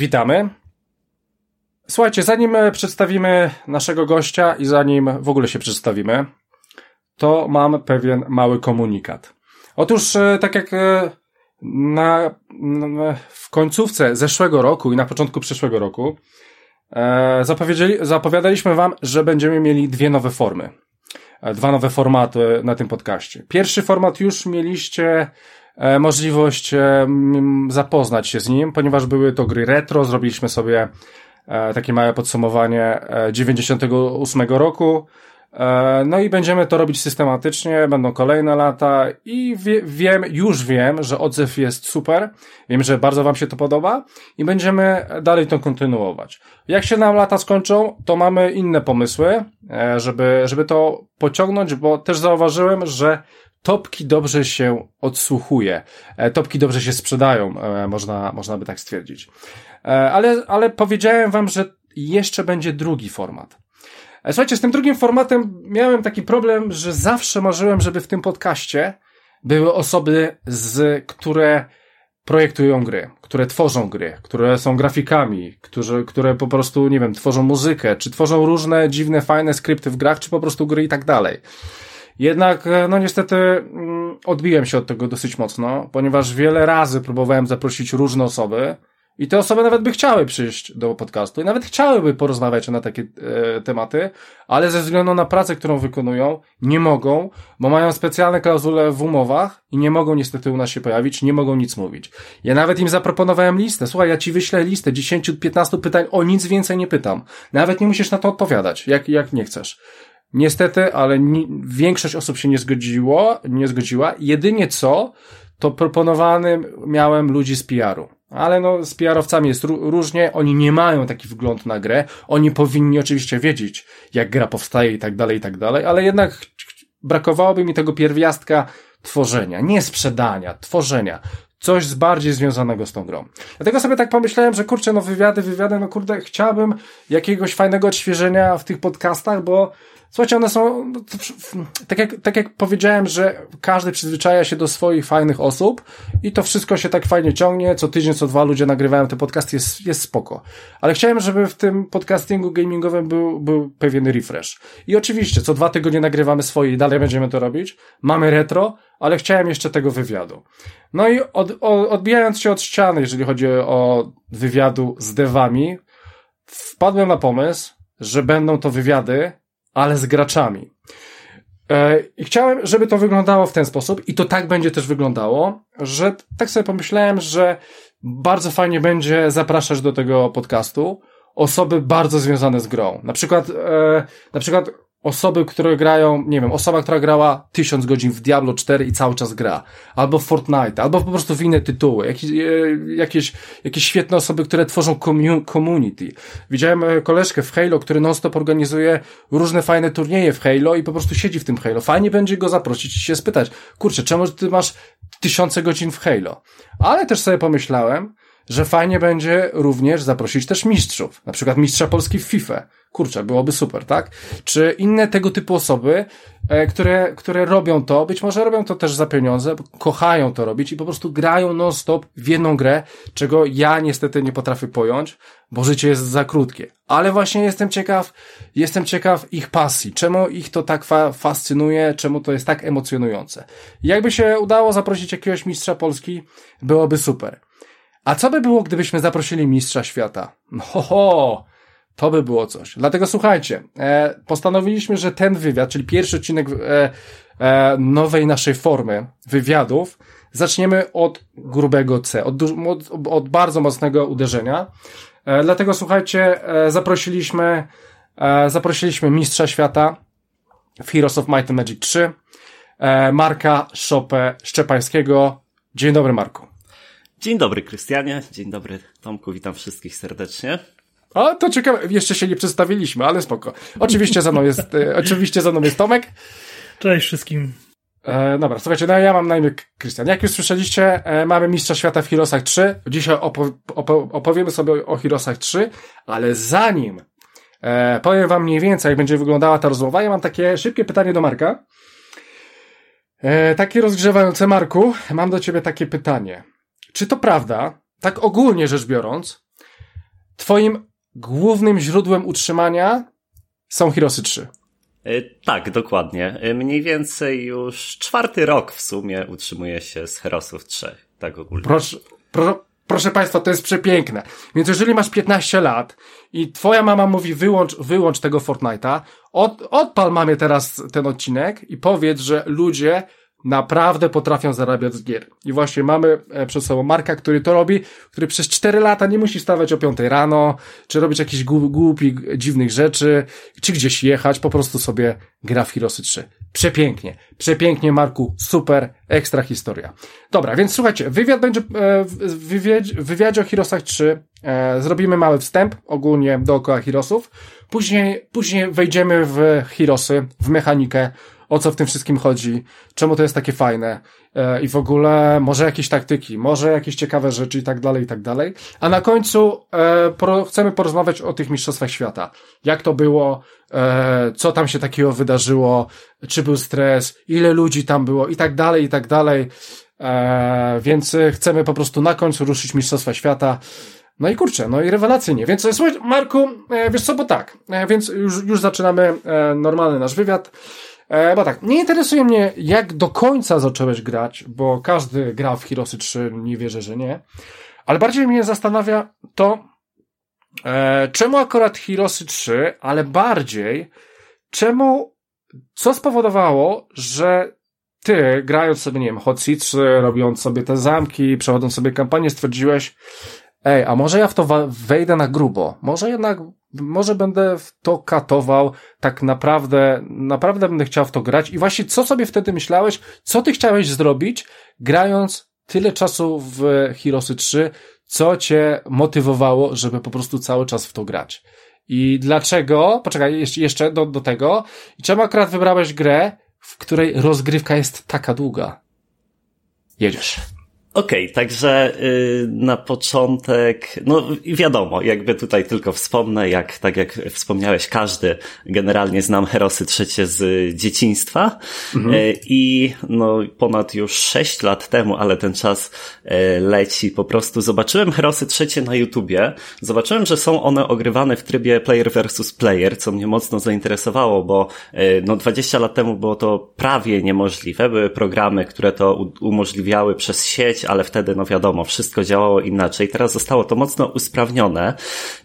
Witamy. Słuchajcie, zanim przedstawimy naszego gościa i zanim w ogóle się przedstawimy, to mam pewien mały komunikat. Otóż, e, tak jak e, na, w końcówce zeszłego roku i na początku przyszłego roku e, zapowiadaliśmy wam, że będziemy mieli dwie nowe formy. E, dwa nowe formaty na tym podcaście. Pierwszy format już mieliście e, możliwość e, zapoznać się z nim, ponieważ były to gry retro, zrobiliśmy sobie e, takie małe podsumowanie 98 roku, E, no i będziemy to robić systematycznie, będą kolejne lata i wie, wiem, już wiem, że odzew jest super. Wiem, że bardzo Wam się to podoba i będziemy dalej to kontynuować. Jak się nam lata skończą, to mamy inne pomysły, e, żeby, żeby to pociągnąć, bo też zauważyłem, że topki dobrze się odsłuchuje. E, topki dobrze się sprzedają, można, można by tak stwierdzić. Ale, ale powiedziałem Wam, że jeszcze będzie drugi format. E, słuchajcie, z tym drugim formatem miałem taki problem, że zawsze marzyłem, żeby w tym podcaście były osoby, z, które projektują gry, które tworzą gry, które są grafikami, którzy, które po prostu, nie wiem, tworzą muzykę, czy tworzą różne dziwne, fajne skrypty w grach, czy po prostu gry i tak dalej. Jednak, e, no niestety, mm, odbiłem się od tego dosyć mocno, ponieważ wiele razy próbowałem zaprosić różne osoby, i te osoby nawet by chciały przyjść do podcastu i nawet chciałyby porozmawiać na takie e, tematy, ale ze względu na pracę, którą wykonują, nie mogą, bo mają specjalne klauzule w umowach i nie mogą niestety u nas się pojawić, nie mogą nic mówić. Ja nawet im zaproponowałem listę. Słuchaj, ja ci wyślę listę 10-15 pytań, o nic więcej nie pytam. Nawet nie musisz na to odpowiadać, jak, jak nie chcesz. Niestety, ale ni większość osób się nie zgodziło, nie zgodziła. Jedynie co, to proponowanym miałem ludzi z PR-u. Ale no, z PR-owcami jest różnie, oni nie mają taki wgląd na grę, oni powinni oczywiście wiedzieć, jak gra powstaje i tak dalej, i tak dalej, ale jednak brakowałoby mi tego pierwiastka tworzenia, nie sprzedania, tworzenia. Coś z bardziej związanego z tą grą. Dlatego sobie tak pomyślałem, że kurczę, no wywiady, wywiady, no kurde, chciałbym jakiegoś fajnego odświeżenia w tych podcastach, bo Słuchajcie, one są, no tak jak, tak jak powiedziałem, że każdy przyzwyczaja się do swoich fajnych osób i to wszystko się tak fajnie ciągnie, co tydzień, co dwa ludzie nagrywają te podcasty, jest, jest spoko. Ale chciałem, żeby w tym podcastingu gamingowym był, był pewien refresh. I oczywiście, co dwa tygodnie nagrywamy swoje i dalej będziemy to robić. Mamy retro, ale chciałem jeszcze tego wywiadu. No i od, od, odbijając się od ściany, jeżeli chodzi o wywiadu z devami, wpadłem na pomysł, że będą to wywiady ale z graczami. E, I chciałem, żeby to wyglądało w ten sposób, i to tak będzie też wyglądało, że tak sobie pomyślałem, że bardzo fajnie będzie zapraszać do tego podcastu osoby bardzo związane z grą. Na przykład, e, na przykład osoby, które grają, nie wiem, osoba, która grała tysiąc godzin w Diablo 4 i cały czas gra, albo w Fortnite, albo po prostu w inne tytuły, jakieś, jakieś, jakieś świetne osoby, które tworzą community. Widziałem e, koleżkę w Halo, który non-stop organizuje różne fajne turnieje w Halo i po prostu siedzi w tym Halo. Fajnie będzie go zaprosić i się spytać, kurczę, czemu ty masz tysiące godzin w Halo? Ale też sobie pomyślałem, że fajnie będzie również zaprosić też mistrzów, na przykład mistrza Polski w FIFA. Kurczę, byłoby super, tak? Czy inne tego typu osoby, e, które, które robią to, być może robią to też za pieniądze, kochają to robić i po prostu grają non-stop w jedną grę, czego ja niestety nie potrafię pojąć, bo życie jest za krótkie. Ale właśnie jestem ciekaw, jestem ciekaw ich pasji, czemu ich to tak fa fascynuje, czemu to jest tak emocjonujące. Jakby się udało zaprosić jakiegoś mistrza Polski, byłoby super. A co by było, gdybyśmy zaprosili mistrza świata? Ho, ho to by było coś. Dlatego słuchajcie, e, postanowiliśmy, że ten wywiad, czyli pierwszy odcinek e, e, nowej naszej formy wywiadów, zaczniemy od grubego C, od, od, od bardzo mocnego uderzenia. E, dlatego słuchajcie, e, zaprosiliśmy, e, zaprosiliśmy mistrza świata w Heroes of Might and Magic 3, e, Marka Szopę Szczepańskiego. Dzień dobry, Marku. Dzień dobry, Krystianie. Dzień dobry, Tomku. Witam wszystkich serdecznie. A, to ciekawe. Jeszcze się nie przedstawiliśmy, ale spoko. Oczywiście za mną jest, e, oczywiście za mną jest Tomek. Cześć wszystkim. E, dobra, słuchajcie, no ja mam na imię Krystian. Jak już słyszeliście, e, mamy Mistrza Świata w Heroesach 3. Dzisiaj opo opo opowiemy sobie o Heroesach 3, ale zanim e, powiem wam mniej więcej, jak będzie wyglądała ta rozmowa, ja mam takie szybkie pytanie do Marka. E, takie rozgrzewające, Marku, mam do ciebie takie pytanie. Czy to prawda, tak ogólnie rzecz biorąc, twoim głównym źródłem utrzymania są Hirosy 3. Tak, dokładnie. Mniej więcej już czwarty rok w sumie utrzymuje się z Herosów 3, tak ogólnie. Proszę, pro, proszę Państwa, to jest przepiękne. Więc jeżeli masz 15 lat i twoja mama mówi wyłącz, wyłącz tego Fortnite'a, od, odpal mamie teraz ten odcinek i powiedz, że ludzie naprawdę potrafią zarabiać z gier. I właśnie mamy e, przed sobą Marka, który to robi, który przez 4 lata nie musi stawać o 5 rano, czy robić jakichś głupich, dziwnych rzeczy, czy gdzieś jechać, po prostu sobie gra w Heroesy 3. Przepięknie. Przepięknie, Marku. Super. Ekstra historia. Dobra, więc słuchajcie, wywiad będzie, e, w wywiadzie, wywiadzie o Heroesach 3 e, zrobimy mały wstęp ogólnie dookoła Heroesów. Później, później wejdziemy w Heroesy, w mechanikę, o co w tym wszystkim chodzi, czemu to jest takie fajne e, i w ogóle może jakieś taktyki, może jakieś ciekawe rzeczy i tak dalej, i tak dalej. A na końcu e, chcemy porozmawiać o tych mistrzostwach świata. Jak to było, e, co tam się takiego wydarzyło, czy był stres, ile ludzi tam było i tak dalej, i tak dalej. Więc chcemy po prostu na końcu ruszyć mistrzostwa świata. No i kurczę, no i rewelacyjnie. Więc słuchaj, Marku, wiesz co, bo tak, więc już, już zaczynamy normalny nasz wywiad. E, bo tak, nie interesuje mnie, jak do końca zacząłeś grać, bo każdy gra w Heroesy 3, nie wierzę, że nie. Ale bardziej mnie zastanawia to, e, czemu akurat Heroesy 3, ale bardziej, czemu, co spowodowało, że ty, grając sobie, nie wiem, Hot Seats, robiąc sobie te zamki, przechodząc sobie kampanię, stwierdziłeś, ej, a może ja w to wejdę na grubo, może jednak może będę w to katował, tak naprawdę, naprawdę będę chciał w to grać. I właśnie co sobie wtedy myślałeś, co ty chciałeś zrobić, grając tyle czasu w Heroesy 3, co cię motywowało, żeby po prostu cały czas w to grać. I dlaczego, poczekaj, jeszcze do, do tego, i czemu akurat wybrałeś grę, w której rozgrywka jest taka długa? Jedziesz. Okej, okay, także yy, na początek, no wiadomo, jakby tutaj tylko wspomnę, jak tak jak wspomniałeś, każdy generalnie znam Herosy trzecie z dzieciństwa. Mhm. yy, i no ponad już sześć lat temu, ale ten czas yy, leci, po prostu zobaczyłem Herosy trzecie na YouTubie, zobaczyłem, że są one ogrywane w trybie player versus player, co mnie mocno zainteresowało, bo y, no 20 lat temu było to prawie niemożliwe, były programy, które to umożliwiały przez sieć, ale wtedy, no wiadomo, wszystko działało inaczej. Teraz zostało to mocno usprawnione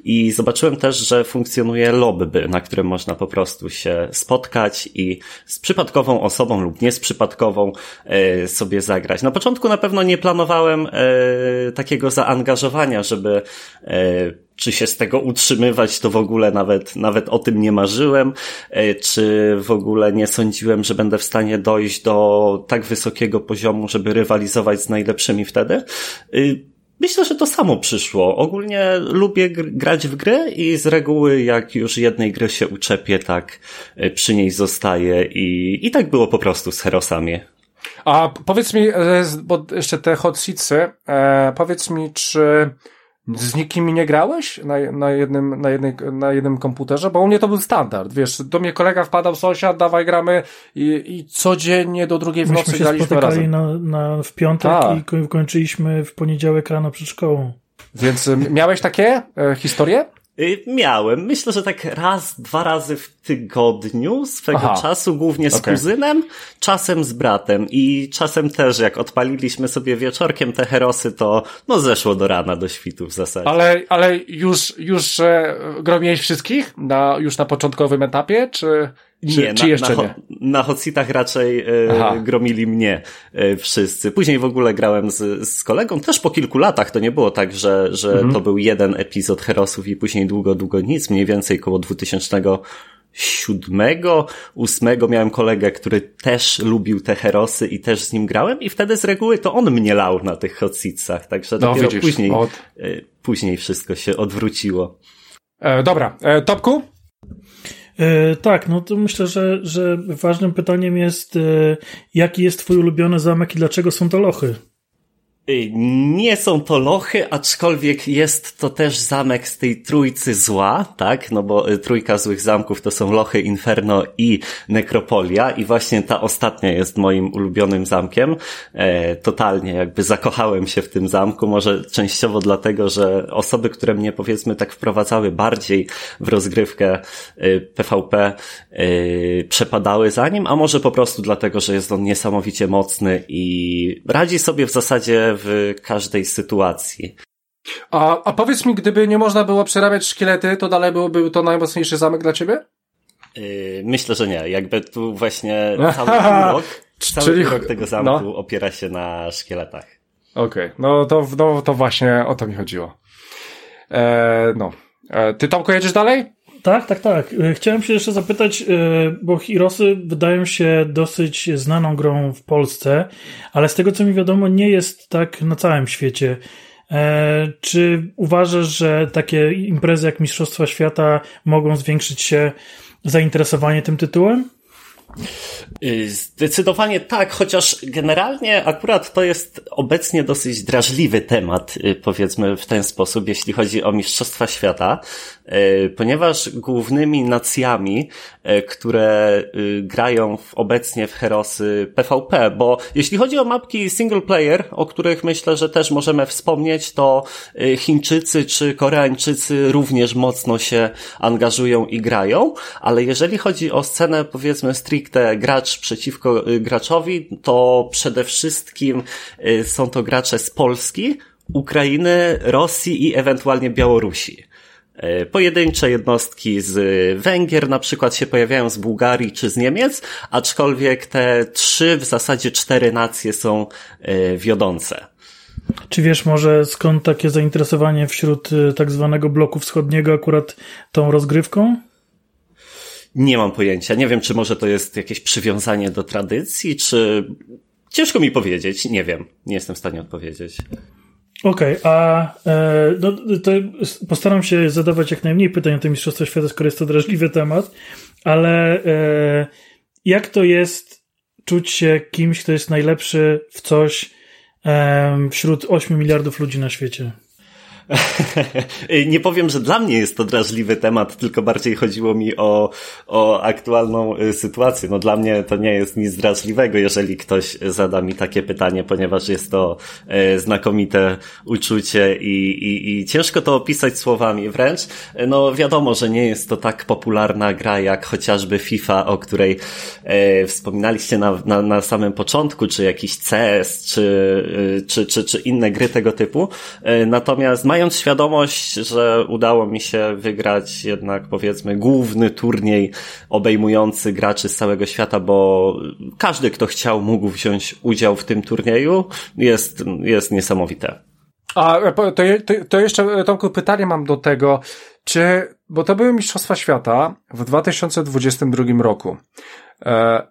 i zobaczyłem też, że funkcjonuje lobby, na którym można po prostu się spotkać i z przypadkową osobą lub nie z przypadkową e, sobie zagrać. Na początku na pewno nie planowałem e, takiego zaangażowania, żeby e, czy się z tego utrzymywać, to w ogóle nawet, nawet o tym nie marzyłem, e, czy w ogóle nie sądziłem, że będę w stanie dojść do tak wysokiego poziomu, żeby rywalizować z najlepszymi wtedy. E, myślę, że to samo przyszło. Ogólnie lubię grać w gry i z reguły jak już jednej gry się uczepię, tak e, przy niej zostaję i, i tak było po prostu z Herosami. A powiedz mi, bo jeszcze te hot seatsy, powiedz mi, czy z nikim nie grałeś na, na, jednym, na, jednej, na jednym komputerze? Bo u mnie to był standard. Wiesz, do mnie kolega wpadał, sąsiad, dawaj gramy i, i codziennie do drugiej w nocy Myśmy się graliśmy razem. Na, na, w piątek Ta. i kończyliśmy w poniedziałek rano przed szkołą. Więc miałeś takie e, historie? Y, miałem. Myślę, że tak raz, dwa razy w tygodniu swego Aha. czasu, głównie z okay. kuzynem, czasem z bratem i czasem też jak odpaliliśmy sobie wieczorkiem te herosy, to no zeszło do rana, do świtu w zasadzie. Ale, ale już, już e, gromiłeś wszystkich na, już na początkowym etapie, czy... Czy, nie, czy na, jeszcze na, nie? Na hotseatach raczej e, gromili mnie e, wszyscy. Później w ogóle grałem z, z kolegą, też po kilku latach. To nie było tak, że, że mhm. to był jeden epizod Herosów i później długo, długo nic. Mniej więcej koło 2000 siódmego, ósmego miałem kolegę, który też lubił te herosy i też z nim grałem i wtedy z reguły to on mnie lał na tych hotseatsach, także no, dopiero widzisz, później, od... E, później wszystko się odwróciło. E, dobra, e, Topku? E, tak, no to myślę, że, że ważnym pytaniem jest, e, jaki jest twój ulubiony zamek i dlaczego są to lochy? Y, nie są to lochy, aczkolwiek jest to też zamek z tej trójcy zła, tak? No bo y, trójka złych zamków to są lochy, Inferno i Nekropolia i właśnie ta ostatnia jest moim ulubionym zamkiem. E, totalnie jakby zakochałem się w tym zamku, może częściowo dlatego, że osoby, które mnie powiedzmy tak wprowadzały bardziej w rozgrywkę PvP y, przepadały za nim, a może po prostu dlatego, że jest on niesamowicie mocny i radzi sobie w zasadzie w każdej sytuacji. A, a powiedz mi, gdyby nie można było przerabiać szkielety, to dalej byłby to najmocniejszy zamek dla ciebie? Yy, myślę, że nie. Jakby tu właśnie cały urok, cały Czyli... urok tego zamku no. opiera się na szkieletach. Okej, okay. no, to, no to właśnie o to mi chodziło. E, no. E, ty Tomko jedziesz dalej? Tak, tak, tak. E, chciałem się jeszcze zapytać, e, bo Hirosy wydają się dosyć znaną grą w Polsce, ale z tego co mi wiadomo, nie jest tak na całym świecie. E, czy uważasz, że takie imprezy jak Mistrzostwa Świata mogą zwiększyć się zainteresowanie tym tytułem? Zdecydowanie tak, chociaż generalnie akurat to jest obecnie dosyć drażliwy temat, powiedzmy w ten sposób, jeśli chodzi o Mistrzostwa Świata, ponieważ głównymi nacjami, które grają w, obecnie w Herosy PvP, bo jeśli chodzi o mapki single player, o których myślę, że też możemy wspomnieć, to Chińczycy czy Koreańczycy również mocno się angażują i grają, ale jeżeli chodzi o scenę powiedzmy stricte gracz przeciwko y, graczowi, to przede wszystkim y, są to gracze z Polski, Ukrainy, Rosji i ewentualnie Białorusi. Y, pojedyncze jednostki z Węgier na przykład się pojawiają z Bułgarii czy z Niemiec, aczkolwiek te trzy, w zasadzie cztery nacje są wiodące. Czy wiesz może skąd takie zainteresowanie wśród tak zwanego bloku wschodniego akurat tą rozgrywką? Nie mam pojęcia. Nie wiem, czy może to jest jakieś przywiązanie do tradycji, czy ciężko mi powiedzieć. Nie wiem. Nie jestem w stanie odpowiedzieć. Okej, okay, a e, no, to postaram się zadawać jak najmniej pytań o te Mistrzostwa Świata, skoro jest to drażliwy temat, ale e, jak to jest czuć się kimś, kto jest najlepszy w coś e, wśród 8 miliardów ludzi na świecie? nie powiem, że dla mnie jest to drażliwy temat, tylko bardziej chodziło mi o, o aktualną y, sytuację. No dla mnie to nie jest nic drażliwego, jeżeli ktoś zada mi takie pytanie, ponieważ jest to e, znakomite uczucie i, i, i ciężko to opisać słowami wręcz. No wiadomo, że nie jest to tak popularna gra jak chociażby FIFA, o której e, wspominaliście na, na, na samym początku, czy jakiś CS, czy, y, czy, czy, czy inne gry tego typu. E, natomiast mając świadomość, że udało mi się wygrać jednak powiedzmy główny turniej obejmujący graczy z całego świata, bo każdy, kto chciał, mógł wziąć udział w tym turnieju, jest, jest niesamowite. A to, to, jeszcze, Tomku, pytanie mam do tego, czy, bo to były Mistrzostwa Świata w 2022 roku. E,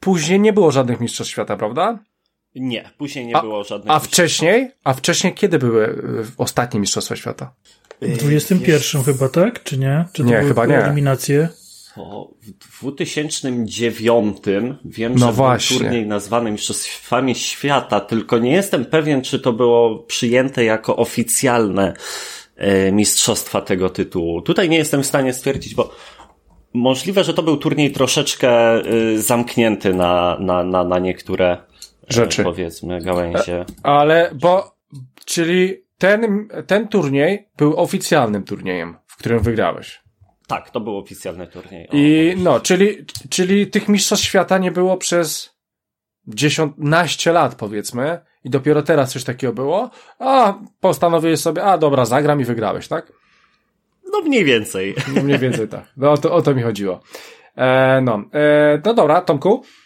później nie było żadnych Mistrzostw Świata, prawda? Nie, później nie a, było żadnych. A wcześniej? A wcześniej kiedy były y, ostatnie Mistrzostwa Świata? W 21 chyba, tak? Czy nie? Czy to nie, chyba nie. eliminacje? O, w 2009 wiem, no że właśnie. był turniej nazwany Mistrzostwami Świata, tylko nie jestem pewien, czy to było przyjęte jako oficjalne e, mistrzostwa tego tytułu. Tutaj nie jestem w stanie stwierdzić, bo możliwe, że to był turniej troszeczkę y, zamknięty na, na, na, na niektóre rzeczy. Powiedzmy, gałęzie. Ale, bo, czyli ten, ten turniej był oficjalnym turniejem, w którym wygrałeś. Tak, to był oficjalny turniej. O, I no, czyli, czyli tych mistrzostw świata nie było przez dziesiątnaście lat, powiedzmy, i dopiero teraz coś takiego było, a postanowiłeś sobie, a dobra, zagram i wygrałeś, tak? No mniej więcej. No mniej więcej tak. No o to, o to mi chodziło. E, no, e, no dobra, Tomku, E,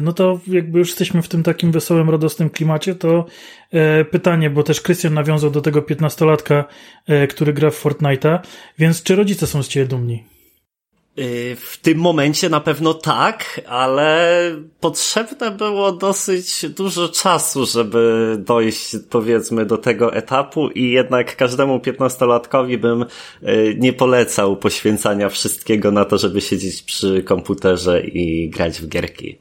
no to jakby już jesteśmy w tym takim wesołym, radosnym klimacie, to e, pytanie, bo też Krystian nawiązał do tego piętnastolatka, e, który gra w Fortnite'a, więc czy rodzice są z ciebie dumni? Y, w tym momencie na pewno tak, ale potrzebne było dosyć dużo czasu, żeby dojść powiedzmy do tego etapu i jednak każdemu piętnastolatkowi bym y, nie polecał poświęcania wszystkiego na to, żeby siedzieć przy komputerze i grać w gierki.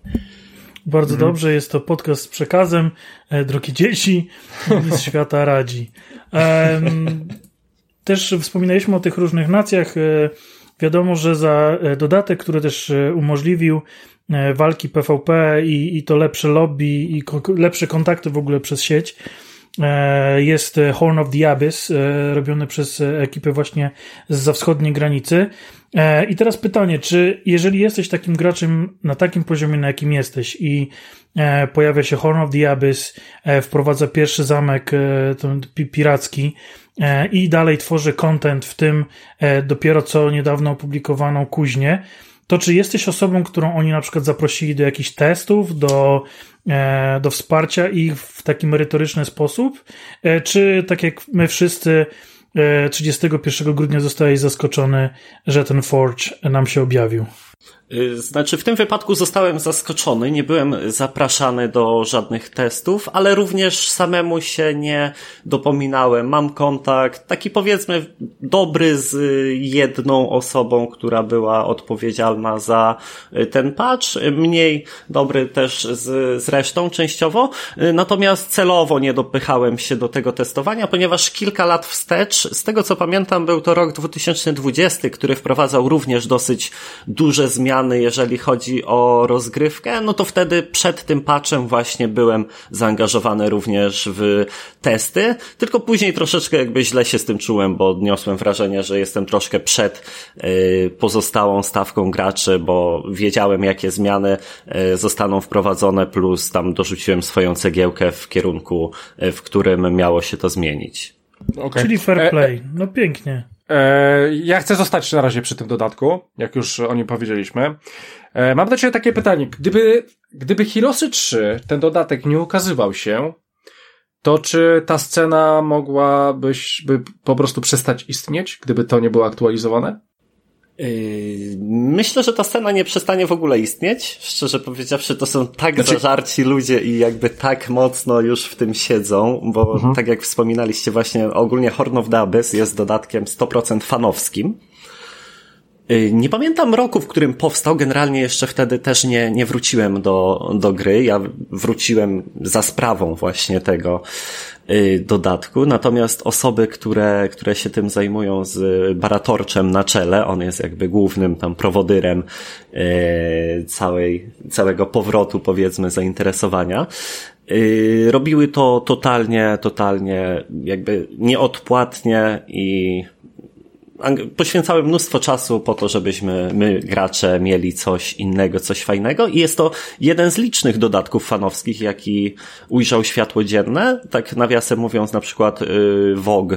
Bardzo mhm. dobrze, jest to podcast z przekazem. E, drogie dzieci, z świata radzi. też wspominaliśmy o tych różnych nacjach. E, wiadomo, że za e, dodatek, który też umożliwił walki PvP i, i to lepsze lobby i lepsze kontakty w ogóle przez sieć, jest Horn of the Abyss, robiony przez ekipę właśnie z wschodniej granicy. E, I teraz pytanie, czy jeżeli jesteś takim graczem na takim poziomie, na jakim jesteś i e, pojawia się Horn of the Abyss, e, wprowadza pierwszy zamek piracki i dalej tworzy content, w tym dopiero co niedawno opublikowaną kuźnię, to czy jesteś osobą, którą oni na przykład zaprosili do jakichś testów, do, do wsparcia ich w taki merytoryczny sposób, czy tak jak my wszyscy 31 grudnia zostałeś zaskoczony, że ten Forge nam się objawił. Y, znaczy, w tym wypadku zostałem zaskoczony, nie byłem zapraszany do żadnych testów, ale również samemu się nie dopominałem. Mam kontakt, taki powiedzmy dobry z jedną osobą, która była odpowiedzialna za y, ten patch, mniej dobry też z, z resztą częściowo, y, natomiast celowo nie dopychałem się do tego testowania, ponieważ kilka lat wstecz, z tego co pamiętam, był to rok 2020, który wprowadzał również dosyć duże zmiany zmiany, jeżeli chodzi o rozgrywkę, no to wtedy przed tym patchem właśnie byłem zaangażowany również w testy, tylko później troszeczkę jakby źle się z tym czułem, bo odniosłem wrażenie, że jestem troszkę przed y, pozostałą stawką graczy, bo wiedziałem jakie zmiany y, zostaną wprowadzone, plus tam dorzuciłem swoją cegiełkę w kierunku, y, w którym miało się to zmienić. Okay. Czyli fair e, play. No pięknie. E, ja chcę zostać na razie przy tym dodatku, jak już o nim powiedzieliśmy. E, mam do Ciebie takie pytanie. Gdyby, gdyby Hirosy 3, ten dodatek nie ukazywał się, to czy ta scena mogłabyś by po prostu przestać istnieć, gdyby to nie było aktualizowane? Yy, myślę, że ta scena nie przestanie w ogóle istnieć. Szczerze powiedziawszy, to są tak znaczy... zażarci ludzie i jakby tak mocno już w tym siedzą, bo mhm. tak jak wspominaliście właśnie, ogólnie Horn of the Abyss jest dodatkiem 100% fanowskim. Yy, nie pamiętam roku, w którym powstał. Generalnie jeszcze wtedy też nie, nie wróciłem do, do gry. Ja wróciłem za sprawą właśnie tego, dodatku. Natomiast osoby, które, które się tym zajmują z Baratorczem na czele, on jest jakby głównym tam prowodyrem y, całej, całego powrotu, powiedzmy, zainteresowania, y, robiły to totalnie, totalnie jakby nieodpłatnie i poświęcały mnóstwo czasu po to, żebyśmy my, gracze, mieli coś innego, coś fajnego i jest to jeden z licznych dodatków fanowskich, jaki ujrzał światło dzienne. Tak nawiasem mówiąc, na przykład yy, Vogue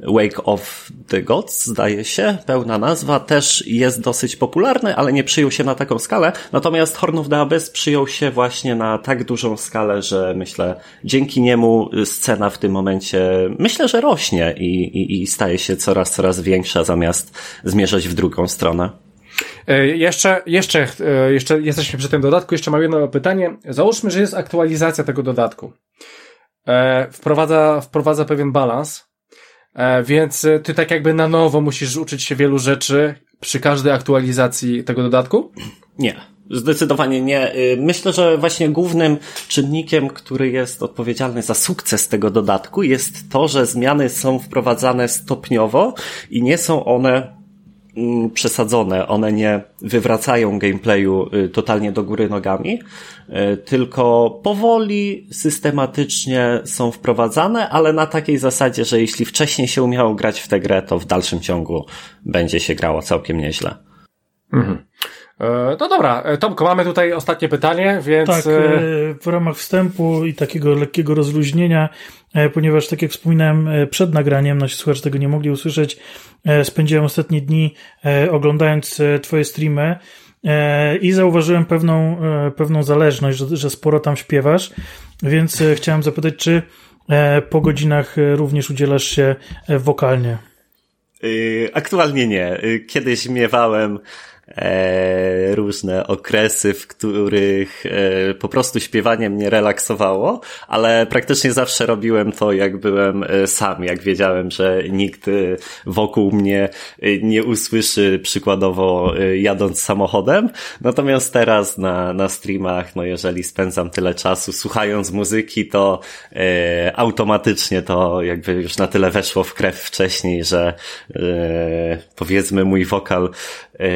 Wake of the Gods, zdaje się, pełna nazwa, też jest dosyć popularny, ale nie przyjął się na taką skalę. Natomiast Horn of the Abyss przyjął się właśnie na tak dużą skalę, że myślę, dzięki niemu scena w tym momencie, myślę, że rośnie i, i, i staje się coraz, coraz większa, zamiast zmierzać w drugą stronę. E, jeszcze, jeszcze, e, jeszcze jesteśmy przy tym dodatku, jeszcze mam jedno pytanie. Załóżmy, że jest aktualizacja tego dodatku. E, wprowadza, wprowadza pewien balans, więc e, ty tak jakby na nowo musisz uczyć się wielu rzeczy przy każdej aktualizacji tego dodatku? Nie. Zdecydowanie nie. Y, myślę, że właśnie głównym czynnikiem, który jest odpowiedzialny za sukces tego dodatku jest to, że zmiany są wprowadzane stopniowo i nie są one przesadzone, one nie wywracają gameplayu y, totalnie do góry nogami, y, tylko powoli, systematycznie są wprowadzane, ale na takiej zasadzie, że jeśli wcześniej się umiało grać w tę grę, to w dalszym ciągu będzie się grało całkiem nieźle. Mhm. E, no dobra, e, Tomko, mamy tutaj ostatnie pytanie, więc... Tak, e, w ramach wstępu i takiego lekkiego rozluźnienia, ponieważ tak jak wspominałem przed nagraniem, nasi słuchacze tego nie mogli usłyszeć, spędziłem ostatnie dni oglądając twoje streamy i zauważyłem pewną, pewną zależność, że, że sporo tam śpiewasz, więc chciałem zapytać, czy po godzinach również udzielasz się wokalnie? Aktualnie nie. Kiedyś miewałem e, różne okresy, w których e, po prostu śpiewanie mnie relaksowało, ale praktycznie zawsze robiłem to, jak byłem e, sam, jak wiedziałem, że nikt e, wokół mnie e, nie usłyszy przykładowo jadąc samochodem. Natomiast teraz na, na streamach, no jeżeli spędzam tyle czasu słuchając muzyki, to e, automatycznie to jakby już na tyle weszło w krew wcześniej, że e, powiedzmy mój wokal e,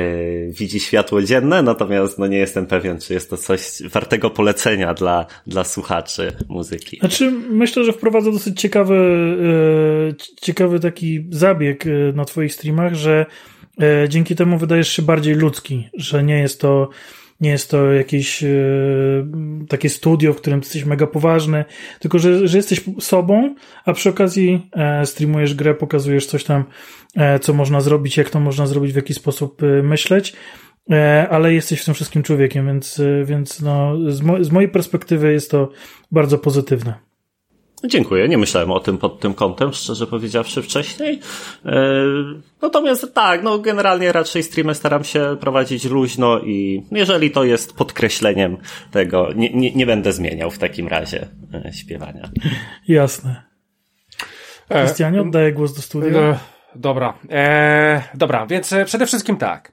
widzi światło dzienne, natomiast no nie jestem pewien, czy jest to coś wartego polecenia dla, dla słuchaczy muzyki. Znaczy, myślę, że wprowadza dosyć ciekawy, e, ciekawy taki zabieg e, na twoich streamach, że e, dzięki temu wydajesz się bardziej ludzki, że nie jest to nie jest to jakieś e, takie studio, w którym jesteś mega poważny, tylko że, że jesteś sobą, a przy okazji e, streamujesz grę, pokazujesz coś tam, e, co można zrobić, jak to można zrobić, w jaki sposób myśleć, ale jesteś w tym wszystkim człowiekiem, więc, więc no, z, mo z mojej perspektywy jest to bardzo pozytywne. Dziękuję, nie myślałem o tym pod tym kątem, szczerze powiedziawszy wcześniej. E, natomiast tak, no generalnie raczej streamy staram się prowadzić luźno i jeżeli to jest podkreśleniem tego, nie, nie, nie będę zmieniał w takim razie e, śpiewania. Jasne. Krystianie, oddaję głos do studia. E, dobra, e, dobra, więc e, przede wszystkim tak.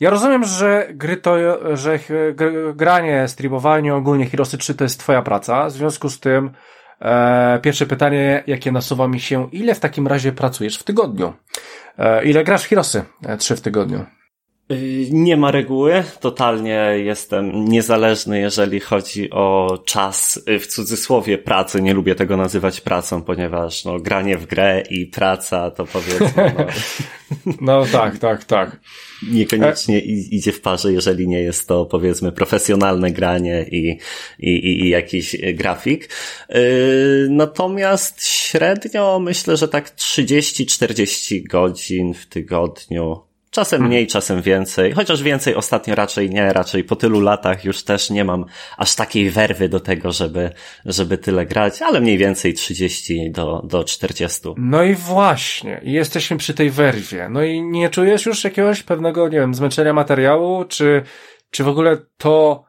Ja rozumiem, że gry to, że granie, streamowanie, ogólnie Heroesy 3 to jest twoja praca, w związku z tym E, pierwsze pytanie, jakie nasuwa mi się, ile w takim razie pracujesz w tygodniu? E, ile grasz w Hirosy? E, trzy w tygodniu. Y, nie ma reguły, totalnie jestem niezależny, jeżeli chodzi o czas, y, w cudzysłowie pracy, nie lubię tego nazywać pracą, ponieważ no, granie w grę i praca to powiedzmy... No, no tak, tak, tak. Niekoniecznie idzie w parze, jeżeli nie jest to powiedzmy profesjonalne granie i, i, i jakiś grafik. Y, natomiast średnio myślę, że tak 30-40 godzin w tygodniu Czasem hmm. mniej, czasem więcej. Chociaż więcej ostatnio raczej nie, raczej po tylu latach już też nie mam aż takiej werwy do tego, żeby, żeby tyle grać, ale mniej więcej 30 do, do 40. No i właśnie, jesteśmy przy tej werwie. No i nie czujesz już jakiegoś pewnego, nie wiem, zmęczenia materiału, czy, czy w ogóle to,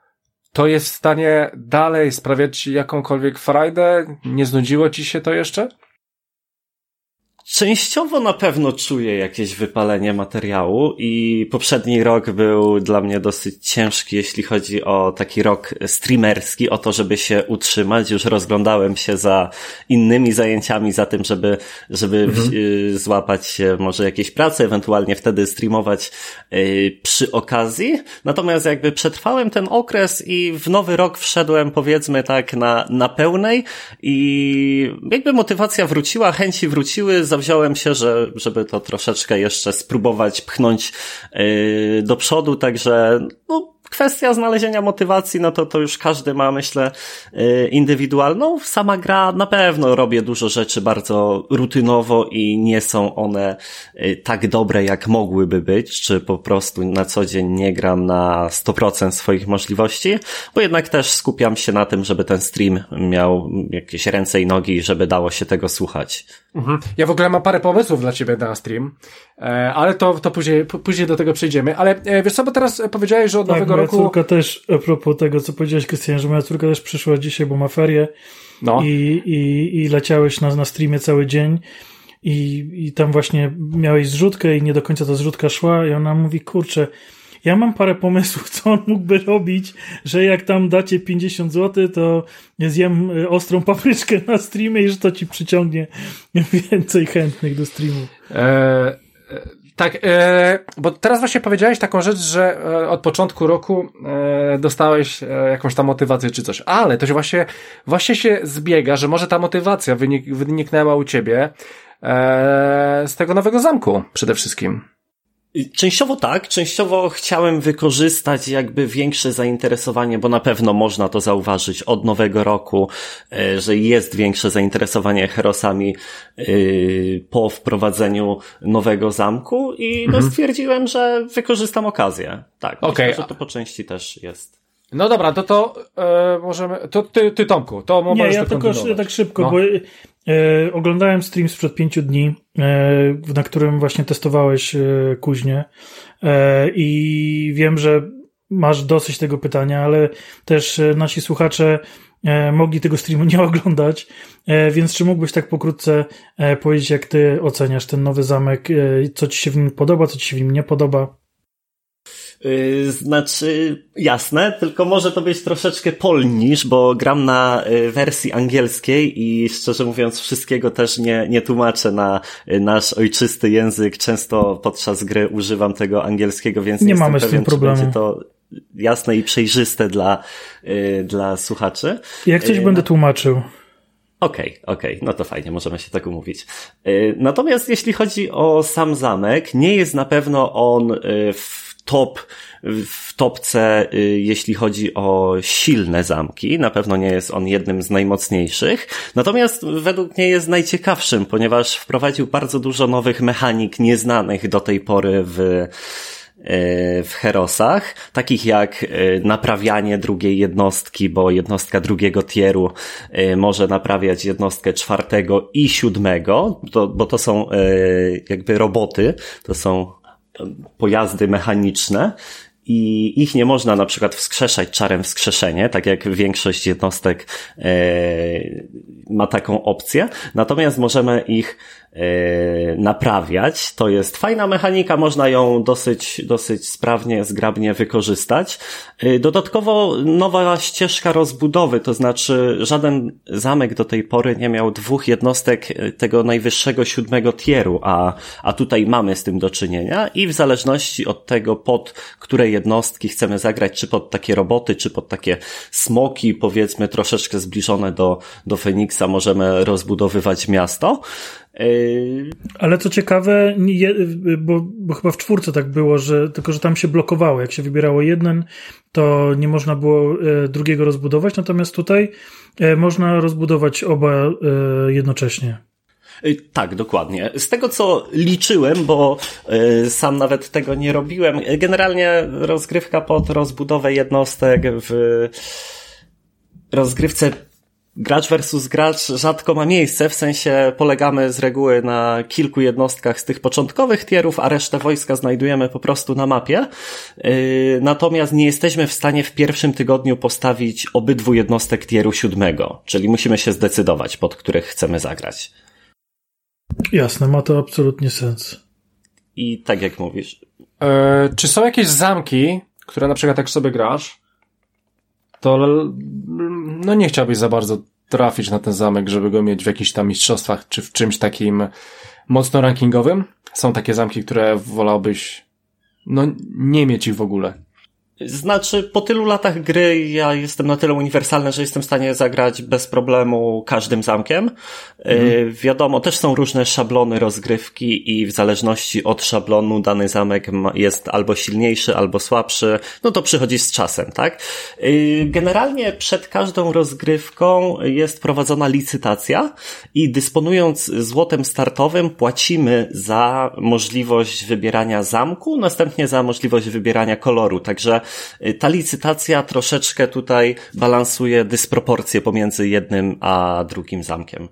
to jest w stanie dalej sprawiać ci jakąkolwiek frajdę? Nie znudziło ci się to jeszcze? Częściowo na pewno czuję jakieś wypalenie materiału i poprzedni rok był dla mnie dosyć ciężki, jeśli chodzi o taki rok streamerski, o to, żeby się utrzymać. Już rozglądałem się za innymi zajęciami, za tym, żeby, żeby mhm. Y, złapać może jakieś prace, ewentualnie wtedy streamować y, przy okazji. Natomiast jakby przetrwałem ten okres i w nowy rok wszedłem powiedzmy tak na, na pełnej i jakby motywacja wróciła, chęci wróciły, zawziąłem się, że, żeby to troszeczkę jeszcze spróbować pchnąć yy, do przodu, także no, kwestia znalezienia motywacji, no to to już każdy ma, myślę, y, indywidualną. Sama gra na pewno robię dużo rzeczy bardzo rutynowo i nie są one y, tak dobre, jak mogłyby być, czy po prostu na co dzień nie gram na 100% swoich możliwości, bo jednak też skupiam się na tym, żeby ten stream miał jakieś ręce i nogi, żeby dało się tego słuchać. Mhm. Ja w ogóle mam parę pomysłów dla ciebie na stream, e, ale to, to później, później do tego przejdziemy. Ale e, wiesz co, bo teraz powiedziałeś, że od tak, nowego roku... moja córka też, a propos tego, co powiedziałeś, Krystian, że moja córka też przyszła dzisiaj, bo ma ferie no. i, i, i leciałeś na, na streamie cały dzień i, i tam właśnie miałeś zrzutkę i nie do końca ta zrzutka szła i ona mówi, kurczę, ja mam parę pomysłów, co on mógłby robić, że jak tam dacie 50 zł, to zjem e, ostrą papryczkę na streamie i że to ci przyciągnie więcej chętnych do streamu. Eee, tak, e, bo teraz właśnie powiedziałeś taką rzecz, że e, od początku roku e, dostałeś e, jakąś tam motywację czy coś, ale to się właśnie, właśnie się zbiega, że może ta motywacja wynik, wyniknęła u ciebie e, z tego nowego zamku przede wszystkim. Częściowo tak, częściowo chciałem wykorzystać jakby większe zainteresowanie, bo na pewno można to zauważyć od nowego roku, e, że jest większe zainteresowanie herosami e, po wprowadzeniu nowego zamku i no mhm. stwierdziłem, że wykorzystam okazję. Tak, okay. myślę, że to po części też jest. No dobra, to to e, możemy. To ty, ty Tomku, to Nie, ja tylko tak szybko, no. bo E, oglądałem stream sprzed pięciu dni, e, na którym właśnie testowałeś e, e, i wiem, że masz dosyć tego pytania, ale też e, nasi słuchacze e, mogli tego streamu nie oglądać, więc czy mógłbyś tak pokrótce powiedzieć, jak ty oceniasz ten nowy zamek, co ci się w nim podoba, co ci się w nim nie podoba? Yy, znaczy, jasne, tylko może to być troszeczkę polnisz, bo gram na y, wersji angielskiej i szczerze mówiąc wszystkiego też nie, nie tłumaczę na y, nasz ojczysty język. Często podczas gry używam tego angielskiego, więc nie, mamy pewien, z tym problemu. będzie to jasne i przejrzyste dla, y, dla słuchaczy. Jak coś będę tłumaczył. Okej, okay, okej, okay, no to fajnie, możemy się tak umówić. Natomiast jeśli chodzi o sam zamek, nie jest na pewno on w top, w topce, y, jeśli chodzi o silne zamki. Na pewno nie jest on jednym z najmocniejszych. Natomiast według mnie jest najciekawszym, ponieważ wprowadził bardzo dużo nowych mechanik nieznanych do tej pory w, y, w Herosach, takich jak y, naprawianie drugiej jednostki, bo jednostka drugiego tieru może naprawiać jednostkę czwartego i siódmego, bo to są jakby roboty, to są pojazdy mechaniczne i ich nie można na przykład wskrzeszać czarem wskrzeszenie, tak jak większość jednostek e, ma taką opcję. Natomiast możemy ich naprawiać. To jest fajna mechanika, można ją dosyć, dosyć sprawnie, zgrabnie wykorzystać. E, dodatkowo nowa ścieżka rozbudowy, to znaczy żaden zamek do tej pory nie miał dwóch jednostek e, tego najwyższego siódmego tieru, a, a tutaj mamy z tym do czynienia i w zależności od tego, pod które jednostki chcemy zagrać, czy pod takie roboty, czy pod takie smoki, powiedzmy troszeczkę zbliżone do, do Feniksa, możemy rozbudowywać miasto. Ale co ciekawe, bo, bo chyba w czwórce tak było, że tylko, że tam się blokowało. Jak się wybierało jeden, to nie można było e, drugiego rozbudować, natomiast tutaj e, można rozbudować oba e, jednocześnie. Tak, dokładnie. Z tego co liczyłem, bo sam nawet tego nie robiłem, generalnie rozgrywka pod rozbudowę jednostek w rozgrywce gracz versus gracz rzadko ma miejsce, w sensie polegamy z reguły na kilku jednostkach z tych początkowych tierów, a resztę wojska znajdujemy po prostu na mapie. Yy, natomiast nie jesteśmy w stanie w pierwszym tygodniu postawić obydwu jednostek tieru siódmego, czyli musimy się zdecydować, pod których chcemy zagrać. Jasne, ma to absolutnie sens. I tak jak mówisz. E, czy są jakieś zamki, które na przykład jak sobie grasz, to no nie chciałbyś za bardzo trafić na ten zamek, żeby go mieć w jakichś tam mistrzostwach, czy w czymś takim mocno rankingowym. Są takie zamki, które wolałbyś no nie mieć ich w ogóle. Znaczy, po tylu latach gry ja jestem na tyle uniwersalny, że jestem w stanie zagrać bez problemu każdym zamkiem. Mhm. wiadomo, też są różne szablony rozgrywki i w zależności od szablonu dany zamek jest albo silniejszy, albo słabszy. No to przychodzi z czasem, tak? Y, generalnie przed każdą rozgrywką jest prowadzona licytacja i dysponując złotem startowym płacimy za możliwość wybierania zamku, następnie za możliwość wybierania koloru. Także Y, ta licytacja troszeczkę tutaj balansuje dysproporcje pomiędzy jednym a drugim zamkiem.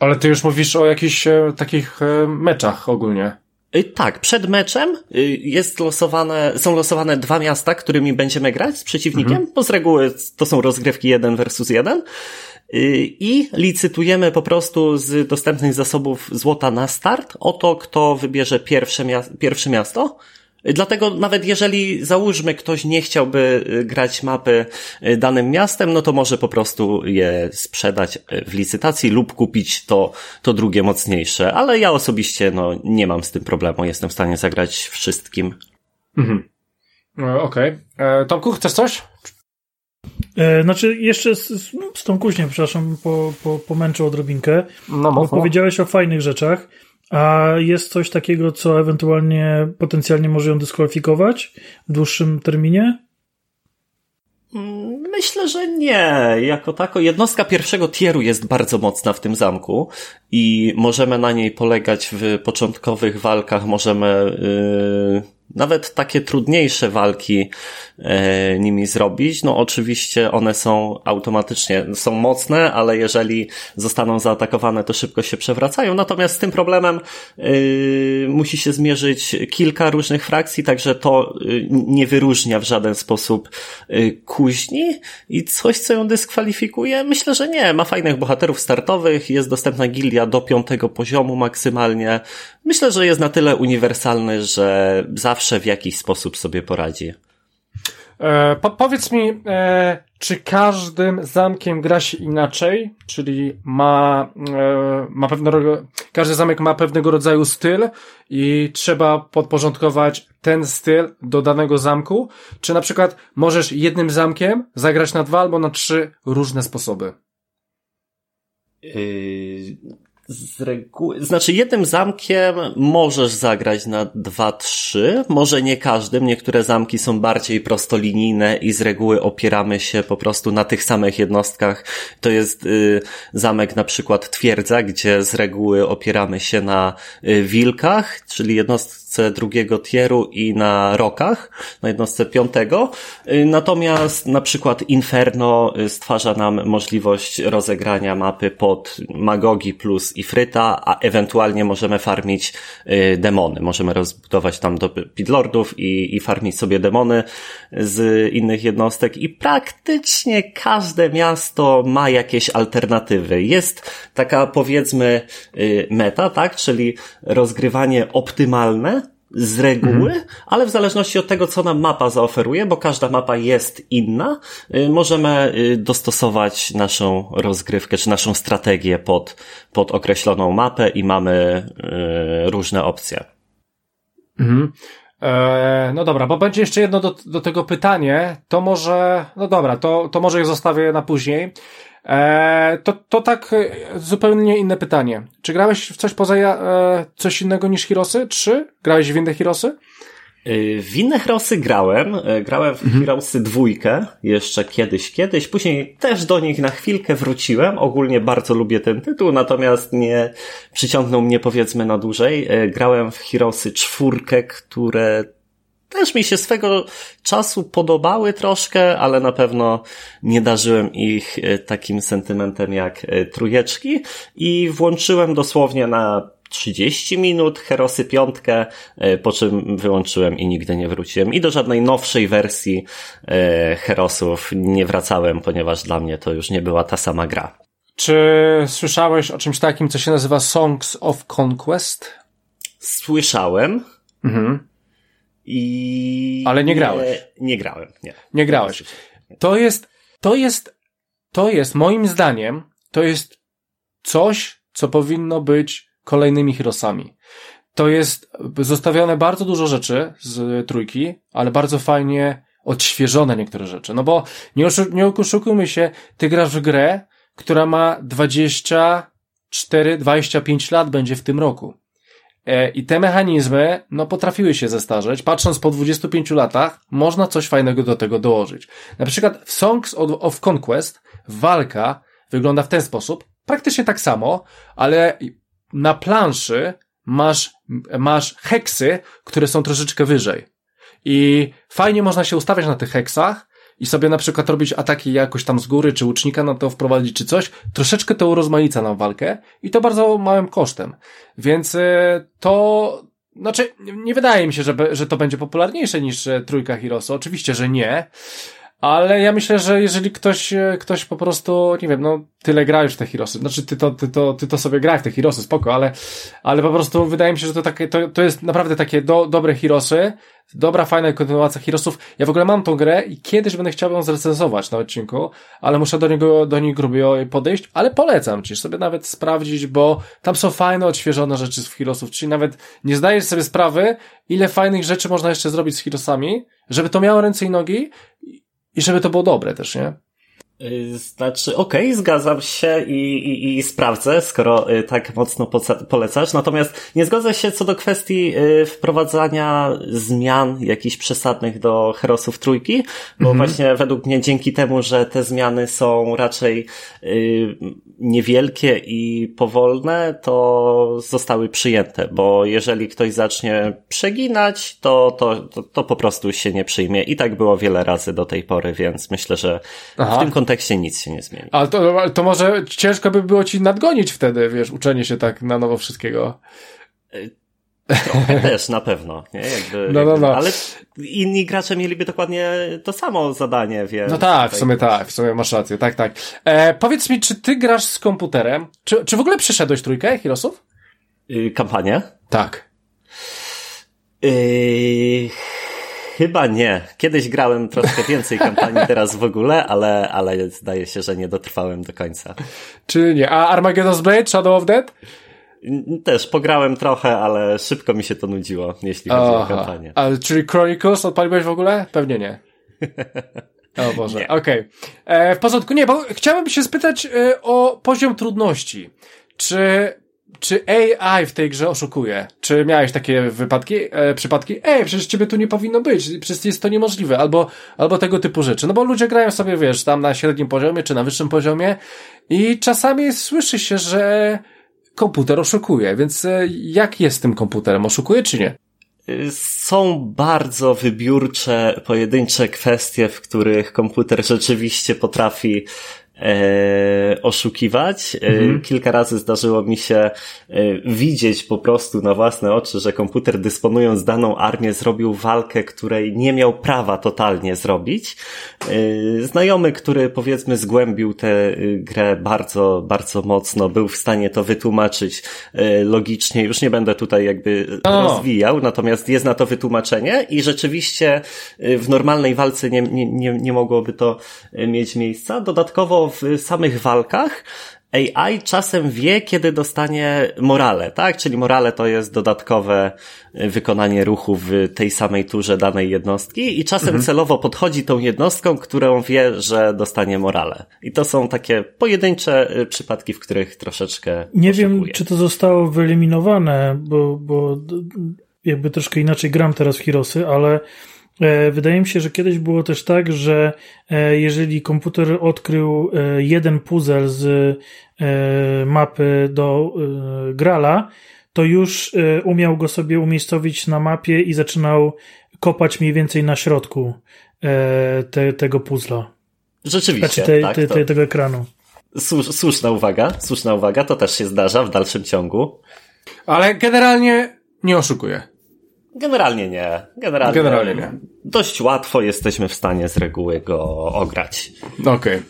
Ale ty już mówisz o jakichś e, takich e, meczach ogólnie. Y, tak, przed meczem y, jest losowane, są losowane dwa miasta, którymi będziemy grać z przeciwnikiem, mhm. bo z reguły to są rozgrywki jeden versus jeden. I licytujemy po prostu z dostępnych zasobów złota na start o to, kto wybierze pierwsze, pierwsze miasto. Dlatego nawet jeżeli załóżmy ktoś nie chciałby y, grać mapy y, danym miastem, no to może po prostu je sprzedać y, w licytacji lub kupić to, to drugie mocniejsze. Ale ja osobiście no, nie mam z tym problemu. Jestem w stanie zagrać wszystkim. Mhm. E, okej. Okay. E, Tomku, chcesz coś? E, znaczy, jeszcze z, z tą kuźnią, przepraszam, po, po, pomęczę odrobinkę. No, bo powiedziałeś o fajnych rzeczach. A jest coś takiego, co ewentualnie potencjalnie może ją dyskwalifikować w dłuższym terminie? Myślę, że nie. Jako tako jednostka pierwszego tieru jest bardzo mocna w tym zamku i możemy na niej polegać w początkowych walkach, możemy yy, nawet takie trudniejsze walki e, nimi zrobić. No oczywiście one są automatycznie, są mocne, ale jeżeli zostaną zaatakowane, to szybko się przewracają. Natomiast z tym problemem e, musi się zmierzyć kilka różnych frakcji, także to e, nie wyróżnia w żaden sposób e, kuźni i coś, co ją dyskwalifikuje? Myślę, że nie. Ma fajnych bohaterów startowych, jest dostępna gildia do piątego poziomu maksymalnie. Myślę, że jest na tyle uniwersalny, że zawsze w jakiś sposób sobie poradzi. E, po, powiedz mi, e, czy każdym zamkiem gra się inaczej? Czyli ma, e, ma pewnego, każdy zamek ma pewnego rodzaju styl i trzeba podporządkować ten styl do danego zamku? Czy na przykład możesz jednym zamkiem zagrać na dwa albo na trzy różne sposoby? Yy, z reguły, znaczy jednym zamkiem możesz zagrać na 2-3, może nie każdym, niektóre zamki są bardziej prostolinijne i z reguły opieramy się po prostu na tych samych jednostkach. To jest y, zamek na przykład Twierdza, gdzie z reguły opieramy się na y, wilkach, czyli jednostce drugiego tieru i na rokach, na jednostce piątego. Y, natomiast na przykład Inferno y, stwarza nam możliwość rozegrania mapy pod Magogi plus Ifryta, a ewentualnie możemy farmić y, demony. Możemy rozbudować tam do Pidlordów i, i farmić sobie demony z innych jednostek i praktycznie każde miasto ma jakieś alternatywy. Jest taka powiedzmy meta, tak? Czyli rozgrywanie optymalne, z reguły, mhm. ale w zależności od tego, co nam mapa zaoferuje, bo każda mapa jest inna, y, możemy y, dostosować naszą rozgrywkę czy naszą strategię pod, pod określoną mapę i mamy y, różne opcje. Mhm. E, no dobra, bo będzie jeszcze jedno do, do tego pytanie, to może, no dobra, to, to może je zostawię na później. E, to, to tak e, zupełnie inne pytanie. Czy grałeś w coś poza e, coś innego niż Hirosy? Czy grałeś w inne Hirosy? E, w inne Herosy grałem. Grałem w mhm. Heroesy dwójkę jeszcze kiedyś, kiedyś. Później też do nich na chwilkę wróciłem. Ogólnie bardzo lubię ten tytuł, natomiast nie przyciągnął mnie powiedzmy na dłużej. Grałem w Heroesy czwórkę, które też mi się swego czasu podobały troszkę, ale na pewno nie darzyłem ich e, takim sentymentem jak e, trujeczki i włączyłem dosłownie na 30 minut Herosy piątkę, e, po czym wyłączyłem i nigdy nie wróciłem. I do żadnej nowszej wersji Herosów nie wracałem, ponieważ dla mnie to już nie była ta sama gra. Czy słyszałeś o czymś takim, co się nazywa Songs of Conquest? Słyszałem. Mhm. I. Ale nie grałeś. Nie, nie grałem, nie. Nie grałeś. To jest, to jest, to jest, moim zdaniem, to jest coś, co powinno być kolejnymi Hirosami. To jest zostawione bardzo dużo rzeczy z trójki, ale bardzo fajnie odświeżone niektóre rzeczy. No bo nie, oszu nie oszukujmy się, ty grasz w grę, która ma 24, 25 lat będzie w tym roku. E, I te mechanizmy, no, potrafiły się zestarzeć. Patrząc po 25 latach, można coś fajnego do tego dołożyć. Na przykład w Songs of Conquest walka wygląda w ten sposób, praktycznie tak samo, ale na planszy masz, masz heksy, które są troszeczkę wyżej. I fajnie można się ustawiać na tych heksach, i sobie na przykład robić ataki jakoś tam z góry, czy łucznika na to wprowadzić, czy coś, troszeczkę to urozmaica nam walkę i to bardzo małym kosztem. Więc e, to, znaczy, nie wydaje mi się, że, że to będzie popularniejsze niż e, trójka Hirosu. Oczywiście, że nie. Ale ja myślę, że jeżeli ktoś, e, ktoś po prostu, nie wiem, no, tyle gra już w te Hirosy, znaczy ty to, ty to, ty to sobie graj w te Hirosy, spoko, ale, ale po prostu wydaje mi się, że to takie, to, to jest naprawdę takie do, dobre Hirosy, dobra, fajna kontynuacja Hirosów. Ja w ogóle mam tą grę i kiedyś będę chciał ją zrecenzować na odcinku, ale muszę do niego, do niej grubio podejść, ale polecam ci sobie nawet sprawdzić, bo tam są fajne, odświeżone rzeczy z Hirosów, czyli nawet nie zdajesz sobie sprawy, ile fajnych rzeczy można jeszcze zrobić z Hirosami, żeby to miało ręce i nogi i żeby to było dobre też, nie? Y, znaczy, okej, okay, zgadzam się i, i, i sprawdzę, skoro y, tak mocno polecasz. Natomiast nie zgodzę się co do kwestii y, wprowadzania zmian jakichś przesadnych do herosów trójki, bo mhm. właśnie według mnie dzięki temu, że te zmiany są raczej niewielkie i powolne, to zostały przyjęte, bo jeżeli ktoś zacznie przeginać, to, to, to, to po prostu się nie przyjmie. I tak było wiele razy do tej pory, więc myślę, że Aha. w tym kontekście nic się nie zmieni. Ale to, to może ciężko by było ci nadgonić wtedy, wiesz, uczenie się tak na nowo wszystkiego. Trochę też, na pewno. Nie? Jakby, no, no, no. Ale inni gracze mieliby dokładnie to samo zadanie, więc... No tak, w sumie tak, w sumie masz rację, tak, tak. E, powiedz mi, czy ty grasz z komputerem? Czy, czy w ogóle przeszedłeś trójkę Hirosów? Yy, kampanię? Tak. Yy, Chyba nie. Kiedyś grałem troszkę więcej kampanii teraz w ogóle, ale, ale zdaje się, że nie dotrwałem do końca. Czy nie? A Armageddon's Blade, Shadow of Dead? Też pograłem trochę, ale szybko mi się to nudziło, jeśli chodzi Aha. o kampanię. A, czyli Chronicles odpaliłeś w ogóle? Pewnie nie. O Boże, okej. Okay. E, w porządku, nie, bo chciałem się spytać e, o poziom trudności. Czy czy AI w tej grze oszukuje? Czy miałeś takie wypadki, e, przypadki? Ej, przecież ciebie tu nie powinno być, przecież jest to niemożliwe, albo, albo tego typu rzeczy. No bo ludzie grają sobie, wiesz, tam na średnim poziomie, czy na wyższym poziomie i czasami słyszy się, że komputer oszukuje, więc e, jak jest z tym komputerem? Oszukuje czy nie? Są bardzo wybiórcze, pojedyncze kwestie, w których komputer rzeczywiście potrafi e, oszukiwać. E, mhm. Kilka razy zdarzyło mi się e, widzieć po prostu na własne oczy, że komputer dysponując daną armię zrobił walkę, której nie miał prawa totalnie zrobić. E, znajomy, który powiedzmy zgłębił tę grę bardzo, bardzo mocno, był w stanie to wytłumaczyć logicznie. Już nie będę tutaj jakby o. rozwijał, natomiast jest na to wytłumaczenie i rzeczywiście w normalnej walce nie, nie, nie, nie mogłoby to mieć miejsca. Dodatkowo w samych walkach AI czasem wie, kiedy dostanie morale, tak? Czyli morale to jest dodatkowe wykonanie ruchu w tej samej turze danej jednostki i czasem mhm. celowo podchodzi tą jednostką, którą wie, że dostanie morale. I to są takie pojedyncze y, przypadki, w których troszeczkę. Nie wiem, czy to zostało wyeliminowane, bo, bo jakby troszkę inaczej gram teraz w Hirosy, ale wydaje mi się, że kiedyś było też tak, że e, jeżeli komputer odkrył e, jeden puzzle z mapy do Grala, to już umiał go sobie umiejscowić na mapie i zaczynał kopać mniej więcej na środku te, tego puzzla. Rzeczywiście. Znaczy te, tak, te, te, tego ekranu. Słuszna uwaga, słuszna uwaga, to też się zdarza w dalszym ciągu. Ale generalnie nie oszukuje. Generalnie nie. Generalnie, Generalnie nie. Dość łatwo jesteśmy w stanie z reguły go ograć. Okej. Okay.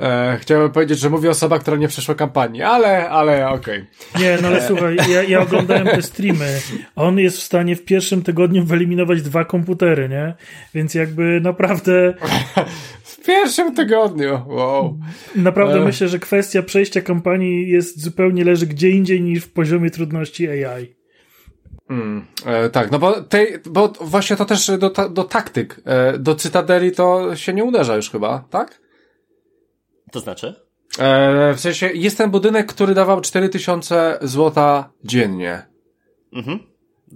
E, chciałem powiedzieć, że mówię osoba, która nie przeszła kampanii, ale, ale okej. Okay. Nie, no ale słuchaj, ja, ja oglądałem te streamy. On jest w stanie w pierwszym tygodniu wyeliminować dwa komputery, nie? Więc jakby naprawdę... w pierwszym tygodniu, wow. Naprawdę e... myślę, że kwestia przejścia kampanii jest zupełnie leży gdzie indziej niż w poziomie trudności AI. Mm, e, tak, no bo, tej, bo właśnie to też do, do taktyk, e, do Cytadeli to się nie uderza już chyba, tak? To znaczy? E, w sensie jest ten budynek, który dawał 4000 złota dziennie. Mhm.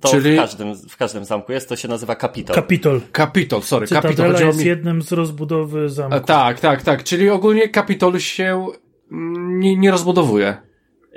To Czyli... w, każdym, w każdym zamku jest, to się nazywa Kapitol. Kapitol. Kapitol, sorry. Cytadela Kapitol. jest mi... jednym z rozbudowy zamku. E, tak, tak, tak. Czyli ogólnie Kapitol się nie, nie rozbudowuje.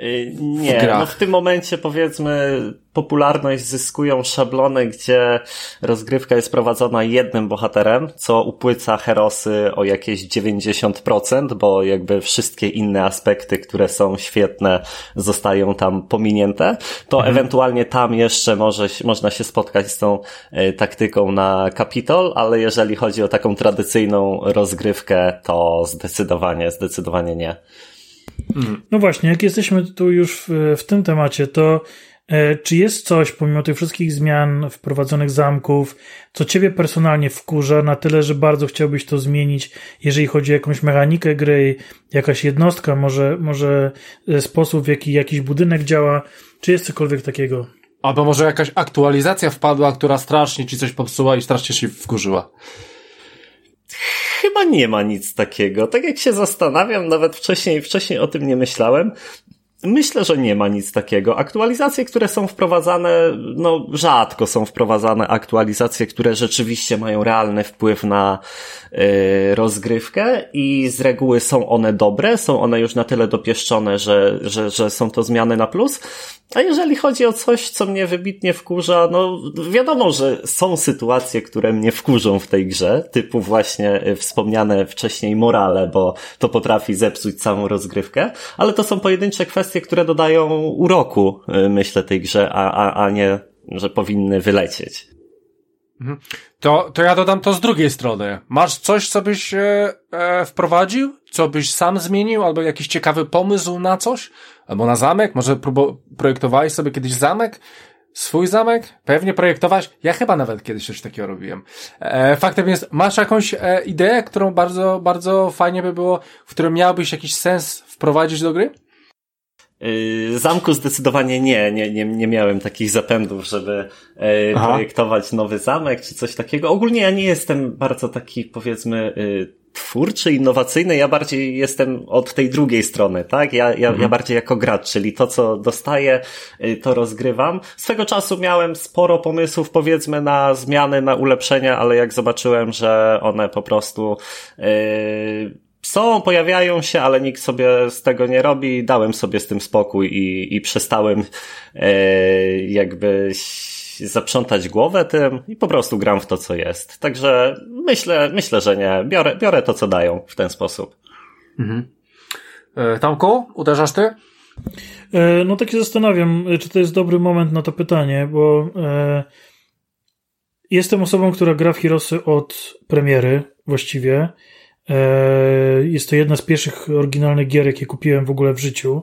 Y, nie, no w tym momencie powiedzmy popularność zyskują szablony, gdzie rozgrywka jest prowadzona jednym bohaterem, co upłyca herosy o jakieś 90%, bo jakby wszystkie inne aspekty, które są świetne, zostają tam pominięte. To mhm. ewentualnie tam jeszcze może, można się spotkać z tą y, taktyką na Capitol, ale jeżeli chodzi o taką tradycyjną rozgrywkę, to zdecydowanie, zdecydowanie nie. No właśnie, jak jesteśmy tu już w, w tym temacie, to e, czy jest coś, pomimo tych wszystkich zmian wprowadzonych zamków, co ciebie personalnie wkurza na tyle, że bardzo chciałbyś to zmienić, jeżeli chodzi o jakąś mechanikę gry, jakaś jednostka, może, może e, sposób, w jaki jakiś budynek działa, czy jest cokolwiek takiego? Albo może jakaś aktualizacja wpadła, która strasznie ci coś popsuła i strasznie się wkurzyła. Chyba nie ma nic takiego. Tak jak się zastanawiam, nawet wcześniej, wcześniej o tym nie myślałem, Myślę, że nie ma nic takiego. Aktualizacje, które są wprowadzane, no rzadko są wprowadzane aktualizacje, które rzeczywiście mają realny wpływ na y, rozgrywkę i z reguły są one dobre, są one już na tyle dopieszczone, że, że, że są to zmiany na plus. A jeżeli chodzi o coś, co mnie wybitnie wkurza, no wiadomo, że są sytuacje, które mnie wkurzą w tej grze, typu właśnie y, wspomniane wcześniej morale, bo to potrafi zepsuć całą rozgrywkę, ale to są pojedyncze kwestie, które dodają uroku, y, myślę, tej grze, a, a, a nie, że powinny wylecieć. Mhm. To, to ja dodam to z drugiej strony. Masz coś, co byś e, e, wprowadził? Co byś sam zmienił? Albo jakiś ciekawy pomysł na coś? Albo na zamek? Może próbo- projektowałeś sobie kiedyś zamek? Swój zamek? Pewnie projektować. Ja chyba nawet kiedyś coś takiego robiłem. E, faktem jest, masz jakąś e, ideę, którą bardzo, bardzo fajnie by było, w którą miałbyś jakiś sens wprowadzić do gry? Yy, zamku zdecydowanie nie, nie, nie, nie miałem takich zapędów, żeby yy, projektować nowy zamek czy coś takiego. Ogólnie ja nie jestem bardzo taki, powiedzmy, yy, twórczy, innowacyjny, ja bardziej jestem od tej drugiej strony, tak? Ja, ja, mhm. ja bardziej jako gracz, czyli to, co dostaję, to rozgrywam. Swego czasu miałem sporo pomysłów, powiedzmy, na zmiany, na ulepszenia, ale jak zobaczyłem, że one po prostu yy, są, pojawiają się, ale nikt sobie z tego nie robi. Dałem sobie z tym spokój i, i przestałem e, jakby zaprzątać głowę tym i po prostu gram w to, co jest. Także myślę, myślę, że nie. Biorę, biorę to, co dają w ten sposób. Mhm. E, Tamku, uderzasz ty? E, no tak się zastanawiam, czy to jest dobry moment na to pytanie, bo e, jestem osobą, która gra w Hirosy od premiery właściwie. E, jest to jedna z pierwszych oryginalnych gier, jakie kupiłem w ogóle w życiu,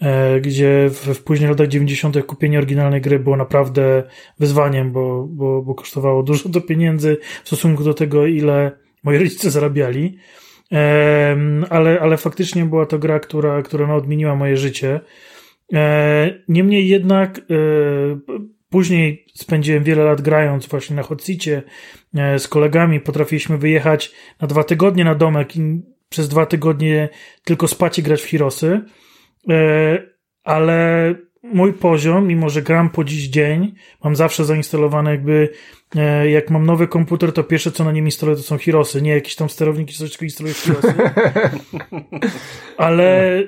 e, gdzie w, w późnych latach 90. kupienie oryginalnej gry było naprawdę wyzwaniem, bo, bo, bo kosztowało dużo do pieniędzy w stosunku do tego, ile moi rodzice zarabiali. E, ale, ale faktycznie była to gra, która, która odmieniła moje życie. Niemniej jednak Później spędziłem wiele lat grając właśnie na Hocicie e, z kolegami. Potrafiliśmy wyjechać na dwa tygodnie na domek i przez dwa tygodnie tylko spać i grać w Hirosy. E, ale mój poziom, mimo że gram po dziś dzień, mam zawsze zainstalowane jakby, e, jak mam nowy komputer, to pierwsze co na nim instaluję to są Hirosy, nie jakieś tam sterowniki, coś tylko instaluję Hirosy. Ale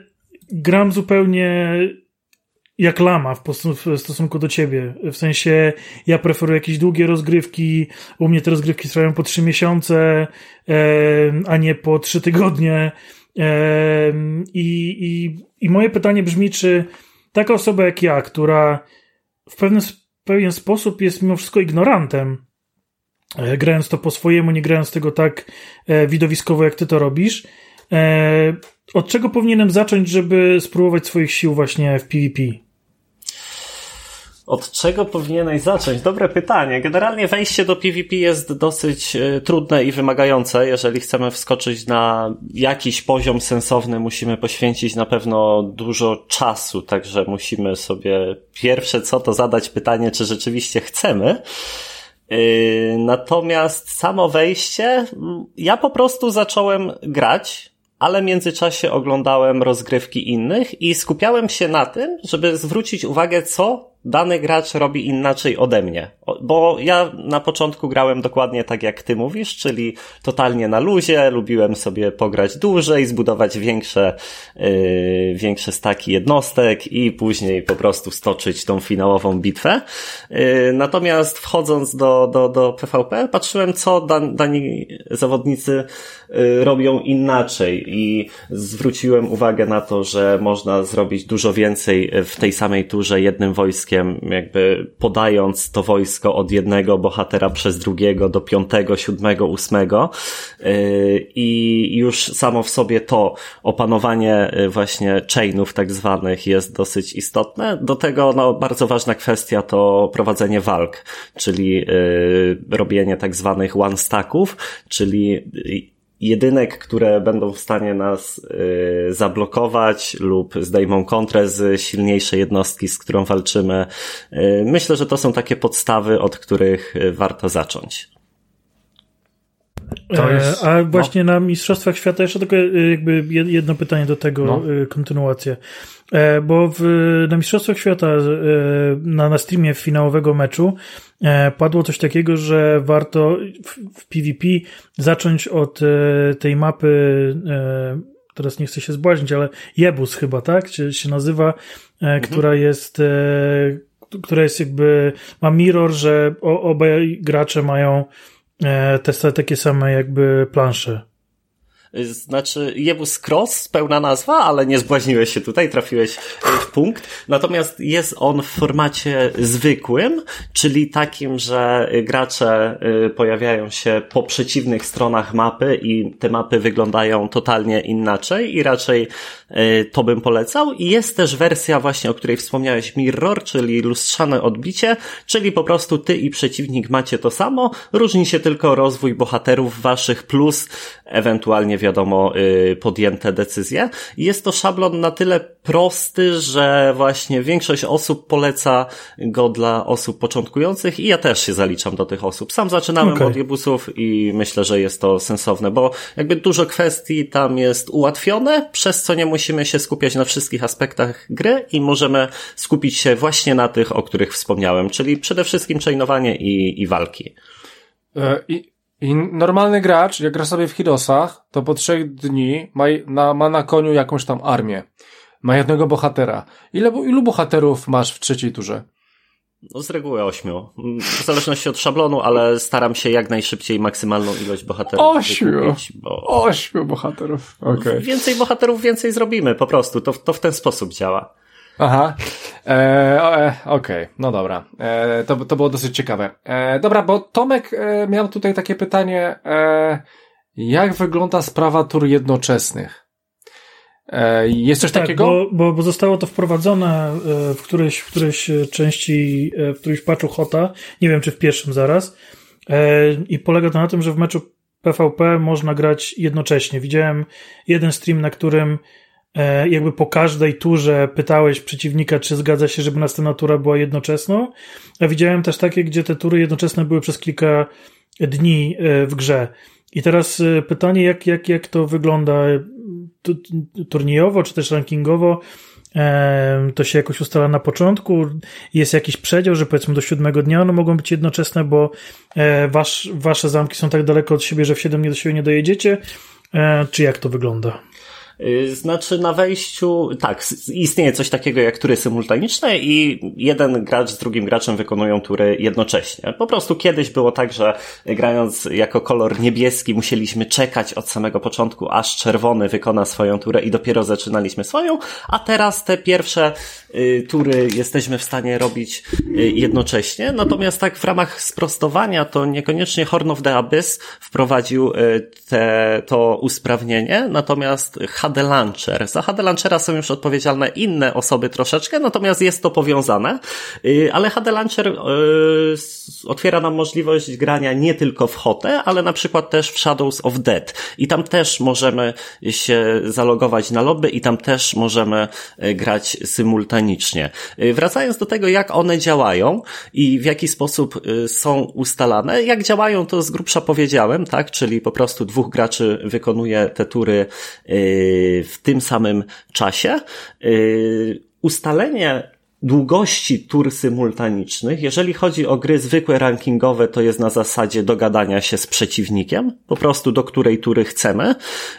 gram zupełnie jak lama w, w stosunku do ciebie. W sensie, ja preferuję jakieś długie rozgrywki, u mnie te rozgrywki trwają po trzy miesiące, e, a nie po trzy tygodnie. E, i, i, I moje pytanie brzmi, czy taka osoba jak ja, która w pewien, pewien sposób jest mimo wszystko ignorantem, e, grając to po swojemu, nie grając tego tak e, widowiskowo, jak ty to robisz, e, od czego powinienem zacząć, żeby spróbować swoich sił właśnie w PvP? Od czego powinieneś zacząć? Dobre pytanie. Generalnie wejście do PvP jest dosyć e, trudne i wymagające. Jeżeli chcemy wskoczyć na jakiś poziom sensowny, musimy poświęcić na pewno dużo czasu, także musimy sobie pierwsze co to zadać pytanie, czy rzeczywiście chcemy. E, natomiast samo wejście, ja po prostu zacząłem grać, ale w międzyczasie oglądałem rozgrywki innych i skupiałem się na tym, żeby zwrócić uwagę, co dany gracz robi inaczej ode mnie. Bo ja na początku grałem dokładnie tak jak ty mówisz, czyli totalnie na luzie, lubiłem sobie pograć dłużej, zbudować większe, yy, większe staki jednostek i później po prostu stoczyć tą finałową bitwę. Yy, natomiast wchodząc do, do, do PvP, patrzyłem co dan, dani zawodnicy robią inaczej i zwróciłem uwagę na to, że można zrobić dużo więcej w tej samej turze jednym wojskiem jakby podając to wojsko od jednego bohatera przez drugiego do piątego, siódmego, ósmego yy, i już samo w sobie to opanowanie yy, właśnie chainów tak zwanych jest dosyć istotne. Do tego no, bardzo ważna kwestia to prowadzenie walk, czyli robienie tak zwanych one stacków, czyli jedynek, które będą w stanie nas y, zablokować lub zdejmą kontrę z silniejszej jednostki, z którą walczymy. Y, myślę, że to są takie podstawy, od których y, warto zacząć. To jest, a właśnie no. na Mistrzostwach Świata jeszcze tylko jakby jedno pytanie do tego, no. kontynuację. Bo w, na Mistrzostwach Świata na, na streamie finałowego meczu padło coś takiego, że warto w, w PvP zacząć od tej mapy teraz nie chcę się zbłaźnić, ale Jebus chyba, tak? Się, się nazywa, e, mhm. która jest, e, która jest jakby, ma mirror, że obaj gracze mają e, te takie same jakby plansze. Znaczy, Jebus Cross, pełna nazwa, ale nie zbłaźniłeś się tutaj, trafiłeś w punkt. Natomiast jest on w formacie zwykłym, czyli takim, że gracze y, pojawiają się po przeciwnych stronach mapy i te mapy wyglądają totalnie inaczej i raczej y, to bym polecał. I jest też wersja właśnie, o której wspomniałeś, Mirror, czyli lustrzane odbicie, czyli po prostu ty i przeciwnik macie to samo, różni się tylko rozwój bohaterów waszych plus ewentualnie wiadomo, y, podjęte decyzje. Jest to szablon na tyle prosty, że właśnie większość osób poleca go dla osób początkujących i ja też się zaliczam do tych osób. Sam zaczynałem okay. od jebusów i myślę, że jest to sensowne, bo jakby dużo kwestii tam jest ułatwione, przez co nie musimy się skupiać na wszystkich aspektach gry i możemy skupić się właśnie na tych, o których wspomniałem, czyli przede wszystkim chainowanie i, i walki. E, I i normalny gracz, jak gra sobie w Hirosach, to po trzech dni ma na, ma na koniu jakąś tam armię. Ma jednego bohatera. Ile, ilu bohaterów masz w trzeciej turze? No z reguły ośmiu. W zależności od szablonu, ale staram się jak najszybciej maksymalną ilość bohaterów Ośmiu! Wykupić, bo... Ośmiu bohaterów. Okay. Więcej bohaterów, więcej zrobimy, po prostu. To, to w ten sposób działa. Aha. E, e, Okej, okay. no dobra. E, to, to było dosyć ciekawe. E, dobra, bo Tomek e, miał tutaj takie pytanie, e, jak wygląda sprawa tur jednoczesnych? E, jest coś tak, takiego? Bo, bo, bo zostało to wprowadzone e, w którejś, w którejś części, e, w którymś patchu Hota, nie wiem czy w pierwszym zaraz, i polega to na tym, że w meczu PvP można grać jednocześnie. Widziałem jeden stream, na którym jakby po każdej turze pytałeś przeciwnika, czy zgadza się, żeby następna tura była jednoczesną. A widziałem też takie, gdzie te tury jednoczesne były przez kilka dni e, w grze. I teraz e, pytanie, jak, jak, jak to wygląda turniejowo, czy też rankingowo? To się jakoś ustala na początku? Jest jakiś przedział, że powiedzmy do siódmego dnia one mogą być jednoczesne, bo wasz, wasze zamki są tak daleko od siebie, że w siedem dni do siebie nie dojedziecie? Czy jak to wygląda? Y, znaczy na wejściu, tak, istnieje coś takiego jak tury symultaniczne i jeden gracz z drugim graczem wykonują tury jednocześnie. Po prostu kiedyś było tak, że grając jako kolor niebieski musieliśmy czekać od samego początku, aż czerwony wykona swoją turę i dopiero zaczynaliśmy swoją, a teraz te pierwsze y, tury jesteśmy w stanie robić y, jednocześnie. Natomiast tak w ramach sprostowania to niekoniecznie Horn of the Abyss wprowadził te, to usprawnienie, natomiast HD Launcher. Za HD Launchera są już odpowiedzialne inne osoby troszeczkę, natomiast jest to powiązane, y, ale HD Launcher y, otwiera nam możliwość grania nie tylko w Hotę, ale na przykład też w Shadows of Dead i tam też możemy się zalogować na lobby i tam też możemy y, grać symultanicznie. Wracając do tego, jak one działają i w jaki sposób są ustalane, jak działają to z grubsza powiedziałem, tak, czyli po prostu dwóch graczy wykonuje te tury w tym samym czasie. Y, ustalenie długości tur symultanicznych. Jeżeli chodzi o gry zwykłe rankingowe, to jest na zasadzie dogadania się z przeciwnikiem, po prostu do której tury chcemy.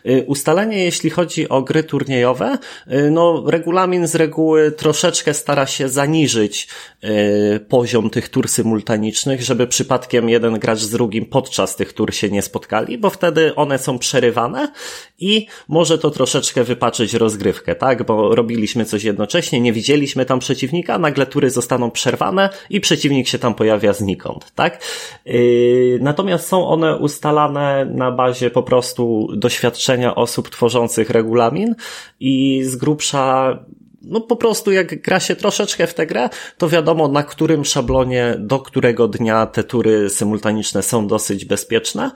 Y, ustalenie, jeśli chodzi o gry turniejowe, y, no regulamin z reguły troszeczkę stara się zaniżyć y, poziom tych tur symultanicznych, żeby przypadkiem jeden gracz z drugim podczas tych tur się nie spotkali, bo wtedy one są przerywane i może to troszeczkę wypaczyć rozgrywkę, tak? Bo robiliśmy coś jednocześnie, nie widzieliśmy tam przeciwnika, przeciwnika, nagle tury zostaną przerwane i przeciwnik się tam pojawia znikąd, tak? Yy, natomiast są one ustalane na bazie po prostu doświadczenia osób tworzących regulamin i z grubsza no po prostu jak gra się troszeczkę w tę grę, to wiadomo na którym szablonie, do którego dnia te tury symultaniczne są dosyć bezpieczne.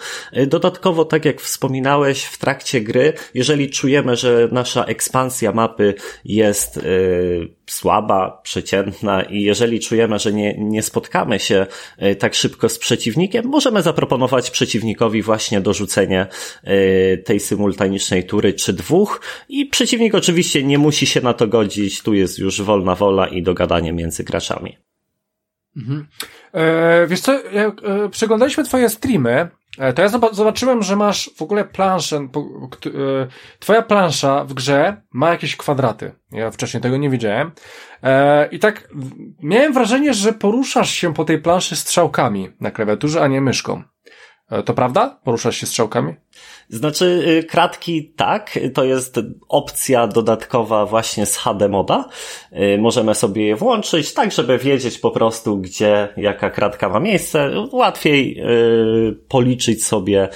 Dodatkowo, tak jak wspominałeś, w trakcie gry, jeżeli czujemy, że nasza ekspansja mapy jest yy, słaba, przeciętna i jeżeli czujemy, że nie, nie spotkamy się e, tak szybko z przeciwnikiem, możemy zaproponować przeciwnikowi właśnie dorzucenie e, tej symultanicznej tury czy dwóch i przeciwnik oczywiście nie musi się na to godzić, tu jest już wolna wola i dogadanie między graczami. Mhm. E, wiesz co, jak e, przeglądaliśmy twoje streamy, to ja zobaczyłem, że masz w ogóle planszę, e, twoja plansza w grze ma jakieś kwadraty. Ja wcześniej tego nie widziałem. E, I tak miałem wrażenie, że poruszasz się po tej planszy strzałkami na klawiaturze, a nie myszką. E, to prawda? Poruszasz się strzałkami? Znaczy, y, kratki tak, to jest opcja dodatkowa właśnie z HD moda. Y, możemy sobie je włączyć, tak żeby wiedzieć po prostu, gdzie jaka kratka ma miejsce. Łatwiej y, policzyć sobie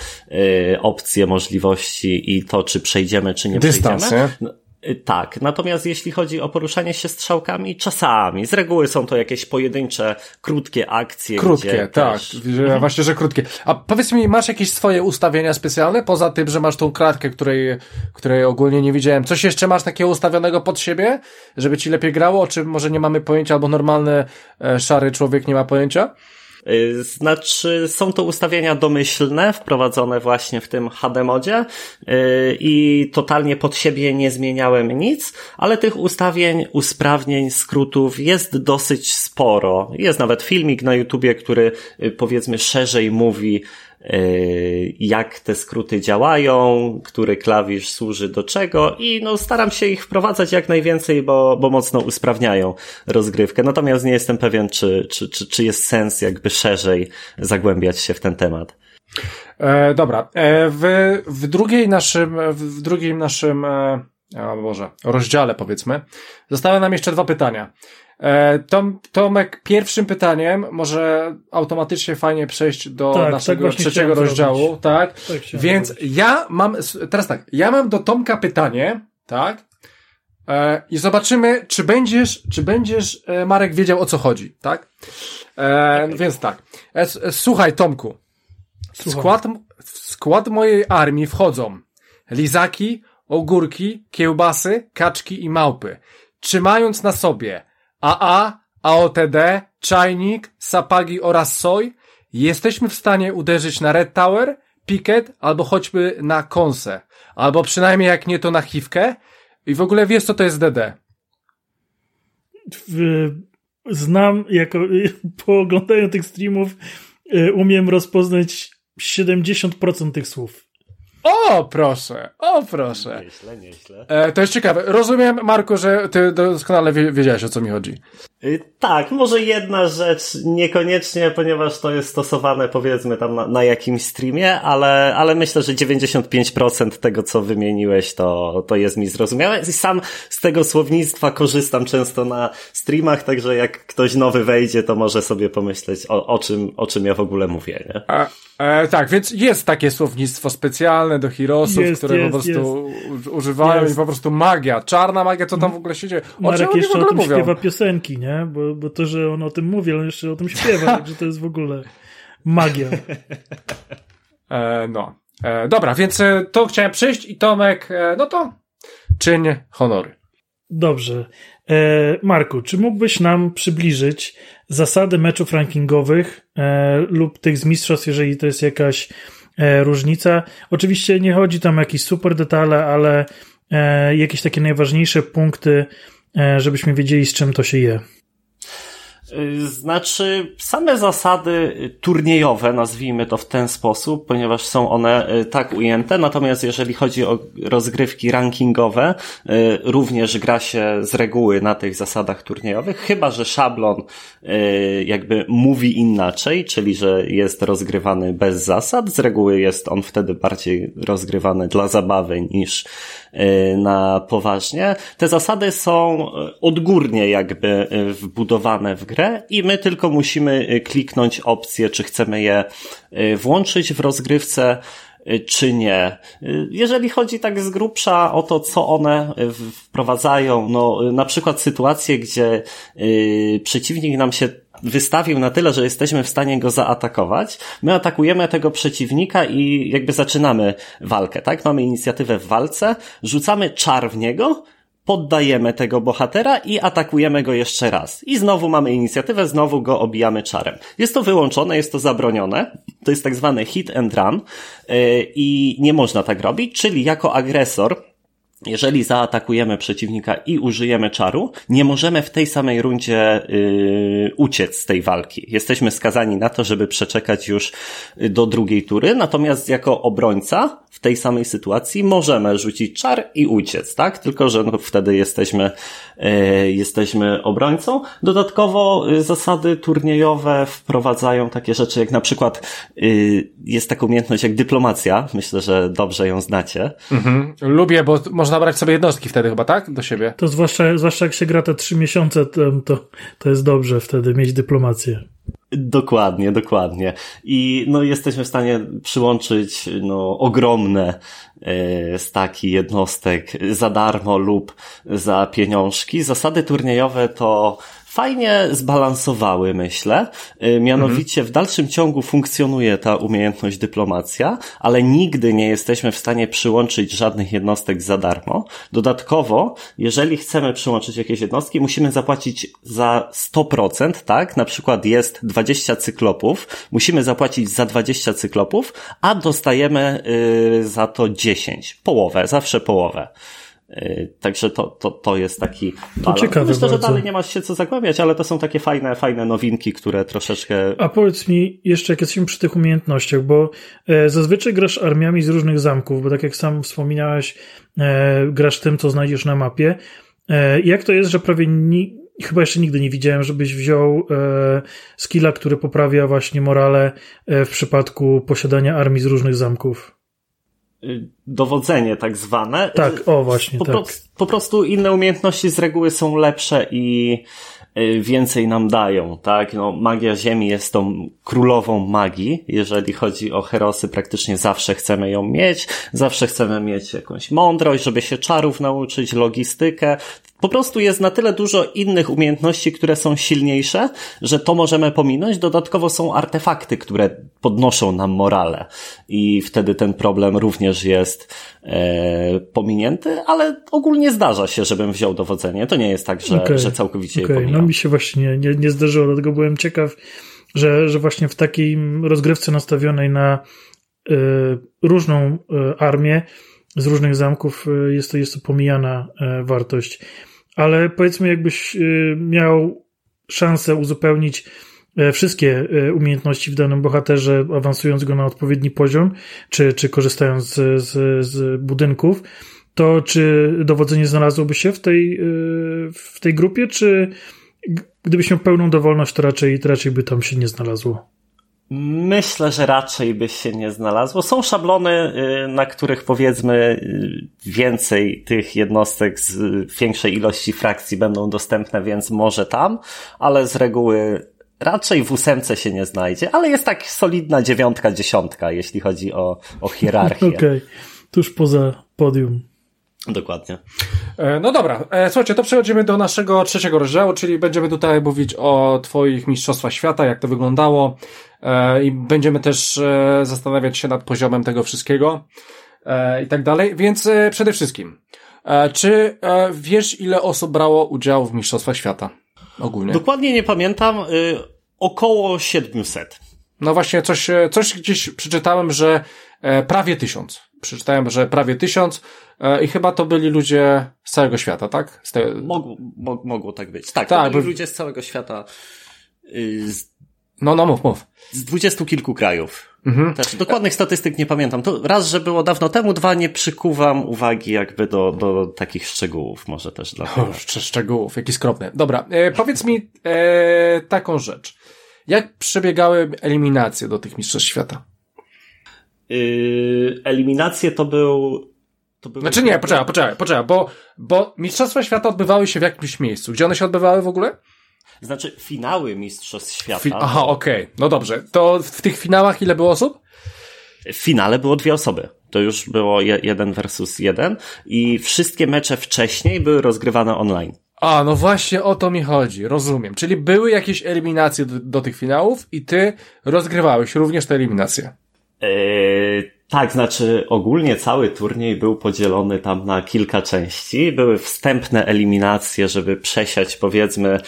opcje, możliwości i to, czy przejdziemy, czy nie Dystans, przejdziemy. Nie? Y, tak, natomiast jeśli chodzi o poruszanie się strzałkami, czasami, z reguły są to jakieś pojedyncze, krótkie akcje. Krótkie, tak, też... Mhm. właśnie, że krótkie. A powiedz mi, masz jakieś swoje ustawienia specjalne, poza tym, że masz tą kratkę, której, której ogólnie nie widziałem. Coś jeszcze masz takiego ustawionego pod siebie, żeby ci lepiej grało, o czym może nie mamy pojęcia, albo normalny, e, szary człowiek nie ma pojęcia? Y, znaczy, są to ustawienia domyślne, wprowadzone właśnie w tym HD modzie y, i totalnie pod siebie nie zmieniałem nic, ale tych ustawień, usprawnień, skrótów jest dosyć sporo. Jest nawet filmik na YouTubie, który y, powiedzmy szerzej mówi jak te skróty działają, który klawisz służy do czego i no staram się ich wprowadzać jak najwięcej, bo, bo mocno usprawniają rozgrywkę. Natomiast nie jestem pewien, czy, czy, czy, czy jest sens jakby szerzej zagłębiać się w ten temat. E, dobra, e, w, w drugiej naszym, w drugim naszym, e, o Boże, rozdziale powiedzmy, zostały nam jeszcze dwa pytania. E, Tom, Tomek, pierwszym pytaniem może automatycznie fajnie przejść do tak, tak naszego tak trzeciego rozdziału, zrobić. tak? tak Więc zrobić. ja mam, teraz tak, ja mam do Tomka pytanie, tak? E, I zobaczymy, czy będziesz, czy będziesz, e, Marek, wiedział o co chodzi, tak? E, więc tak. E, e słuchaj, Tomku. W skład, w skład mojej armii wchodzą lizaki, ogórki, kiełbasy, kaczki i małpy. Trzymając na sobie AA, AOTD, Czajnik, Sapagi oraz Soj, jesteśmy w stanie uderzyć na Red Tower, Picket albo choćby na Konsę. Albo przynajmniej jak nie to na Chiwkę. I w ogóle wiesz co to jest DD? Znam, jako po oglądaniu tych streamów y, umiem rozpoznać 70% tych słów. O, proszę, o, proszę. Nieźle, nieźle. E, to jest ciekawe. Rozumiem, Marku, że ty doskonale wiedziałeś, o co mi chodzi. Y, tak, może jedna rzecz, niekoniecznie, ponieważ to jest stosowane powiedzmy tam na, na jakimś streamie, ale, ale myślę, że 95% tego, co wymieniłeś, to, to jest mi zrozumiałe. I sam z tego słownictwa korzystam często na streamach, także jak ktoś nowy wejdzie, to może sobie pomyśleć, o, o, czym, o czym ja w ogóle mówię. Nie? A, e, tak, więc jest takie słownictwo specjalne do Hirosów, jest, które jest, po prostu jest. używają i po prostu magia, czarna magia, co tam w ogóle się dzieje. O Marek czym jeszcze o tym mówią? śpiewa piosenki, nie? Bo, bo to, że on o tym mówi, on jeszcze o tym śpiewa, także to jest w ogóle magia. E, no. E, dobra, więc e, to chciałem przyjść i Tomek, e, no to czyń honory. Dobrze. E, Marku, czy mógłbyś nam przybliżyć zasady meczów rankingowych e, lub tych z mistrzostw, jeżeli to jest jakaś różnica? Oczywiście nie chodzi tam o jakieś super detale, ale jakieś takie najważniejsze punkty, żebyśmy wiedzieli, z czym to się je. Y, znaczy, same zasady turniejowe, nazwijmy to w ten sposób, ponieważ są one y, tak ujęte, natomiast jeżeli chodzi o rozgrywki rankingowe, y, również gra się z reguły na tych zasadach turniejowych, chyba że szablon jakby mówi inaczej, czyli że jest rozgrywany bez zasad. Z reguły jest on wtedy bardziej rozgrywany dla zabawy niż Y, na poważnie. Te zasady są y, odgórnie jakby y, wbudowane w grę i my tylko musimy kliknąć opcję, czy chcemy je włączyć w rozgrywce, czy nie. Jeżeli chodzi tak z grubsza o to, co one wprowadzają, no na przykład sytuacje, gdzie przeciwnik nam się wystawił na tyle, że jesteśmy w stanie go zaatakować. My atakujemy tego przeciwnika i jakby zaczynamy walkę, tak? Mamy inicjatywę w walce, rzucamy czar w niego, poddajemy tego bohatera i atakujemy go jeszcze raz. I znowu mamy inicjatywę, znowu go obijamy czarem. Jest to wyłączone, jest to zabronione. To jest tak zwany hit and run yy, i nie można tak robić, czyli jako agresor jeżeli zaatakujemy przeciwnika i użyjemy czaru, nie możemy w tej samej rundzie yy, uciec z tej walki. Jesteśmy skazani na to, żeby przeczekać już do drugiej tury, natomiast jako obrońca w tej samej sytuacji możemy rzucić czar i uciec, tak? Tylko, że no, wtedy jesteśmy, yy, jesteśmy obrońcą. Dodatkowo yy, zasady turniejowe wprowadzają takie rzeczy jak na przykład yy, jest taka umiejętność jak dyplomacja. Myślę, że dobrze ją znacie. Mhm. Lubię, bo można brać sobie jednostki wtedy chyba, tak? Do siebie. To zwłaszcza, zwłaszcza jak się gra te trzy miesiące, to, to jest dobrze wtedy mieć dyplomację. Dokładnie, dokładnie. I no, jesteśmy w stanie przyłączyć no, ogromne e, staki jednostek za darmo lub za pieniążki. Zasady turniejowe to fajnie zbalansowały, myślę. Y, mianowicie w dalszym ciągu funkcjonuje ta umiejętność dyplomacja, ale nigdy nie jesteśmy w stanie przyłączyć żadnych jednostek za darmo. Dodatkowo, jeżeli chcemy przyłączyć jakieś jednostki, musimy zapłacić za 100%, tak? Na przykład jest 20 cyklopów, musimy zapłacić za 20 cyklopów, a dostajemy yy, za to 10. Połowę, zawsze połowę. Yy, także to, to, to jest taki balans. Ciekawe Myślę, bardzo. że dalej nie ma się co zagłębiać, ale to są takie fajne, fajne nowinki, które troszeczkę... A powiedz mi jeszcze, jak jesteśmy przy tych umiejętnościach, bo e, zazwyczaj grasz armiami z różnych zamków, bo tak jak sam wspominałeś, e, grasz tym, co znajdziesz na mapie. E, jak to jest, że prawie ni chyba jeszcze nigdy nie widziałem, żebyś wziął e, skilla, który poprawia właśnie morale e, w przypadku posiadania armii z różnych zamków? Y, dowodzenie tak zwane. Tak, o właśnie, po, tak. Pro, po prostu inne umiejętności z reguły są lepsze i y, więcej nam dają, tak? No, magia ziemi jest tą królową magii. Jeżeli chodzi o herosy, praktycznie zawsze chcemy ją mieć. Zawsze chcemy mieć jakąś mądrość, żeby się czarów nauczyć, logistykę. Po prostu jest na tyle dużo innych umiejętności, które są silniejsze, że to możemy pominąć. Dodatkowo są artefakty, które podnoszą nam morale i wtedy ten problem również jest e, pominięty, ale ogólnie zdarza się, żebym wziął dowodzenie. To nie jest tak, że, okay. że całkowicie okay. je. No mi się właśnie nie, nie zdarzyło, dlatego byłem ciekaw, że, że właśnie w takiej rozgrywce nastawionej na y, różną y, armię z różnych zamków y, jest to, jest to pomijana wartość ale powiedzmy, jakbyś y, miał szansę uzupełnić e, wszystkie e, umiejętności w danym bohaterze, awansując go na odpowiedni poziom, czy, czy korzystając z, z, z budynków, to czy dowodzenie znalazłoby się w tej, e, w tej grupie, czy gdybyś miał pełną dowolność, to raczej, to raczej by tam się nie znalazło? Myślę, że raczej by się nie znalazło. Są szablony, y, na których powiedzmy y, więcej tych jednostek z większej ilości frakcji będą dostępne, więc może tam, ale z reguły raczej w ósemce się nie znajdzie, ale jest tak solidna dziewiątka, dziesiątka, jeśli chodzi o, o hierarchię. Okej, okay. tuż poza podium. Dokładnie. E, no dobra, e, słuchajcie, to przechodzimy do naszego trzeciego rozdziału, czyli będziemy tutaj mówić o Twoich Mistrzostwach Świata, jak to wyglądało e, i będziemy też zastanawiać się nad poziomem tego wszystkiego i tak dalej. Więc przede wszystkim, czy wiesz, ile osób brało udział w Mistrzostwach Świata ogólnie? Dokładnie nie pamiętam, około 700. No właśnie, coś, coś gdzieś przeczytałem, że prawie tysiąc. Przeczytałem, że prawie tysiąc i chyba to byli ludzie z całego świata, tak? Te... Mogło, mo mogło tak być. Tak, tak to byli bo... ludzie z całego świata. Y, z... No, no, mów, mów. Z dwudziestu kilku krajów. Mhm. Też dokładnych statystyk nie pamiętam. To raz, że było dawno temu, dwa, nie przykuwam uwagi jakby do, do takich szczegółów, może też dla O, szczegółów, jaki skromny. Dobra, e, powiedz mi e, taką rzecz. Jak przebiegały eliminacje do tych mistrzostw świata? Yy, eliminacje to był. To był znaczy nie, poczekaj, poczekaj, poczekaj, bo, bo Mistrzostwa Świata odbywały się w jakimś miejscu. Gdzie one się odbywały w ogóle? Znaczy, finały Mistrzostw Świata. Fi Aha, okej, okay. no dobrze. To w tych finałach ile było osób? W finale było dwie osoby. To już było je, jeden versus jeden i wszystkie mecze wcześniej były rozgrywane online. A, no właśnie o to mi chodzi, rozumiem. Czyli były jakieś eliminacje do, do tych finałów i ty rozgrywałeś również te eliminacje. Yy, Tak, znaczy ogólnie cały turniej był podzielony tam na kilka części. Były wstępne eliminacje, żeby przesiać powiedzmy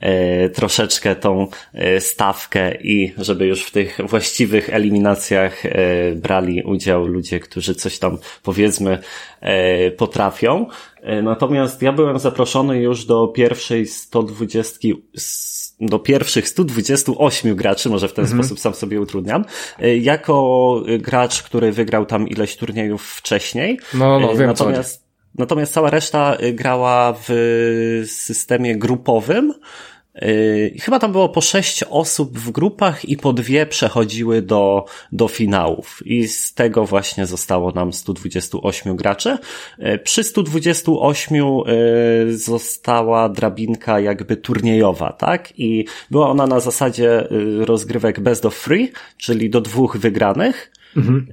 e, troszeczkę tą e, stawkę i żeby już w tych właściwych eliminacjach e, brali udział ludzie, którzy coś tam powiedzmy e, potrafią. E, natomiast ja byłem zaproszony już do pierwszej 120 do pierwszych 128 graczy, może w ten mhm. sposób sam sobie utrudniam, e, jako gracz, który wygrał tam ileś turniejów wcześniej. No, no, wiem natomiast, co. Natomiast cała reszta grała w systemie grupowym, chyba tam było po sześć osób w grupach i po dwie przechodziły do, do finałów. I z tego właśnie zostało nam 128 graczy. Yy, przy 128 yy, została drabinka jakby turniejowa, tak? I była ona na zasadzie rozgrywek best of three, czyli do dwóch wygranych. Mhm.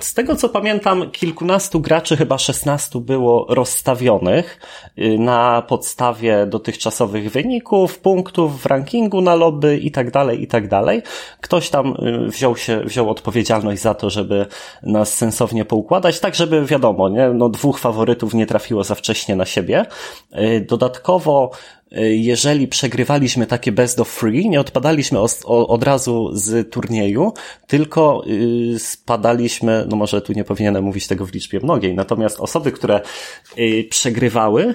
Z tego co pamiętam, kilkunastu graczy, chyba szesnastu było rozstawionych y, na podstawie dotychczasowych wyników, punktów w rankingu na lobby i tak dalej, i tak dalej. Ktoś tam y, wziął się, wziął odpowiedzialność za to, żeby nas sensownie poukładać, tak żeby wiadomo, nie? No, dwóch faworytów nie trafiło za wcześnie na siebie. Y, dodatkowo jeżeli przegrywaliśmy takie best of three, nie odpadaliśmy od, razu z turnieju, tylko y, spadaliśmy, no może tu nie powinienem mówić tego w liczbie mnogiej, natomiast osoby, które y, przegrywały,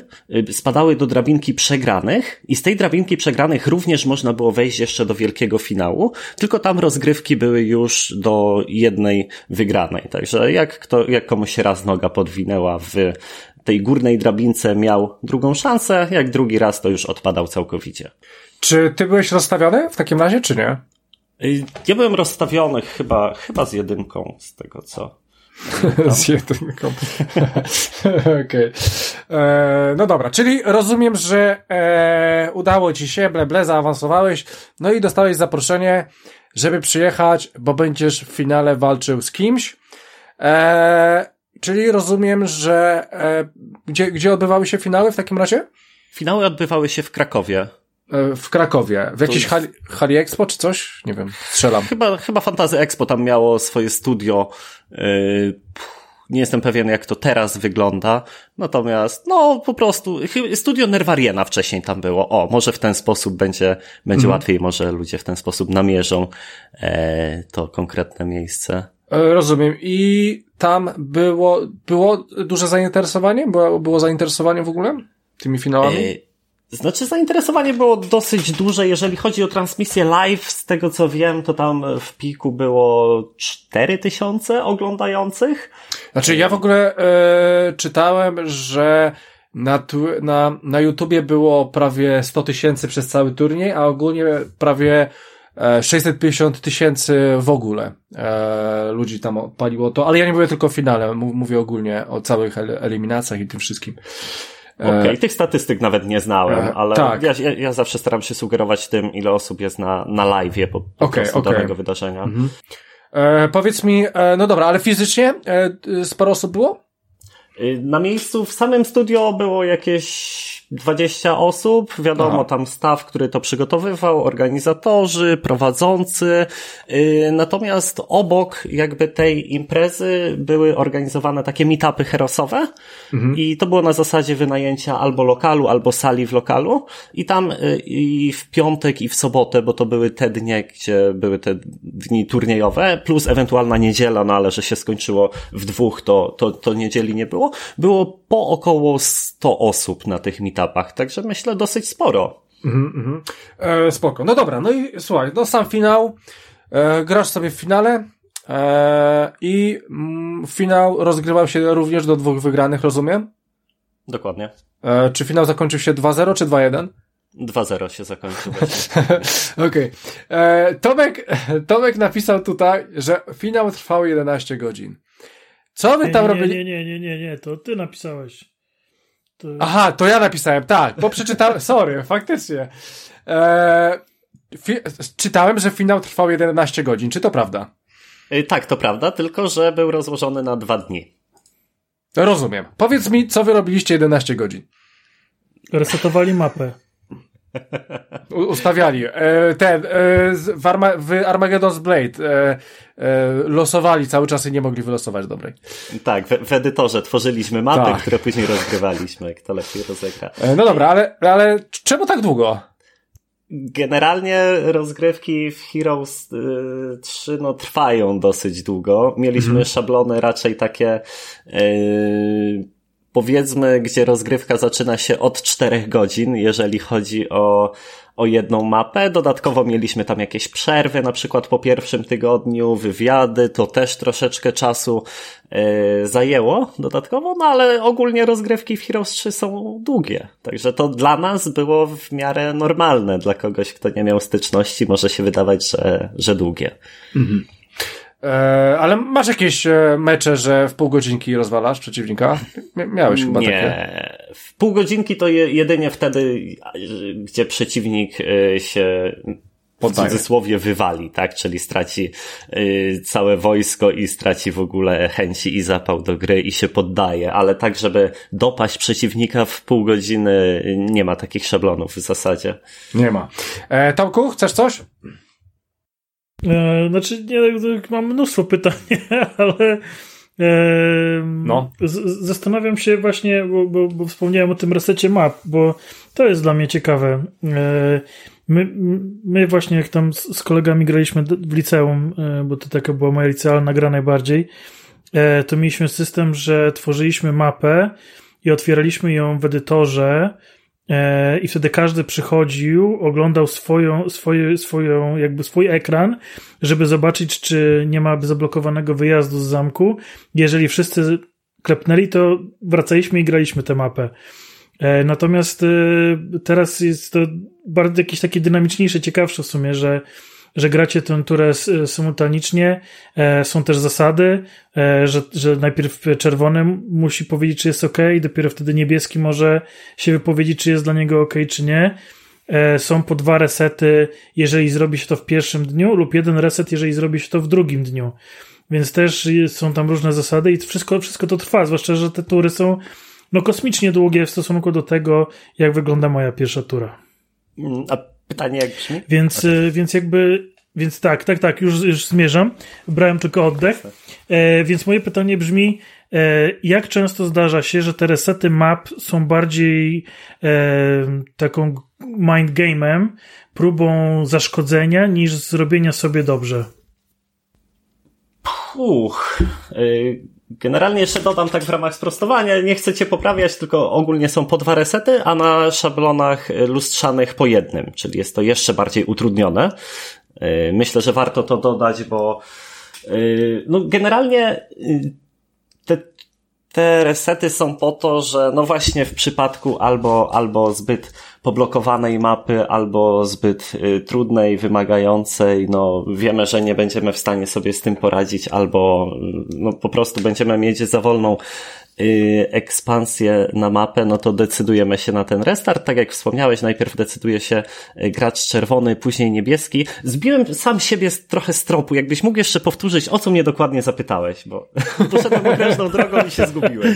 spadały do drabinki przegranych i z tej drabinki przegranych również można było wejść jeszcze do wielkiego finału, tylko tam rozgrywki były już do jednej wygranej. Także jak, kto, jak komuś raz noga podwinęła w tej górnej drabince miał drugą szansę, jak drugi raz to już odpadał całkowicie. Czy ty byłeś rozstawiony w takim razie, czy nie? Y, ja byłem rozstawiony chyba, chyba z jedynką, z tego co. z jedynką. Okej. Okay. E, no dobra, czyli rozumiem, że e, udało ci się, ble, ble, zaawansowałeś, no i dostałeś zaproszenie, żeby przyjechać, bo będziesz w finale walczył z kimś. E, Czyli rozumiem, że e, gdzie, gdzie odbywały się finały w takim razie? Finały odbywały się w Krakowie. E, w Krakowie. W jakiejś hali, hali Expo czy coś? Nie wiem, strzelam. Chyba, chyba Fantazy Expo tam miało swoje studio. Yy, nie jestem pewien, jak to teraz wygląda. Natomiast, no, po prostu, studio Nerwariena wcześniej tam było. O, może w ten sposób będzie, będzie mhm. łatwiej, może ludzie w ten sposób namierzą e, to konkretne miejsce. E, rozumiem. I tam było, było duże zainteresowanie? Było, było zainteresowanie w ogóle tymi finałami? E, znaczy, zainteresowanie było dosyć duże. Jeżeli chodzi o transmisję live, z tego co wiem, to tam w piku było 4000 oglądających. Znaczy, ja w ogóle e, czytałem, że na, na, na YouTubie było prawie 100 tysięcy przez cały turniej, a ogólnie prawie 650 e, tysięcy w ogóle e, ludzi tam odpaliło to, ale ja nie mówię tylko o finale, mówię ogólnie o całych eliminacjach i tym wszystkim. E, Okej, okay, tych statystyk nawet nie znałem, ale tak. ja, ja, zawsze staram się sugerować tym, ile osób jest na, na live po, po okay, prostu okay. danego wydarzenia. Mhm. E, powiedz mi, e, no dobra, ale fizycznie e, sporo osób było? Na miejscu w samym studio było jakieś 20 osób, wiadomo, Aha. tam staw, który to przygotowywał, organizatorzy, prowadzący. Yy, natomiast obok jakby tej imprezy były organizowane takie meetupy herosowe mhm. i to było na zasadzie wynajęcia albo lokalu, albo sali w lokalu i tam yy, i w piątek i w sobotę, bo to były te dnie, gdzie były te dni turniejowe, plus ewentualna niedziela, no ale że się skończyło w dwóch, to, to, to niedzieli nie było. Było po około 100 osób na tych meetupach także myślę dosyć sporo. Mhm, mhm. E, spoko. No dobra, no i słuchaj, no sam finał, e, grasz sobie w finale e, i mm, finał rozgrywał się również do dwóch wygranych, rozumiem? Dokładnie. E, czy finał zakończył się 2-0 czy 2-1? 2-0 się zakończył. Okej. Okay. E, Tomek, Tomek napisał tutaj, że finał trwał 11 godzin. Co wy tam robili? Nie, nie, nie, nie, nie, to ty napisałeś. To... Aha, to ja napisałem, tak, bo przeczytałem, sorry, faktycznie. Eee, czytałem, że finał trwał 11 godzin, czy to prawda? Yy, tak, to prawda, tylko że był rozłożony na dwa dni. Rozumiem. Powiedz mi, co wy robiliście 11 godzin? Resetowali mapę. Ustawiali. E, ten, e, w, Arma w Armageddon's Blade e, e, losowali cały czas i nie mogli wylosować dobrej. Tak, w, w edytorze tworzyliśmy mapy, tak. które później rozgrywaliśmy, kto lepiej rozegra. E, no dobra, ale, ale czemu tak długo? Generalnie rozgrywki w Heroes 3 no, trwają dosyć długo. Mieliśmy mhm. szablony raczej takie yy, powiedzmy, gdzie rozgrywka zaczyna się od 4 godzin, jeżeli chodzi o, o jedną mapę. Dodatkowo mieliśmy tam jakieś przerwy, na przykład po pierwszym tygodniu, wywiady, to też troszeczkę czasu yy, zajęło dodatkowo, no ale ogólnie rozgrywki w Heroes 3 są długie. Także to dla nas było w miarę normalne. Dla kogoś, kto nie miał styczności, może się wydawać, że, że długie. Mhm. E, ale masz jakieś e, mecze, że w pół godzinki rozwalasz przeciwnika? Miałeś chyba nie. takie. Nie. W pół godzinki to jedynie wtedy, gdzie przeciwnik e, się w cudzysłowie wywali, tak? Czyli straci całe wojsko i straci w ogóle chęci i zapał do gry i się poddaje, ale tak, żeby dopaść przeciwnika w pół godziny, nie ma takich szablonów w zasadzie. Nie ma. E, Tomku, chcesz coś? E, znaczy, nie, mam mnóstwo pytań, ale e, no. z, zastanawiam się właśnie, bo, bo, bo, wspomniałem o tym resecie map, bo to jest dla mnie ciekawe. E, my, my właśnie jak tam z, z kolegami graliśmy w liceum, e, bo to taka była moja licealna gra najbardziej, e, to mieliśmy system, że tworzyliśmy mapę i otwieraliśmy ją w edytorze i wtedy każdy przychodził, oglądał swoją, swoje, swoją, jakby swój ekran, żeby zobaczyć, czy nie ma zablokowanego wyjazdu z zamku. Jeżeli wszyscy klepnęli, to wracaliśmy i graliśmy tę mapę. E, natomiast e, teraz jest to bardzo jakieś takie dynamiczniejsze, ciekawsze w sumie, że że gracie tę turę symultanicznie, e, są też zasady, e, że, że najpierw czerwony musi powiedzieć, czy jest ok, i dopiero wtedy niebieski może się wypowiedzieć, czy jest dla niego ok, czy nie. E, są po dwa resety, jeżeli zrobi się to w pierwszym dniu, lub jeden reset, jeżeli zrobi się to w drugim dniu. Więc też są tam różne zasady i wszystko, wszystko to trwa, zwłaszcza, że te tury są no kosmicznie długie w stosunku do tego, jak wygląda moja pierwsza tura. Mm, a Pytanie jak brzmi? Więc, okay. więc jakby, więc tak, tak, tak, już, już zmierzam. Brałem tylko oddech. E, więc moje pytanie brzmi, e, jak często zdarza się, że te resety map są bardziej e, taką mind game'em, próbą zaszkodzenia niż zrobienia sobie dobrze? Puch. Generalnie jeszcze dodam tak w ramach sprostowania, nie chcę cię poprawiać, tylko ogólnie są po dwa resety, a na szablonach lustrzanych po jednym, czyli jest to jeszcze bardziej utrudnione. Y, myślę, że warto to dodać, bo y, no generalnie y, te, te resety są po to, że no właśnie w przypadku albo, albo zbyt poblokowanej mapy albo zbyt y, trudnej, wymagającej, no wiemy, że nie będziemy w stanie sobie z tym poradzić albo no po prostu będziemy mieć za wolną y, ekspansję na mapę, no to decydujemy się na ten restart. Tak jak wspomniałeś, najpierw decyduje się y, gracz czerwony, później niebieski. Zbiłem sam siebie trochę z tropu. Jakbyś mógł jeszcze powtórzyć, o co mnie dokładnie zapytałeś, bo poszedłem okrężną drogą i się zgubiłem.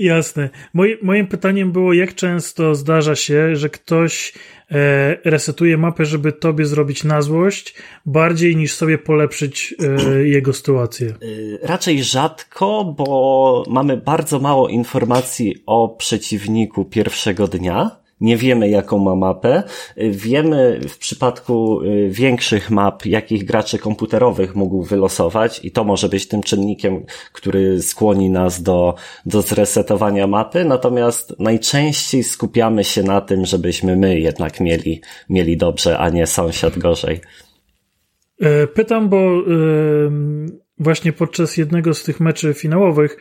Jasne. Moje, moim pytaniem było, jak często zdarza się, że ktoś e, resetuje mapę, żeby tobie zrobić na złość, bardziej niż sobie polepszyć e, jego sytuację? E, raczej rzadko, bo mamy bardzo mało informacji o przeciwniku pierwszego dnia nie wiemy jaką ma mapę. Wiemy w przypadku y, większych map, jakich graczy komputerowych mógł wylosować i to może być tym czynnikiem, który skłoni nas do, do zresetowania mapy, natomiast najczęściej skupiamy się na tym, żebyśmy my jednak mieli, mieli dobrze, a nie sąsiad gorzej. E, pytam, bo właśnie podczas jednego z tych meczy finałowych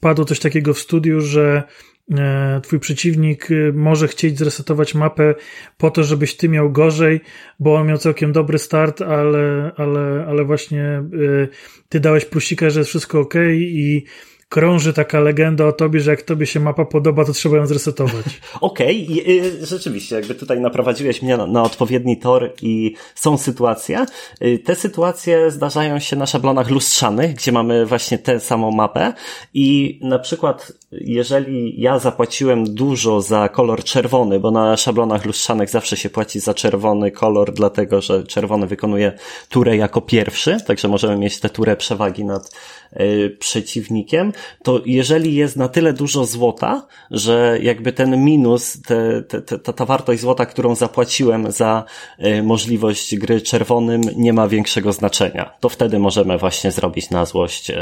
padło coś takiego w studiu, że E, twój przeciwnik e, może chcieć zresetować mapę po to, żebyś ty miał gorzej, bo on miał całkiem dobry start, ale, ale, ale właśnie e, ty dałeś plusika, że jest wszystko ok i krąży taka legenda o tobie, że jak tobie się mapa podoba, to trzeba ją zresetować. Okej, okay. rzeczywiście, jakby tutaj naprowadziłeś mnie na, na, odpowiedni tor i są sytuacje. Y, te sytuacje zdarzają się na szablonach lustrzanych, gdzie mamy właśnie tę samą mapę i na przykład jeżeli ja zapłaciłem dużo za kolor czerwony, bo na szablonach lustrzanych zawsze się płaci za czerwony kolor, dlatego że czerwony wykonuje turę jako pierwszy, także możemy mieć tę turę przewagi nad y, przeciwnikiem, to jeżeli jest na tyle dużo złota, że jakby ten minus, te, te, te, ta wartość złota, którą zapłaciłem za y, możliwość gry czerwonym nie ma większego znaczenia, to wtedy możemy właśnie zrobić na złość y,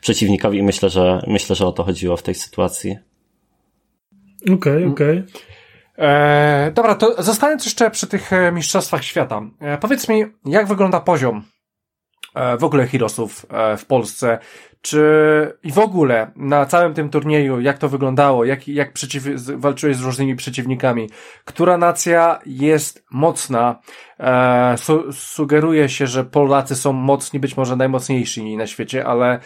przeciwnikowi i myślę, że myślę, że o to chodziło w tej sytuacji. Okej, okay, okej. Okay. E, dobra, to zostając jeszcze przy tych e, mistrzostwach świata, e, powiedz mi, jak wygląda poziom e, w ogóle Heroesów e, w Polsce? Czy i w ogóle na całym tym turnieju, jak to wyglądało, jak, jak przeciw, walczyłeś z różnymi przeciwnikami? Która nacja jest mocna? E, su, sugeruje się, że Polacy są mocni, być może najmocniejsi na świecie, ale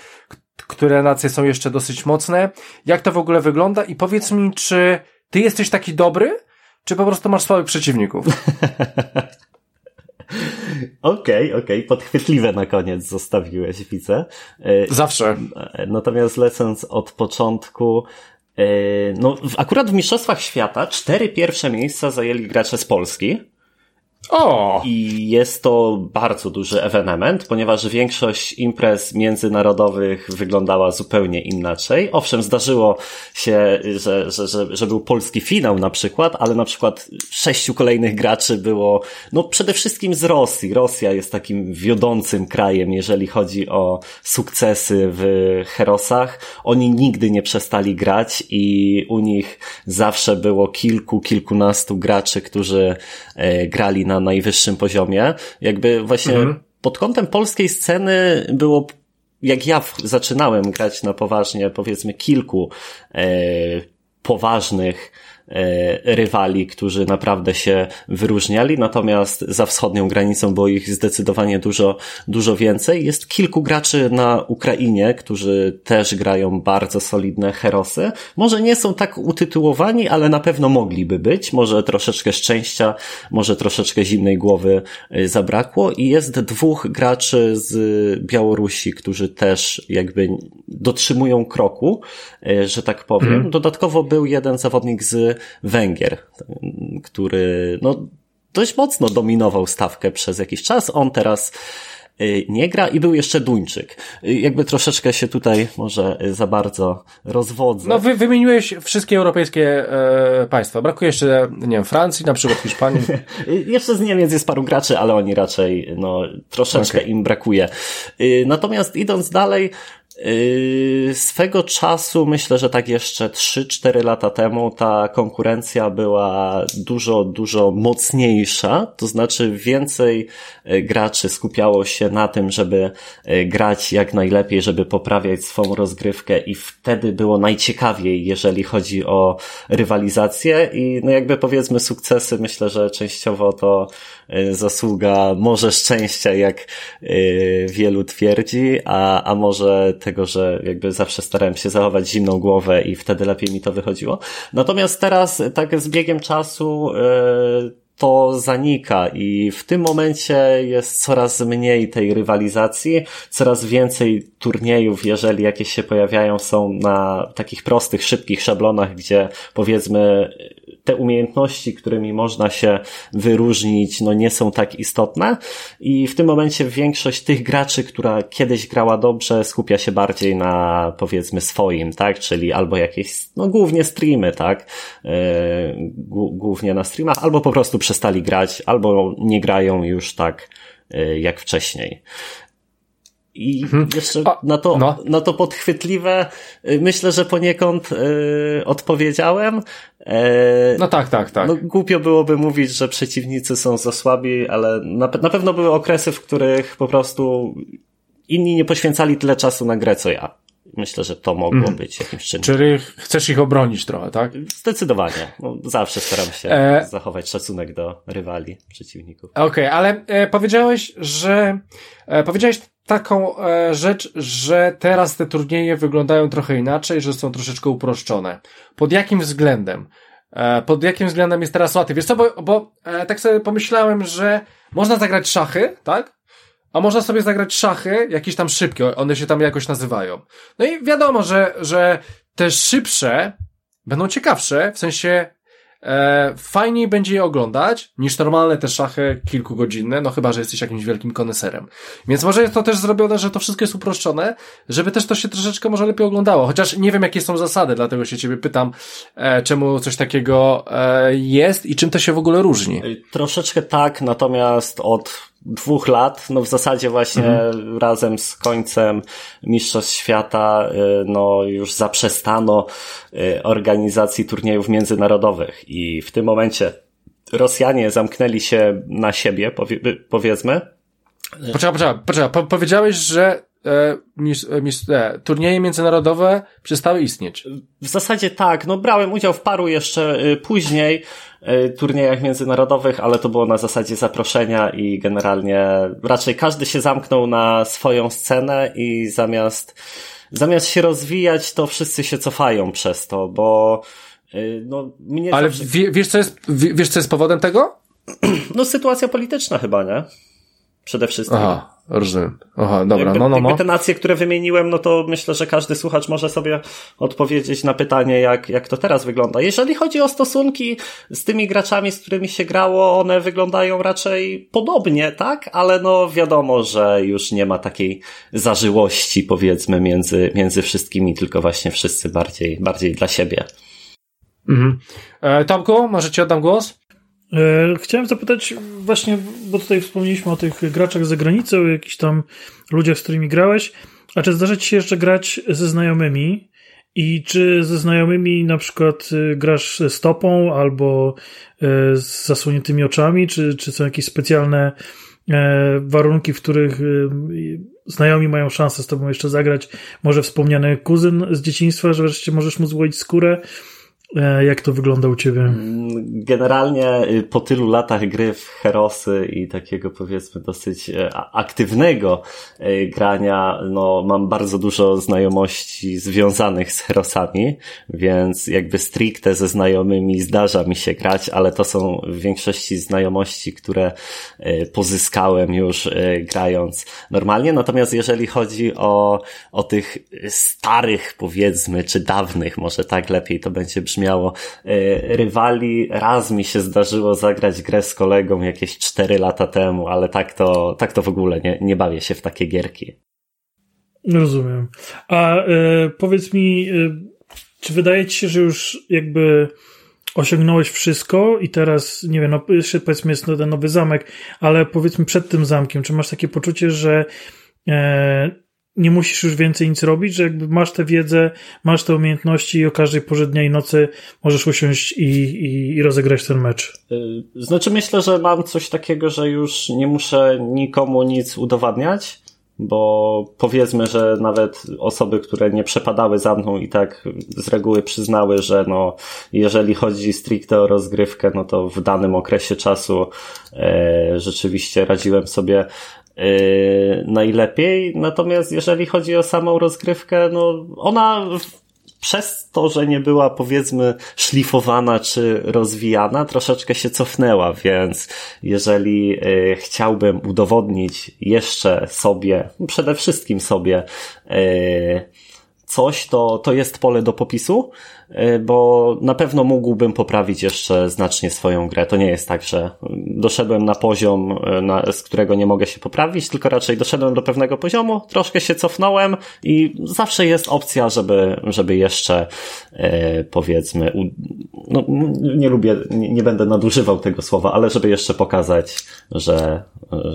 które nacje są jeszcze dosyć mocne? Jak to w ogóle wygląda? I powiedz mi, czy ty jesteś taki dobry, czy po prostu masz słabych przeciwników? Okej, okej, okay, podchwytliwe na koniec zostawiłeś, widzę. E, Zawsze. Natomiast lecąc od początku, e, no akurat w Mistrzostwach Świata cztery pierwsze miejsca zajęli gracze z Polski. O! I jest to bardzo duży ewenement, ponieważ większość imprez międzynarodowych wyglądała zupełnie inaczej. Owszem, zdarzyło się, że, że, że, że był polski finał na przykład, ale na przykład sześciu kolejnych graczy było, no przede wszystkim z Rosji. Rosja jest takim wiodącym krajem, jeżeli chodzi o sukcesy w Herosach. Oni nigdy nie przestali grać i u nich zawsze było kilku, kilkunastu graczy, którzy e, grali na na najwyższym poziomie. Jakby właśnie mhm. pod kątem polskiej sceny było jak ja zaczynałem grać na poważnie, powiedzmy kilku e, poważnych rywali, którzy naprawdę się wyróżniali, natomiast za wschodnią granicą było ich zdecydowanie dużo, dużo więcej. Jest kilku graczy na Ukrainie, którzy też grają bardzo solidne herosy. Może nie są tak utytułowani, ale na pewno mogliby być. Może troszeczkę szczęścia, może troszeczkę zimnej głowy e, zabrakło i jest dwóch graczy z Białorusi, którzy też jakby dotrzymują kroku, e, że tak powiem. Mhm. Dodatkowo był jeden zawodnik z Węgier, który no, dość mocno dominował stawkę przez jakiś czas. On teraz y, nie gra i był jeszcze Duńczyk. Y, jakby troszeczkę się tutaj może za bardzo rozwodzę. No wy, wymieniłeś wszystkie europejskie e, państwa. Brakuje jeszcze, nie wiem, Francji, na przykład Hiszpanii. jeszcze z Niemiec jest paru graczy, ale oni raczej, no, troszeczkę okay. im brakuje. Y, natomiast idąc dalej, Yy, swego czasu, myślę, że tak jeszcze 3-4 lata temu, ta konkurencja była dużo, dużo mocniejsza, to znaczy więcej yy, graczy skupiało się na tym, żeby yy, grać jak najlepiej, żeby poprawiać swą rozgrywkę i wtedy było najciekawiej, jeżeli chodzi o rywalizację. I no jakby powiedzmy sukcesy, myślę, że częściowo to zasługa może szczęścia, jak wielu twierdzi, a, a może tego, że jakby zawsze starałem się zachować zimną głowę i wtedy lepiej mi to wychodziło. Natomiast teraz, tak z biegiem czasu, yy, to zanika i w tym momencie jest coraz mniej tej rywalizacji, coraz więcej turniejów, jeżeli jakieś się pojawiają, są na takich prostych, szybkich szablonach, gdzie powiedzmy te umiejętności, którymi można się wyróżnić, no nie są tak istotne. I w tym momencie większość tych graczy, która kiedyś grała dobrze, skupia się bardziej na powiedzmy swoim, tak, czyli albo jakieś, no głównie streamy, tak, yy, głównie na streamach, albo po prostu przestali grać, albo nie grają już tak e, jak wcześniej. I mhm. jeszcze na to, no. na to podchwytliwe, e, myślę, że poniekąd y, odpowiedziałem. E, no tak, tak, tak. No, głupio byłoby mówić, że przeciwnicy są za słabi, ale na, na pewno były okresy, w których po prostu inni nie poświęcali tyle czasu na grę, co ja. myślę, że to mogło mm. być jakimś czynnikiem. Czyli chcesz ich obronić trochę, tak? Zdecydowanie. No, zawsze staram się e... zachować szacunek do rywali, przeciwników. Okej, okay, ale e, powiedziałeś, że e, powiedziałeś taką e, rzecz, że teraz te turnieje wyglądają trochę inaczej, że są troszeczkę uproszczone. Pod jakim względem? E, pod jakim względem jest teraz łatwiej? Wiesz co, bo, bo e, tak sobie pomyślałem, że można zagrać szachy, tak? A można sobie zagrać szachy, jakieś tam szybkie, one się tam jakoś nazywają. No i wiadomo, że, że te szybsze będą ciekawsze, w sensie e, fajniej będzie je oglądać niż normalne te szachy kilkugodzinne, no chyba, że jesteś jakimś wielkim koneserem. Więc może jest to też zrobione, że to wszystko jest uproszczone, żeby też to się troszeczkę może lepiej oglądało. Chociaż nie wiem, jakie są zasady, dlatego się ciebie pytam, e, czemu coś takiego e, jest i czym to się w ogóle różni. Troszeczkę tak, natomiast od dwóch lat, no w zasadzie właśnie mhm. razem z końcem Mistrzostw Świata, y, no już zaprzestano y, organizacji turniejów międzynarodowych i w tym momencie Rosjanie zamknęli się na siebie, powie, powiedzmy. Poczekaj, poczekaj, poczekaj. Po, powiedziałeś, że e, mis, e, mis, e, turnieje międzynarodowe przestały istnieć. W zasadzie tak. No brałem udział w paru jeszcze y, później. E, turniejach międzynarodowych, ale to było na zasadzie zaproszenia i generalnie raczej każdy się zamknął na swoją scenę i zamiast, zamiast się rozwijać, to wszyscy się cofają przez to, bo e, no, mnie Ale zawsze... wie, wiesz, co jest, wiesz, co jest powodem tego? No, sytuacja polityczna chyba, nie? Przede wszystkim. Aha. Rozumiem. Aha, dobra, jakby, no, no, no. te nacje, które wymieniłem, no to myślę, że każdy słuchacz może sobie odpowiedzieć na pytanie, jak, jak to teraz wygląda. Jeżeli chodzi o stosunki z tymi graczami, z którymi się grało, one wyglądają raczej podobnie, tak? Ale no wiadomo, że już nie ma takiej zażyłości, powiedzmy, między, między wszystkimi, tylko właśnie wszyscy bardziej, bardziej dla siebie. Mhm. E, Tomku, może ci oddam głos? E, chciałem zapytać właśnie, bo tutaj wspomnieliśmy o tych graczach z zagranicy, o jakichś tam ludziach, z którymi grałeś, a czy zdarza ci się jeszcze grać ze znajomymi? I czy ze znajomymi na przykład y, grasz stopą albo y, z zasłoniętymi oczami, czy, czy są jakieś specjalne e, warunki, w których znajomi mają szansę z tobą jeszcze zagrać? Może wspomniany kuzyn z dzieciństwa, że wreszcie możesz mu złoić skórę? E, jak to wygląda u Ciebie? Generalnie y, po tylu latach gry w Herosy i takiego powiedzmy dosyć e, aktywnego e, grania, no mam bardzo dużo znajomości związanych z Herosami, więc jakby stricte ze znajomymi zdarza mi się grać, ale to są w większości znajomości, które pozyskałem już grając normalnie. Natomiast jeżeli chodzi o, o tych starych powiedzmy, czy dawnych, może tak lepiej to będzie brzmiało, miało e, rywali. Raz mi się zdarzyło zagrać grę z kolegą jakieś 4 lata temu, ale tak to, tak to w ogóle nie, nie bawię się w takie gierki. Rozumiem. A e, powiedz mi, e, czy wydaje ci się, że już jakby osiągnąłeś wszystko i teraz, nie wiem, no jeszcze powiedzmy jest ten nowy zamek, ale powiedzmy przed tym zamkiem, czy masz takie poczucie, że nie musisz już więcej nic robić, że jakby masz tę wiedzę, masz te umiejętności i o każdej porze dnia i nocy możesz usiąść i, i, i rozegrać ten mecz. Y, znaczy myślę, że mam coś takiego, że już nie muszę nikomu nic udowadniać, bo powiedzmy, że nawet osoby, które nie przepadały za mną i tak z reguły przyznały, że no, jeżeli chodzi stricte o rozgrywkę, no to w danym okresie czasu e, rzeczywiście radziłem sobie najlepiej. Natomiast jeżeli chodzi o samą rozgrywkę, no ona przez to, że nie była powiedzmy szlifowana czy rozwijana, troszeczkę się cofnęła, więc jeżeli yy, chciałbym udowodnić jeszcze sobie, przede wszystkim sobie, yy, coś, to, to jest pole do popisu, y, bo na pewno mógłbym poprawić jeszcze znacznie swoją grę. To nie jest tak, że doszedłem na poziom, y, na, z którego nie mogę się poprawić, tylko raczej doszedłem do pewnego poziomu, troszkę się cofnąłem i zawsze jest opcja, żeby, żeby jeszcze e, powiedzmy, no, nie lubię, nie, nie, będę nadużywał tego słowa, ale żeby jeszcze pokazać, że,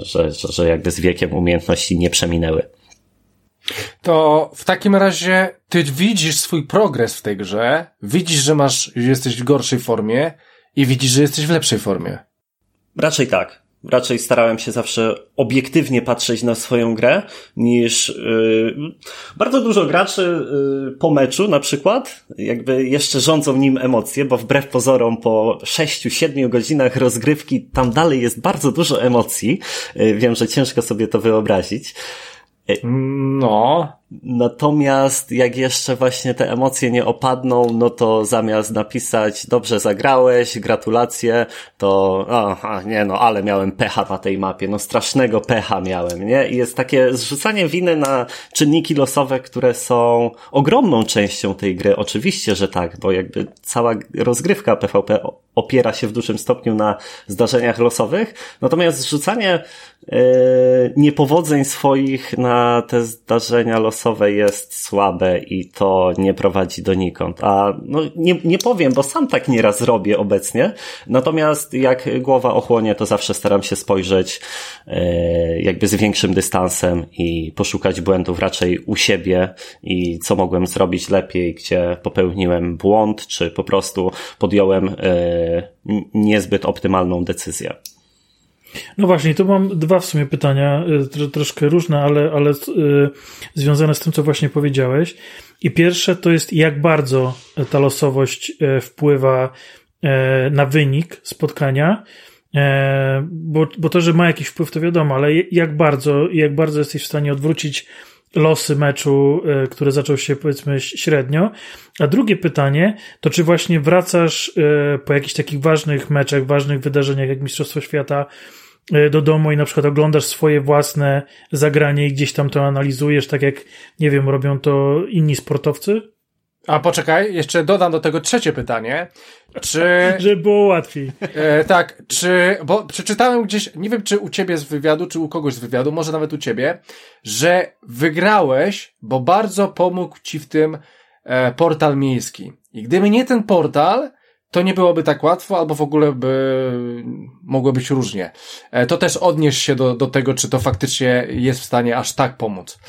że, że, że jakby z wiekiem umiejętności nie przeminęły to w takim razie ty widzisz swój progres w tej grze, widzisz, że masz, jesteś w gorszej formie i widzisz, że jesteś w lepszej formie. Raczej tak. raczej starałem się zawsze obiektywnie patrzeć na swoją grę, niż yy, bardzo dużo graczy yy, po meczu na przykład, jakby jeszcze rządzą nim emocje, bo wbrew pozorom po 6-7 godzinach rozgrywki tam dalej jest bardzo dużo emocji. Yy, wiem, że ciężko sobie to wyobrazić. No. Natomiast jak jeszcze właśnie te emocje nie opadną, no to zamiast napisać dobrze zagrałeś, gratulacje, to aha, nie no, ale miałem pecha na tej mapie, no strasznego pecha miałem, nie? I jest takie zrzucanie winy na czynniki losowe, które są ogromną częścią tej gry. Oczywiście, że tak, bo jakby cała rozgrywka PvP opiera się w dużym stopniu na zdarzeniach losowych, natomiast zrzucanie yy, niepowodzeń swoich na te zdarzenia losowe losowe jest słabe i to nie prowadzi donikąd. A no, nie, nie powiem, bo sam tak nieraz robię obecnie. Natomiast jak głowa ochłonie, to zawsze staram się spojrzeć e, jakby z większym dystansem i poszukać błędów raczej u siebie i co mogłem zrobić lepiej, gdzie popełniłem błąd, czy po prostu podjąłem e, niezbyt optymalną decyzję. No właśnie, tu mam dwa w sumie pytania, y, troszkę różne, ale, ale y, związane z tym, co właśnie powiedziałeś. I pierwsze to jest, jak bardzo ta losowość y, wpływa na wynik spotkania. Bo, bo to, że ma jakiś wpływ, to wiadomo, ale jak bardzo, jak bardzo jesteś w stanie odwrócić losy meczu, który zaczął się powiedzmy średnio. A drugie pytanie to, czy właśnie wracasz po jakichś takich ważnych meczach, ważnych wydarzeniach jak Mistrzostwo Świata E, do domu i na przykład oglądasz swoje własne zagranie i gdzieś tam to analizujesz, tak jak, nie wiem, robią to inni sportowcy? A poczekaj, jeszcze dodam do tego trzecie pytanie. Czy. Żeby było łatwiej. E, tak, czy. Bo przeczytałem gdzieś, nie wiem czy u ciebie z wywiadu, czy u kogoś z wywiadu, może nawet u ciebie, że wygrałeś, bo bardzo pomógł ci w tym e, portal miejski. I gdyby nie ten portal, to nie byłoby tak łatwo, albo w ogóle by mogło być różnie. E, to też odnieś się do, do tego, czy to faktycznie jest w stanie aż tak pomóc.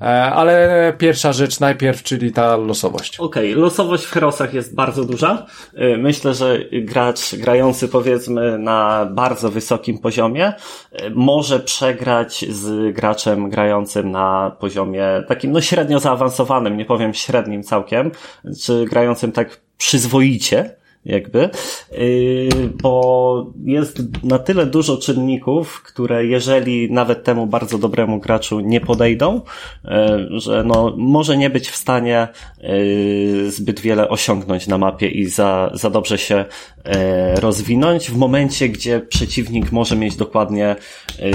E, ale pierwsza rzecz najpierw, czyli ta losowość. Okej, okay, losowość w Herosach jest bardzo duża. E, myślę, że gracz grający powiedzmy na bardzo wysokim poziomie może przegrać z graczem grającym na poziomie takim no średnio zaawansowanym, nie powiem średnim całkiem, czy grającym tak przyzwoicie, jakby, yy, bo jest na tyle dużo czynników, które jeżeli nawet temu bardzo dobremu graczu nie podejdą, yy, że no, może nie być w stanie yy, zbyt wiele osiągnąć na mapie i za, za dobrze się rozwinąć. W momencie, gdzie przeciwnik może mieć dokładnie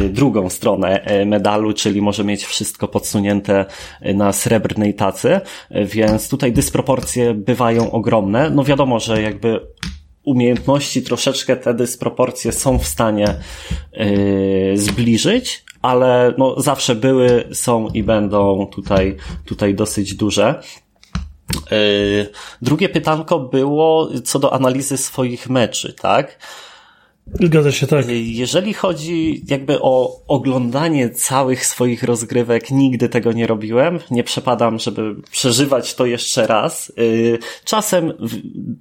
drugą stronę medalu, czyli może mieć wszystko podsunięte na srebrnej tacy, więc tutaj dysproporcje bywają ogromne. No wiadomo, że jakby umiejętności troszeczkę te dysproporcje są w stanie yy, zbliżyć, ale no zawsze były, są i będą tutaj, tutaj dosyć duże. Yy, drugie pytanko było co do analizy swoich meczy, tak? Zgadza się, tak. Jeżeli chodzi jakby o oglądanie całych swoich rozgrywek, nigdy tego nie robiłem. Nie przepadam, żeby przeżywać to jeszcze raz. Y, czasem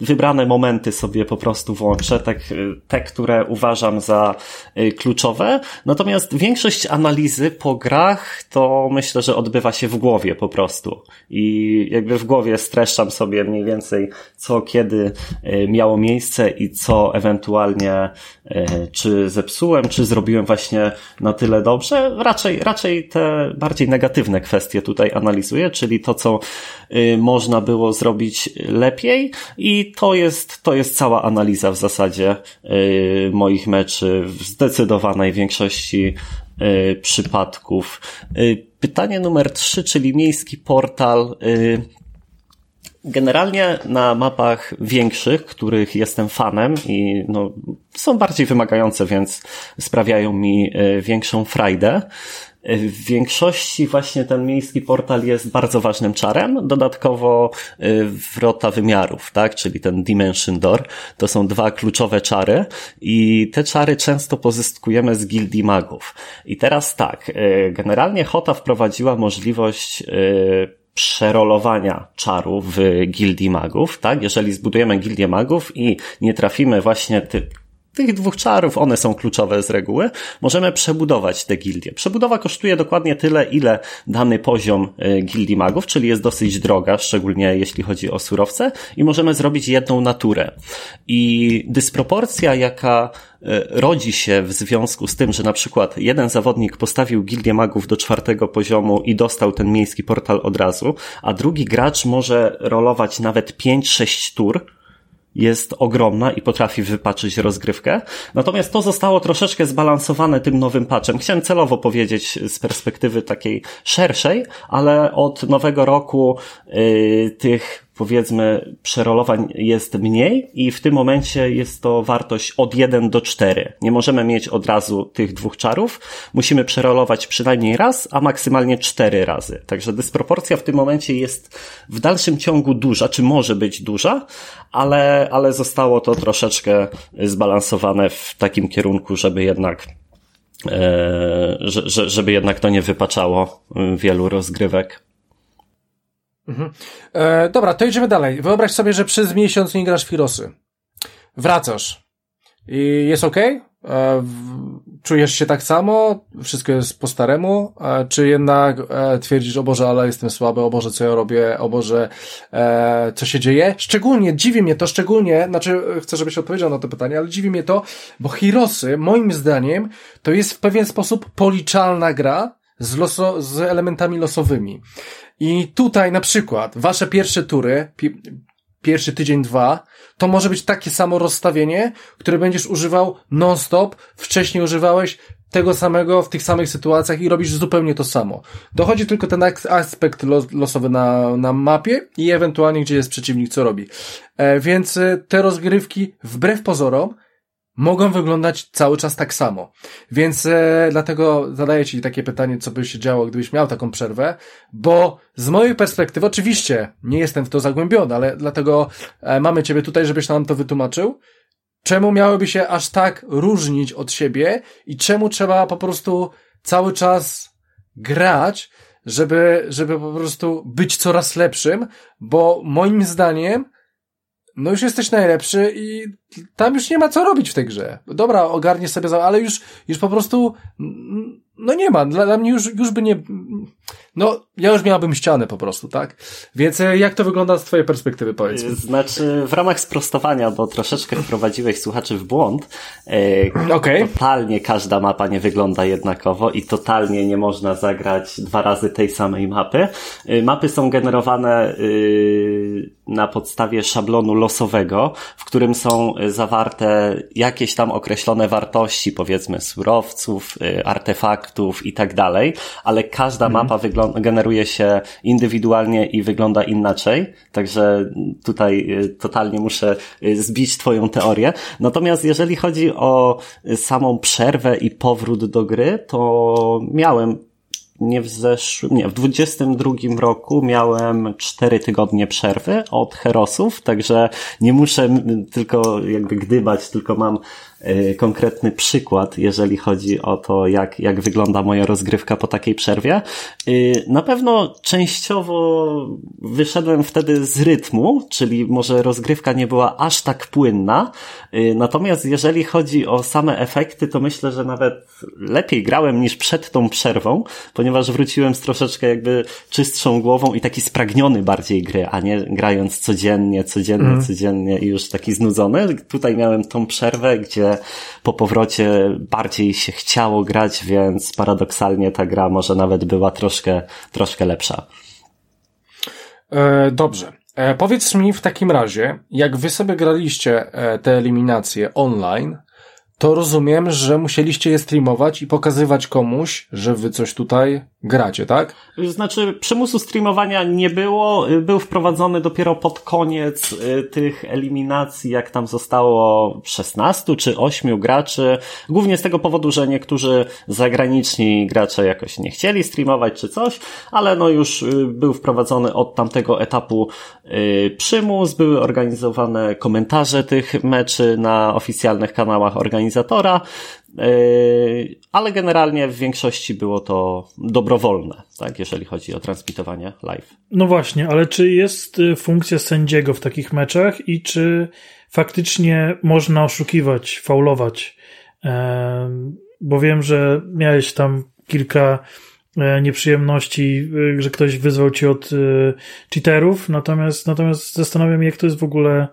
wybrane momenty sobie po prostu włączę, tak, y, te, które uważam za y, kluczowe. Natomiast większość analizy po grach to myślę, że odbywa się w głowie po prostu. I jakby w głowie streszczam sobie mniej więcej, co kiedy miało miejsce i co ewentualnie czy zepsułem, czy zrobiłem właśnie na tyle dobrze. Raczej, raczej te bardziej negatywne kwestie tutaj analizuję, czyli to, co y, można było zrobić lepiej i to jest, to jest cała analiza w zasadzie y, moich meczy w zdecydowanej większości y, przypadków. Pytanie numer trzy, czyli miejski portal. Generalnie na mapach większych, których jestem fanem i no, są bardziej wymagające, więc sprawiają mi e, większą frajdę. E, w większości właśnie ten miejski portal jest bardzo ważnym czarem. Dodatkowo e, wrota wymiarów, tak? Czyli ten Dimension Door. To są dwa kluczowe czary i te czary często pozyskujemy z gildii magów. I teraz tak, generalnie Hota wprowadziła możliwość przerolowania czaru w gildii magów, tak? Jeżeli zbudujemy gildię magów i nie trafimy właśnie ty tych dwóch czarów, one są kluczowe z reguły, możemy przebudować te gildie. Przebudowa kosztuje dokładnie tyle, ile dany poziom y, gildii magów, czyli jest dosyć droga, szczególnie jeśli chodzi o surowce i możemy zrobić jedną naturę. I dysproporcja, jaka y, rodzi się w związku z tym, że na przykład jeden zawodnik postawił gildię magów do czwartego poziomu i dostał ten miejski portal od razu, a drugi gracz może rolować nawet 5-6 tur, jest ogromna i potrafi wypaczyć rozgrywkę. Natomiast to zostało troszeczkę zbalansowane tym nowym patchem. Chciałem celowo powiedzieć z perspektywy takiej szerszej, ale od nowego roku yy, tych powiedzmy przerolowań jest mniej i w tym momencie jest to wartość od 1 do 4. Nie możemy mieć od razu tych dwóch czarów. Musimy przerolować przynajmniej raz, a maksymalnie 4 razy. Także dysproporcja w tym momencie jest w dalszym ciągu duża, czy może być duża, ale, ale zostało to troszeczkę zbalansowane w takim kierunku, żeby jednak e, żeby jednak to nie wypaczało wielu rozgrywek. Mhm. E, dobra, to idziemy dalej. Wyobraź sobie, że przez miesiąc nie grasz Firosy. Wracasz. I jest ok? E, czujesz się tak samo? Wszystko jest po staremu? E, czy jednak e, twierdzisz, o Boże, ale jestem słaby, o Boże, co ja robię, o Boże, e, co się dzieje? Szczególnie, dziwi mnie to, szczególnie, znaczy chcę, żebyś odpowiedział na to pytanie, ale dziwi mnie to, bo Hirosy, moim zdaniem, to jest w pewien sposób policzalna gra z, loso, z elementami losowymi. I tutaj na przykład wasze pierwsze tury, pi pierwszy tydzień, dwa, to może być takie samo rozstawienie, które będziesz używał non-stop, wcześniej używałeś tego samego w tych samych sytuacjach i robisz zupełnie to samo. Dochodzi tylko ten aspekt losowy na, na mapie i ewentualnie gdzie jest przeciwnik, co robi. E, więc e, te rozgrywki, wbrew pozorom, mogą wyglądać cały czas tak samo. Więc e, dlatego zadaję Ci takie pytanie, co by się działo, gdybyś miał taką przerwę, bo z mojej perspektywy, oczywiście nie jestem w to zagłębiony, ale dlatego e, mamy Ciebie tutaj, żebyś nam to wytłumaczył. Czemu miałyby się aż tak różnić od siebie i czemu trzeba po prostu cały czas grać, żeby, żeby po prostu być coraz lepszym, bo moim zdaniem no już jesteś najlepszy i tam już nie ma co robić w tej grze. Dobra, ogarniesz sobie, ale już, już po prostu, no nie ma. Dla, mnie już, już by nie, no ja już miałbym ścianę po prostu, tak? Więc e, jak to wygląda z twojej perspektywy, powiedz Znaczy, w ramach sprostowania, bo troszeczkę wprowadziłeś słuchaczy w błąd, e, okay. totalnie każda mapa nie wygląda jednakowo i totalnie nie można zagrać dwa razy tej samej mapy. E, mapy są generowane na podstawie szablonu losowego, w którym są zawarte jakieś tam określone wartości, powiedzmy surowców, artefaktów i tak dalej, ale każda mhm. mapa generuje się indywidualnie i wygląda inaczej, także tutaj y, totalnie muszę y, zbić twoją teorię. Natomiast jeżeli chodzi o samą przerwę i powrót do gry, to miałem nie w zeszłym, nie, w 22 roku miałem 4 tygodnie przerwy od Herosów, także nie muszę tylko jakby gdybać, tylko mam Y, konkretny przykład, jeżeli chodzi o to, jak, jak wygląda moja rozgrywka po takiej przerwie. Y, na pewno częściowo wyszedłem wtedy z rytmu, czyli może rozgrywka nie była aż tak płynna. Y, natomiast jeżeli chodzi o same efekty, to myślę, że nawet lepiej grałem niż przed tą przerwą, ponieważ wróciłem z troszeczkę jakby czystszą głową i taki spragniony bardziej gry, a nie grając codziennie, codziennie, mm. codziennie i już taki znudzony. Tutaj miałem tą przerwę, gdzie po powrocie bardziej się chciało grać, więc paradoksalnie ta gra może nawet była troszkę, troszkę lepsza. E, dobrze. E, powiedz mi w takim razie, jak wy sobie graliście e, te eliminacje online, to rozumiem, że musieliście je streamować i pokazywać komuś, że wy coś tutaj gracie, tak? Znaczy, przymusu streamowania nie było, był wprowadzony dopiero pod koniec y, tych eliminacji, jak tam zostało 16 czy 8 graczy, głównie z tego powodu, że niektórzy zagraniczni gracze jakoś nie chcieli streamować czy coś, ale no już y, był wprowadzony od tamtego etapu y, przymus, były organizowane komentarze tych meczy na oficjalnych kanałach organizatora, Yy, ale generalnie w większości było to dobrowolne, tak, jeżeli chodzi o transmitowanie live. No właśnie, ale czy jest y, funkcja sędziego w takich meczach i czy faktycznie można oszukiwać, faulować. Bo wiem, że miałeś tam kilka e, nieprzyjemności, e, że ktoś wyzwał ci od e, cheaterów, natomiast, natomiast zastanawiam się, jak to jest w ogóle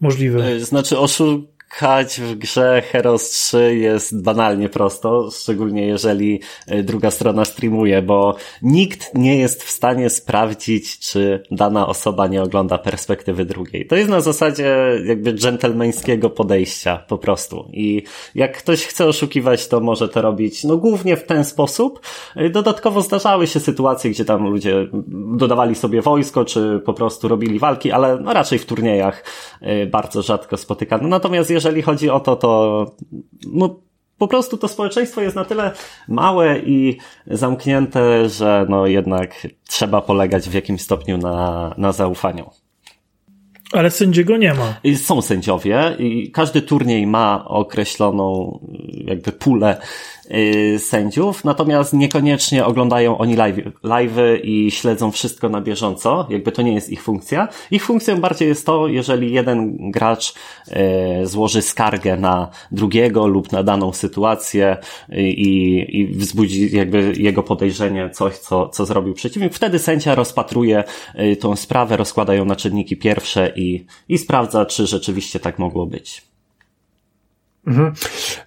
możliwe. Znaczy, oszuk Kać w grze Heroes 3 jest banalnie prosto, szczególnie jeżeli e, druga strona streamuje, bo nikt nie jest w stanie sprawdzić, czy dana osoba nie ogląda perspektywy drugiej. To jest na zasadzie jakby dżentelmeńskiego podejścia po prostu. I jak ktoś chce oszukiwać, to może to robić no głównie w ten sposób. E, dodatkowo zdarzały się sytuacje, gdzie tam ludzie dodawali sobie wojsko, czy po prostu robili walki, ale no raczej w turniejach e, bardzo rzadko spotykano. Natomiast jeżeli chodzi o to, to no, po prostu to społeczeństwo jest na tyle małe i zamknięte, że no jednak trzeba polegać w jakimś stopniu na, na zaufaniu. Ale sędziego nie ma. Są sędziowie i każdy turniej ma określoną jakby pulę sędziów, natomiast niekoniecznie oglądają oni live, live'y i śledzą wszystko na bieżąco, jakby to nie jest ich funkcja. Ich funkcją bardziej jest to, jeżeli jeden gracz y, złoży skargę na drugiego lub na daną sytuację i, i wzbudzi jakby jego podejrzenie coś, co, co zrobił przeciwnik, wtedy sędzia rozpatruje y, tą sprawę, rozkłada ją na czynniki pierwsze i, i sprawdza, czy rzeczywiście tak mogło być. Mhm.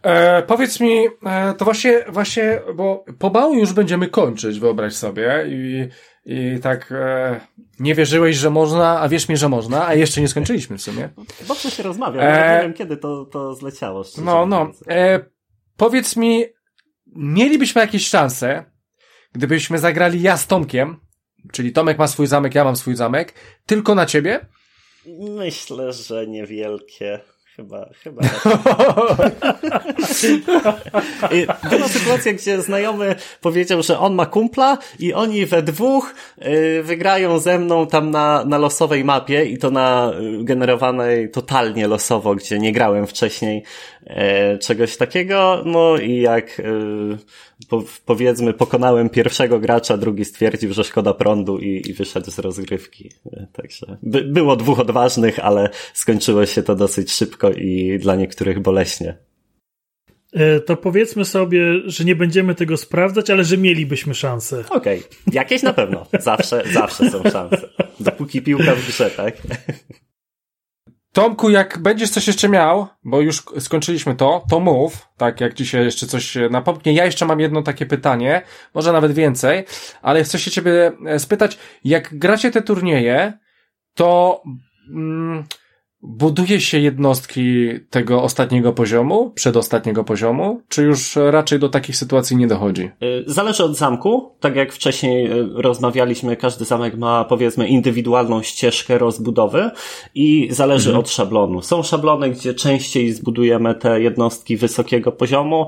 E, powiedz mi, e, to właśnie, właśnie, bo pomału już będziemy kończyć, wyobraź sobie, i, i tak e, nie wierzyłeś, że można, a wierz mi, że można, a jeszcze nie skończyliśmy w sumie. Dobrze się rozmawia, e, nie wiem kiedy to, to zleciało. No, no. E, powiedz mi, mielibyśmy jakieś szanse, gdybyśmy zagrali ja z Tomkiem, czyli Tomek ma swój zamek, ja mam swój zamek, tylko na ciebie? Myślę, że niewielkie. Chyba, chyba. Była sytuacja, gdzie znajomy powiedział, że on ma kumpla i oni we dwóch y, wygrają ze mną tam na, na losowej mapie i to na y, generowanej totalnie losowo, gdzie nie grałem wcześniej czegoś takiego. No i jak po, powiedzmy pokonałem pierwszego gracza, drugi stwierdził, że szkoda prądu i, i wyszedł z rozgrywki. E, także by, było dwóch odważnych, ale skończyło się to dosyć szybko i dla niektórych boleśnie. E, to powiedzmy sobie, że nie będziemy tego sprawdzać, ale że mielibyśmy szansę. Okej, okay. jakieś na pewno. Zawsze, zawsze są szanse. Dopóki piłka w grze, tak? Tomku, jak będziesz coś jeszcze miał, bo już skończyliśmy to, to mów, tak, jak dzisiaj jeszcze coś napomknie. Ja jeszcze mam jedno takie pytanie, może nawet więcej, ale chcę się ciebie e, spytać, jak gracie te turnieje, to mm, buduje się jednostki tego ostatniego poziomu, przedostatniego poziomu, czy już raczej do takich sytuacji nie dochodzi? Y, zależy od zamku. Tak jak wcześniej y, rozmawialiśmy, każdy zamek ma powiedzmy indywidualną ścieżkę rozbudowy i zależy mhm. od szablonu. Są szablony, gdzie częściej zbudujemy te jednostki wysokiego poziomu,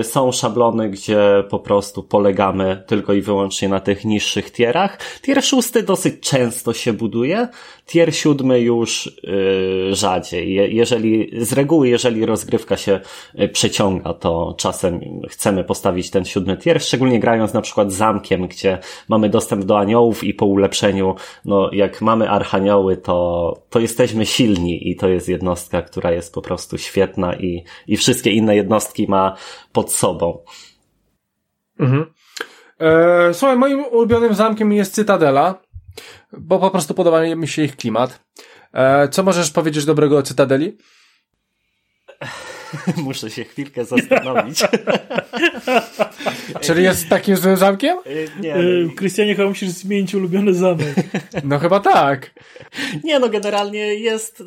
y, są szablony, gdzie po prostu polegamy tylko i wyłącznie na tych niższych tierach. Tier szósty dosyć często się buduje, tier siódmy już rzadziej. Jeżeli, z reguły, jeżeli rozgrywka się e, przeciąga, to czasem chcemy postawić ten siódmy tier, szczególnie grając na przykład zamkiem, gdzie mamy dostęp do aniołów i po ulepszeniu, no jak mamy archanioły, to, to jesteśmy silni i to jest jednostka, która jest po prostu świetna i, i wszystkie inne jednostki ma pod sobą. Mhm. E, słuchaj, moim ulubionym zamkiem jest Cytadela, bo po prostu podoba mi się ich klimat. E, co możesz powiedzieć dobrego o Cytadeli? Muszę się chwilkę zastanowić. Czyli jest takim złym zamkiem? E, nie. Krystianie, chyba musisz zmienić ulubiony zamek. No chyba tak. Nie, no generalnie jest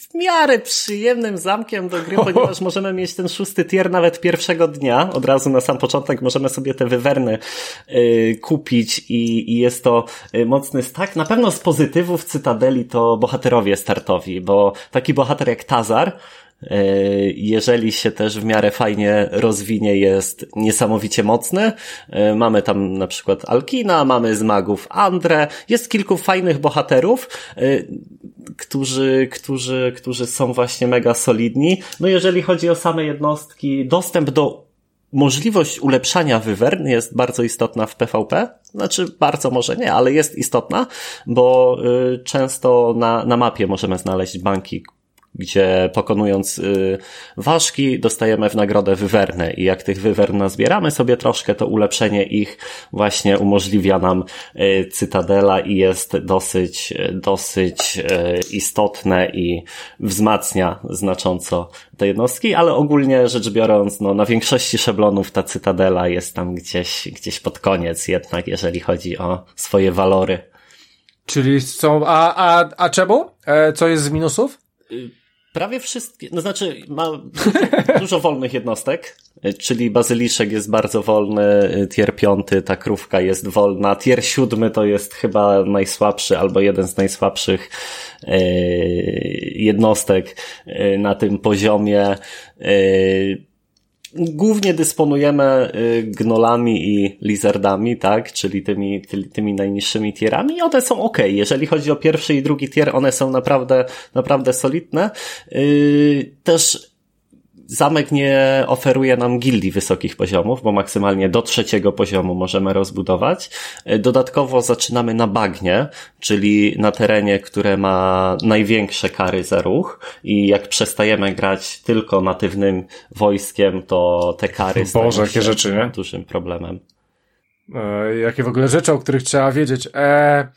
w miarę przyjemnym zamkiem do gry, ponieważ możemy mieć ten szósty tier nawet pierwszego dnia. Od razu na sam początek możemy sobie te wywerny kupić i, i jest to mocny stack. Na pewno z pozytywów Cytadeli to bohaterowie startowi, bo taki bohater jak Tazar E, jeżeli się też w miarę fajnie rozwinie, jest niesamowicie mocny. E, mamy tam na przykład Alkina, mamy z magów Andre, jest kilku fajnych bohaterów, e, którzy, którzy, którzy są właśnie mega solidni. No jeżeli chodzi o same jednostki, dostęp do możliwość ulepszania wywern jest bardzo istotna w PvP. Znaczy, bardzo może nie, ale jest istotna, bo często na, na mapie możemy znaleźć banki, gdzie pokonując y, ważki dostajemy w nagrodę wywerny i jak tych wywern nazbieramy sobie troszkę, to ulepszenie ich właśnie umożliwia nam y, cytadela i jest dosyć, dosyć y, istotne i wzmacnia znacząco te jednostki, ale ogólnie rzecz biorąc, no na większości szablonów ta cytadela jest tam gdzieś, gdzieś pod koniec jednak, jeżeli chodzi o swoje walory. Czyli są, a, a, a czemu? E, co jest z minusów? Prawie wszystkie, no znaczy ma dużo wolnych jednostek, czyli bazyliszek jest bardzo wolny, tier piąty, ta krówka jest wolna, tier siódmy to jest chyba najsłabszy albo jeden z najsłabszych e, jednostek e, na tym poziomie. E, głównie dysponujemy gnolami i lizardami, tak, czyli tymi, tymi najniższymi tierami i one są ok. Jeżeli chodzi o pierwszy i drugi tier, one są naprawdę, naprawdę solidne. Też zamek nie oferuje nam gildii wysokich poziomów, bo maksymalnie do trzeciego poziomu możemy rozbudować. Dodatkowo zaczynamy na bagnie, czyli na terenie, które ma największe kary za ruch i jak przestajemy grać tylko natywnym wojskiem, to te kary Boże, jakie rzeczy, nie? dużym problemem. E, jakie w ogóle rzeczy, o których trzeba wiedzieć. E,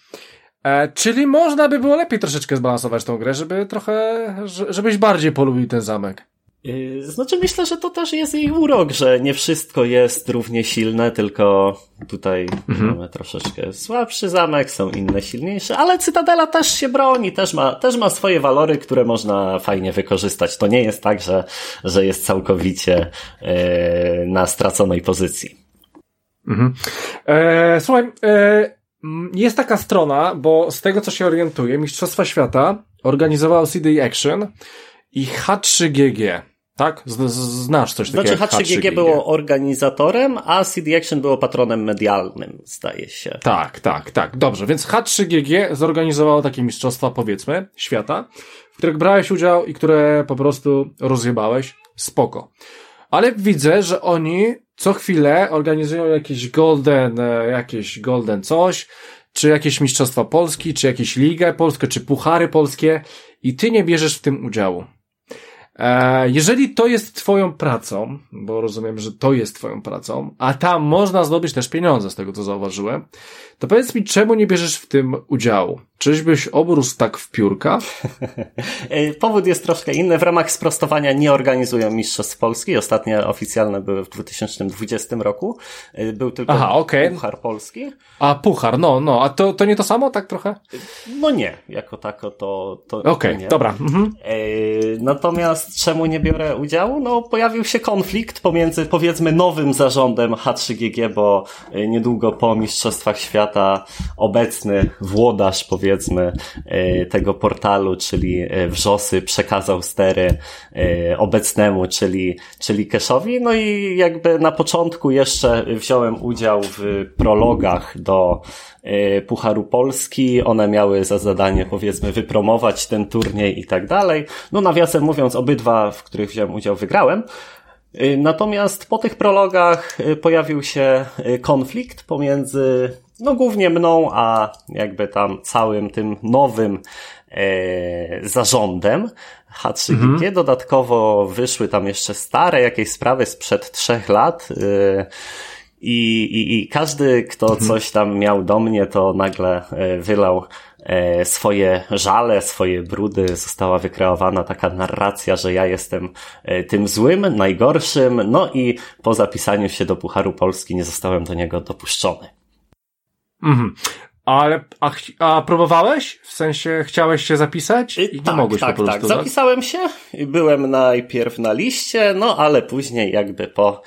e, czyli można by było lepiej troszeczkę zbalansować tą grę, żeby trochę, żebyś bardziej polubił ten zamek. Yy, znaczy myślę, że to też jest jej urok, że nie wszystko jest równie silne, tylko tutaj mhm. mamy troszeczkę słabszy zamek, są inne silniejsze, ale Cytadela też się broni, też ma, też ma swoje walory, które można fajnie wykorzystać. To nie jest tak, że, że jest całkowicie e, na straconej pozycji. Mhm. E, słuchaj, e, jest taka strona, bo z tego co się orientuję, Mistrzostwa Świata organizował CD Action i H3GG. Tak? Znasz coś takiego znaczy, jak H3GG. H3GG było organizatorem, a CD Action było patronem medialnym, zdaje się. Tak, tak, tak. Dobrze, więc H3GG zorganizowało takie mistrzostwa, powiedzmy, świata, w których brałeś udział i które po prostu rozjebałeś. Spoko. Ale widzę, że oni co chwilę organizują jakieś golden, e, jakieś golden coś, czy jakieś mistrzostwa Polski, czy jakieś ligę polskie, czy puchary polskie i ty nie bierzesz w tym udziału. E, jeżeli to jest twoją pracą, bo rozumiem, że to jest twoją pracą, a tam można zdobyć też pieniądze, z tego co zauważyłem, to powiedz mi, czemu nie bierzesz w tym udziału? Czyżbyś obrósł tak w piórka? E, powód jest troszkę inny. W ramach sprostowania nie organizują Mistrzostw Polski. Ostatnie oficjalne były w 2020 roku. E, był tylko Aha, okay. Puchar Polski. A, Puchar, no, no. A to, to nie to samo, tak trochę? No nie, jako tako to, to Okej, okay, dobra. Mhm. E, natomiast czemu nie biorę udziału? No, pojawił się konflikt pomiędzy, powiedzmy, nowym zarządem H3GG, bo niedługo po Mistrzostwach Świata obecny włodarz, powiedzmy, powiedzmy e, tego portalu, czyli e, Wrzosy przekazał stery e, obecnemu, czyli, czyli Keszowi. No i jakby na początku jeszcze wziąłem udział w prologach do Pucharu Polski. One miały za zadanie, powiedzmy, wypromować ten turniej i tak dalej. No nawiasem mówiąc, obydwa, w których wziąłem udział, wygrałem. Natomiast po tych prologach pojawił się konflikt pomiędzy no głównie mną, a jakby tam całym tym nowym e, zarządem H3GG. Mhm. Dodatkowo wyszły tam jeszcze stare jakieś sprawy sprzed trzech lat. E, i, i, I każdy, kto mhm. coś tam miał do mnie, to nagle e, wylał e, swoje żale, swoje brudy. Została wykreowana taka narracja, że ja jestem e, tym złym, najgorszym. No i po zapisaniu się do Pucharu Polski nie zostałem do niego dopuszczony. Mhm. Ale, a, a próbowałeś? W sensie chciałeś się zapisać i nie tak, mogłeś tak, po prostu, tak. Zapisałem się i byłem najpierw na liście, no ale później jakby po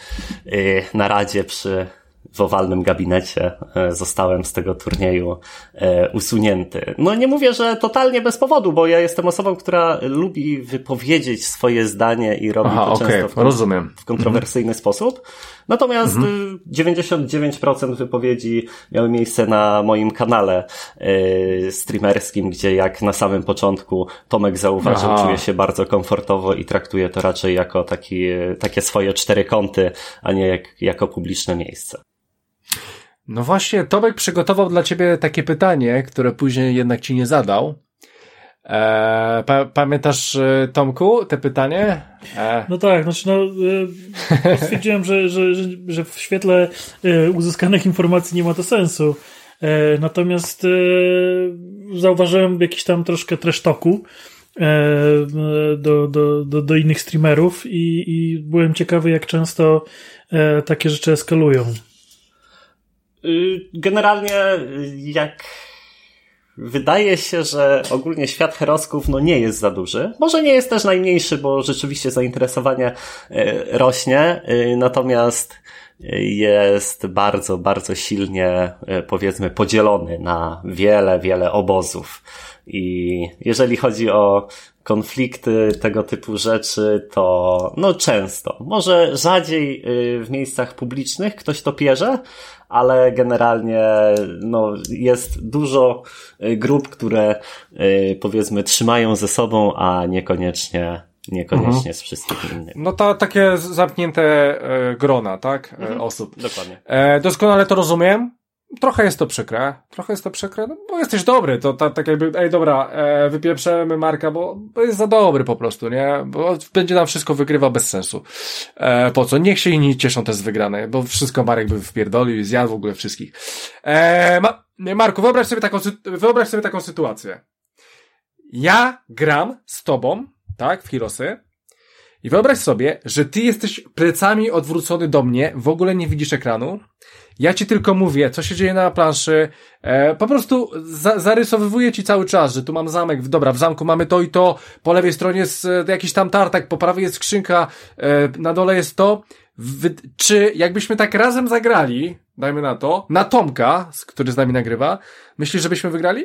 yy, naradzie przy w owalnym gabinecie e, zostałem z tego turnieju e, usunięty. No nie mówię, że totalnie bez powodu, bo ja jestem osobą, która lubi wypowiedzieć swoje zdanie i robi Aha, to okay, często w, rozumiem. w kontrowersyjny mhm. sposób. Natomiast mhm. 99% wypowiedzi miały miejsce na moim kanale yy, streamerskim, gdzie jak na samym początku Tomek zauważył, Aha. czuje się bardzo komfortowo i traktuje to raczej jako taki, takie swoje cztery kąty, a nie jak, jako publiczne miejsce. No właśnie, Tomek przygotował dla ciebie takie pytanie, które później jednak ci nie zadał. E, pa, pamiętasz, e, Tomku, te pytanie? E. No tak, znaczy no, e, stwierdziłem, że, że, że, że w świetle e, uzyskanych informacji nie ma to sensu. E, natomiast zauważyłem jakiś tam troszkę tresztoku do, do, do, do innych streamerów i, i byłem ciekawy, jak często takie rzeczy eskalują. Y, generalnie, jak Wydaje się, że ogólnie świat herosków no nie jest za duży. Może nie jest też najmniejszy, bo rzeczywiście zainteresowanie e, rośnie, e, natomiast jest bardzo, bardzo silnie e, powiedzmy podzielony na wiele, wiele obozów. I jeżeli chodzi o konflikty, tego typu rzeczy, to no często. Może rzadziej w miejscach publicznych ktoś to pierze, ale generalnie no, jest dużo y, grup, które y, powiedzmy trzymają ze sobą, a niekoniecznie niekoniecznie mhm. z wszystkich innych. No to takie zamknięte e, grona, tak? E, mhm. Osób. Dokładnie. E, doskonale to rozumiem. Trochę jest to przykre, trochę jest to przykre, no bo jesteś dobry, to tak jakby, ej dobra, e, wypieprzemy Marka, bo, bo jest za dobry po prostu, nie? Bo będzie nam wszystko wygrywa bez sensu. E, po co? Niech się inni cieszą też z wygranej, bo wszystko Marek by wpierdolił i zjadł w ogóle wszystkich. E, Ma Marku, wyobraź sobie taką, wyobraź sobie taką sytuację. Ja gram z tobą, tak, w Hirosy, i wyobraź sobie, że ty jesteś plecami odwrócony do mnie, w ogóle nie widzisz ekranu, ja ci tylko mówię, co się dzieje na planszy. E, po prostu za, zarysowywuję ci cały czas, że tu mam zamek. Dobra, w zamku mamy to i to. Po lewej stronie jest e, jakiś tam tartak, po prawej jest skrzynka, e, na dole jest to. Czy jakbyśmy tak razem zagrali, dajmy na to, na Tomka, który z nami nagrywa, myślisz, żebyśmy wygrali?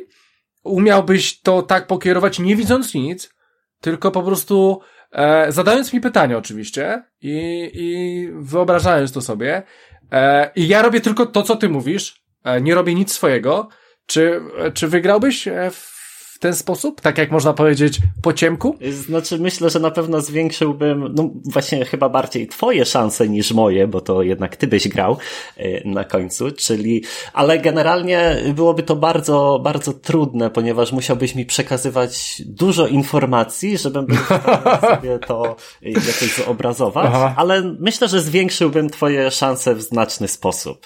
Umiałbyś to tak pokierować, nie widząc nic, tylko po prostu e, zadając mi pytanie oczywiście i, i wyobrażając to sobie, E, I ja robię tylko to, co ty mówisz. E, nie robię nic swojego. Czy, czy wygrałbyś e, w ten sposób? Tak jak można powiedzieć po ciemku? Znaczy myślę, że na pewno zwiększyłbym, no właśnie chyba bardziej twoje szanse niż moje, bo to jednak ty byś grał na końcu, czyli, ale generalnie byłoby to bardzo, bardzo trudne, ponieważ musiałbyś mi przekazywać dużo informacji, żebym był sobie to jakoś zobrazować, Aha. ale myślę, że zwiększyłbym twoje szanse w znaczny sposób.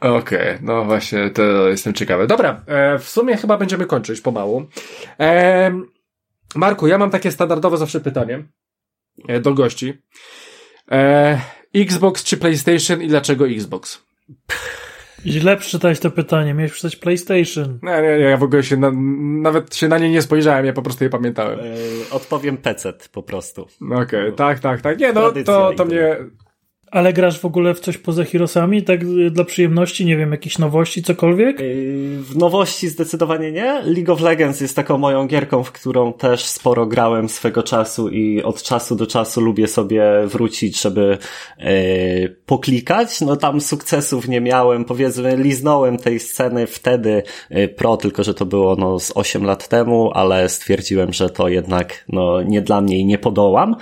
Okej, okay, no właśnie, to jestem ciekawy. Dobra, e, w sumie chyba będziemy kończyć pomału. E, Marku, ja mam takie standardowe zawsze pytanie e, do gości. E, Xbox czy PlayStation i dlaczego Xbox? Źle przeczytać to pytanie, miałeś przeczytać PlayStation. Nie, nie, nie, ja w ogóle się na, nawet się na nie nie spojrzałem, ja po prostu je pamiętałem. E, odpowiem PC po prostu. Okej, okay, tak, tak, tak. Nie, no to, to mnie, ale grasz w ogóle w coś poza Hirosami, tak dla przyjemności, nie wiem, jakieś nowości, cokolwiek? Yy, w nowości zdecydowanie nie. League of Legends jest taką moją gierką, w którą też sporo grałem swego czasu i od czasu do czasu lubię sobie wrócić, żeby yy, poklikać. No tam sukcesów nie miałem, powiedzmy, liznąłem tej sceny wtedy yy, pro, tylko że to było no z 8 lat temu, ale stwierdziłem, że to jednak no nie dla mnie i nie podołam.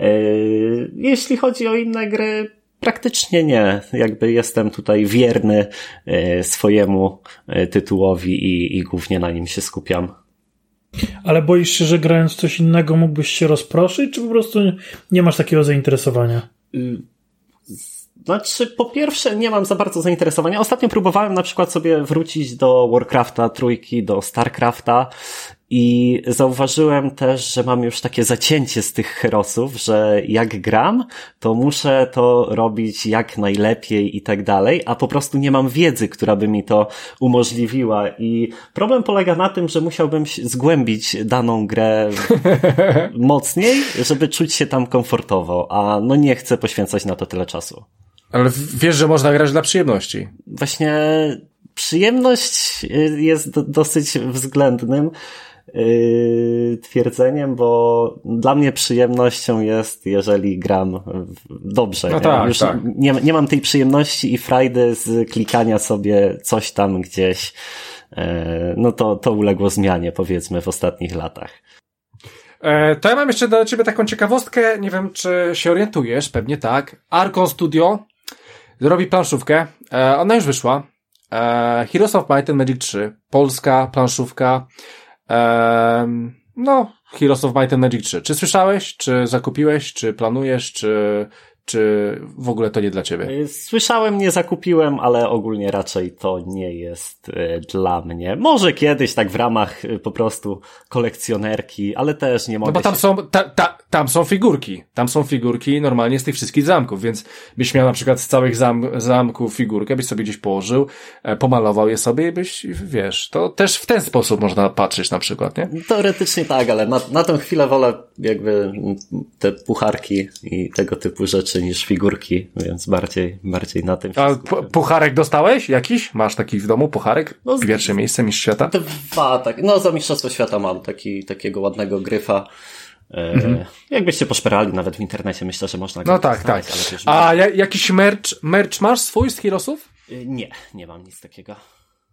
Yy, jeśli chodzi o inne gry, praktycznie nie. Jakby jestem tutaj wierny yy, swojemu yy, tytułowi i, i głównie na nim się skupiam. Ale boisz się, że grając coś innego mógłbyś się rozproszyć, czy po prostu nie masz takiego zainteresowania? Znaczy, po pierwsze, nie mam za bardzo zainteresowania. Ostatnio próbowałem na przykład sobie wrócić do Warcrafta trójki, do Starcrafta i zauważyłem też, że mam już takie zacięcie z tych herosów, że jak gram, to muszę to robić jak najlepiej i tak dalej, a po prostu nie mam wiedzy, która by mi to umożliwiła. I problem polega na tym, że musiałbym zgłębić daną grę mocniej, żeby czuć się tam komfortowo, a no nie chcę poświęcać na to tyle czasu. Ale wiesz, że można grać dla przyjemności. Właśnie przyjemność y, jest dosyć względnym twierdzeniem, bo dla mnie przyjemnością jest, jeżeli gram dobrze. No nie? Tak, Już tak. Nie, nie mam tej przyjemności i frajdy z klikania sobie coś tam gdzieś. Yy, no to, to uległo zmianie, powiedzmy, w ostatnich latach. E, to ja mam jeszcze dla ciebie taką ciekawostkę, nie wiem czy się orientujesz, pewnie tak. Arkon Studio robi planszówkę, e, ona już wyszła. E, Heroes of Might and Magic 3, polska planszówka, No, Heroes of Might and Magic 3. Czy słyszałeś, czy zakupiłeś, czy planujesz, czy, czy w ogóle to nie dla ciebie? Y, słyszałem, nie zakupiłem, ale ogólnie raczej to nie jest y, dla mnie. Może kiedyś tak w ramach y, po prostu kolekcjonerki, ale też nie mogę. No bo tam się... są, ta, ta, tam są figurki. Tam są figurki normalnie z tych wszystkich zamków, więc byś miał na przykład z całych zam, zamków figurkę, byś sobie gdzieś położył, e, pomalował je sobie i byś, wiesz, to też w ten sposób można patrzeć na przykład, nie? Teoretycznie tak, ale na, na tę chwilę wolę jakby te pucharki i tego typu rzeczy niż figurki, więc bardziej, bardziej na tym. A pucharek dostałeś jakiś? Masz taki w domu pucharek? No, z- Pierwsze miejsce mistrz świata? Dwa, tak. No, za Mistrzostwo Świata mam taki, takiego ładnego gryfa. E, Jakbyście poszperali nawet w internecie, myślę, że można go Mhm. No tak, tak. A ja, jakiś merch, merch masz swój z Heroesów? Y, Nie, nie mam nic takiego.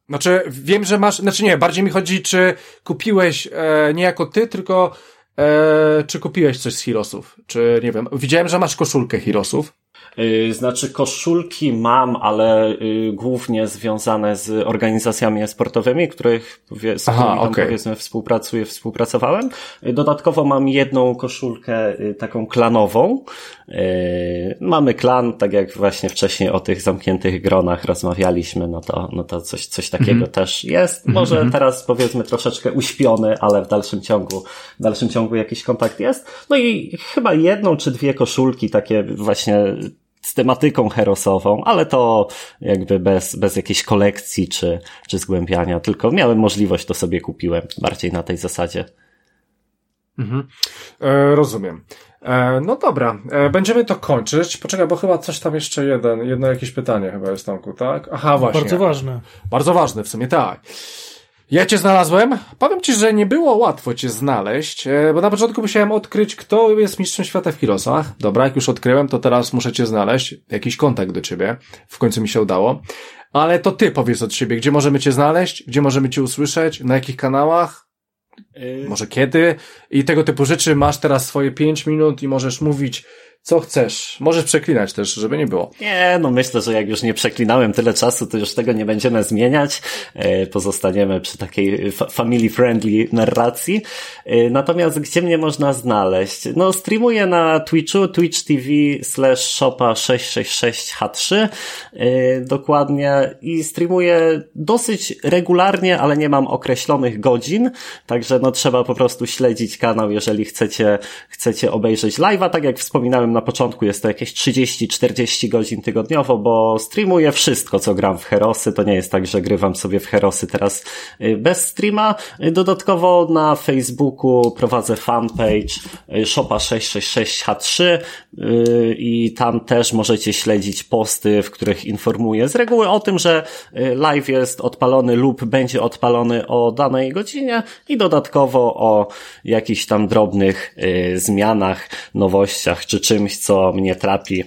Znaczy, wiem, że masz, znaczy nie, bardziej mi chodzi, czy kupiłeś e, nie jako ty, tylko e, czy kupiłeś coś z Heroesów? Czy, nie wiem, widziałem, że masz koszulkę Heroesów. Y, Znaczy, koszulki mam, ale y, głównie związane z organizacjami sportowymi, których, z Aha, którymi tam okej. powiedzmy współpracuję, współpracowałem. Y, Dodatkowo mam jedną koszulkę taką klanową. Mamy klan, tak jak właśnie wcześniej o tych zamkniętych gronach rozmawialiśmy, no to, no to coś, coś takiego Mhm. też jest. Może teraz powiedzmy troszeczkę uśpiony, ale w dalszym ciągu, w dalszym ciągu jakiś kontakt jest. No i chyba jedną czy dwie koszulki takie właśnie z tematyką herosową, ale to jakby bez, bez jakiejś kolekcji czy, czy zgłębiania, tylko miałem możliwość, to sobie kupiłem bardziej na tej zasadzie. E, rozumiem. E, no dobra, e, będziemy to kończyć. Poczekaj, bo chyba coś tam jeszcze jeden, jedno jakieś pytanie chyba jest Tomku, tak? Aha, właśnie. Bardzo ważne. Bardzo ważne w sumie, tak. Ja cię znalazłem. Powiem ci, że nie było łatwo cię znaleźć, e, bo na początku musiałem odkryć, kto jest mistrzem świata w Heroesach. Dobra, jak już odkryłem, to teraz muszę cię znaleźć. Jakiś kontakt do ciebie. W końcu mi się udało. Ale to ty powiedz od siebie, gdzie możemy cię znaleźć, gdzie możemy cię usłyszeć, na jakich kanałach, może kiedy i tego typu rzeczy. Masz teraz swoje pięć minut i możesz mówić, co chcesz. Możesz przeklinać też, żeby nie było. Nie, no myślę, że jak już nie przeklinałem tyle czasu, to już tego nie będziemy zmieniać. E, Pozostaniemy przy takiej fa- family-friendly narracji. E, Natomiast gdzie mnie można znaleźć? No streamuję na Twitchu, twitch TV slash shopa 666H3 e, dokładnie i streamuję dosyć regularnie, ale nie mam określonych godzin, także no trzeba po prostu śledzić kanał, jeżeli chcecie, chcecie obejrzeć live'a, tak jak wspominałem na początku, jest to jakieś 30-40 godzin tygodniowo, bo streamuję wszystko, co gram w Herosy, to nie jest tak, że grywam sobie w Herosy teraz y, bez streama. Y, Dodatkowo na Facebooku prowadzę fanpage y, Shopa666H3 y, i tam też możecie śledzić posty, w których informuję z reguły o tym, że live jest odpalony lub będzie odpalony o danej godzinie i dodatkowo o jakichś tam drobnych zmianach, nowościach czy czymś, co mnie trapi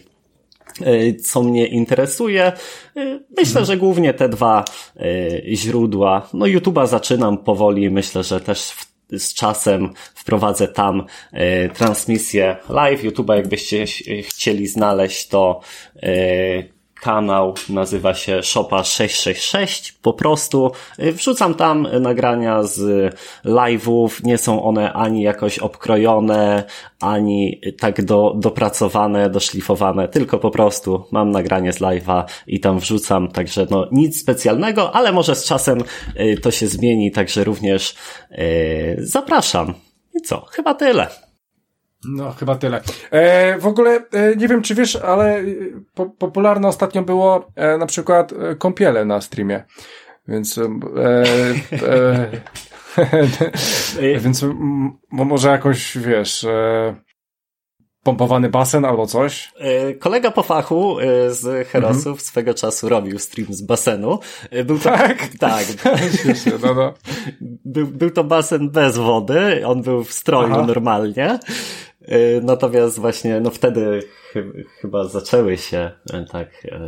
y, co mnie interesuje. Y, Myślę, że głównie te dwa y, źródła. No YouTube'a zaczynam powoli, myślę, że też z czasem wprowadzę tam transmisję live. YouTube'a jakbyście chcieli znaleźć, to kanał nazywa się Shopa666. Po prostu y, wrzucam tam nagrania z live'ów. Nie są one ani jakoś obkrojone, ani tak do, dopracowane, doszlifowane, tylko po prostu mam nagranie z live'a i tam wrzucam. Także no nic specjalnego, ale może z czasem y, to się zmieni, także również y, zapraszam. I co? Chyba tyle. No, chyba tyle. E, w ogóle, e, nie wiem czy wiesz, ale e, po, popularne ostatnio było e, na przykład e, kąpiele na streamie. Więc, e, e, e, więc m, może jakąś, wiesz, e, pompowany basen albo coś. Y, Kolega po fachu z Herosów Mhm. swego czasu robił stream z basenu. Był to, Tak? tak. Śmiesznie, no, no. Był, był to basen bez wody, on był w stroju Aha. normalnie. Y, Natomiast właśnie, no wtedy chyba zaczęły się e, tak e,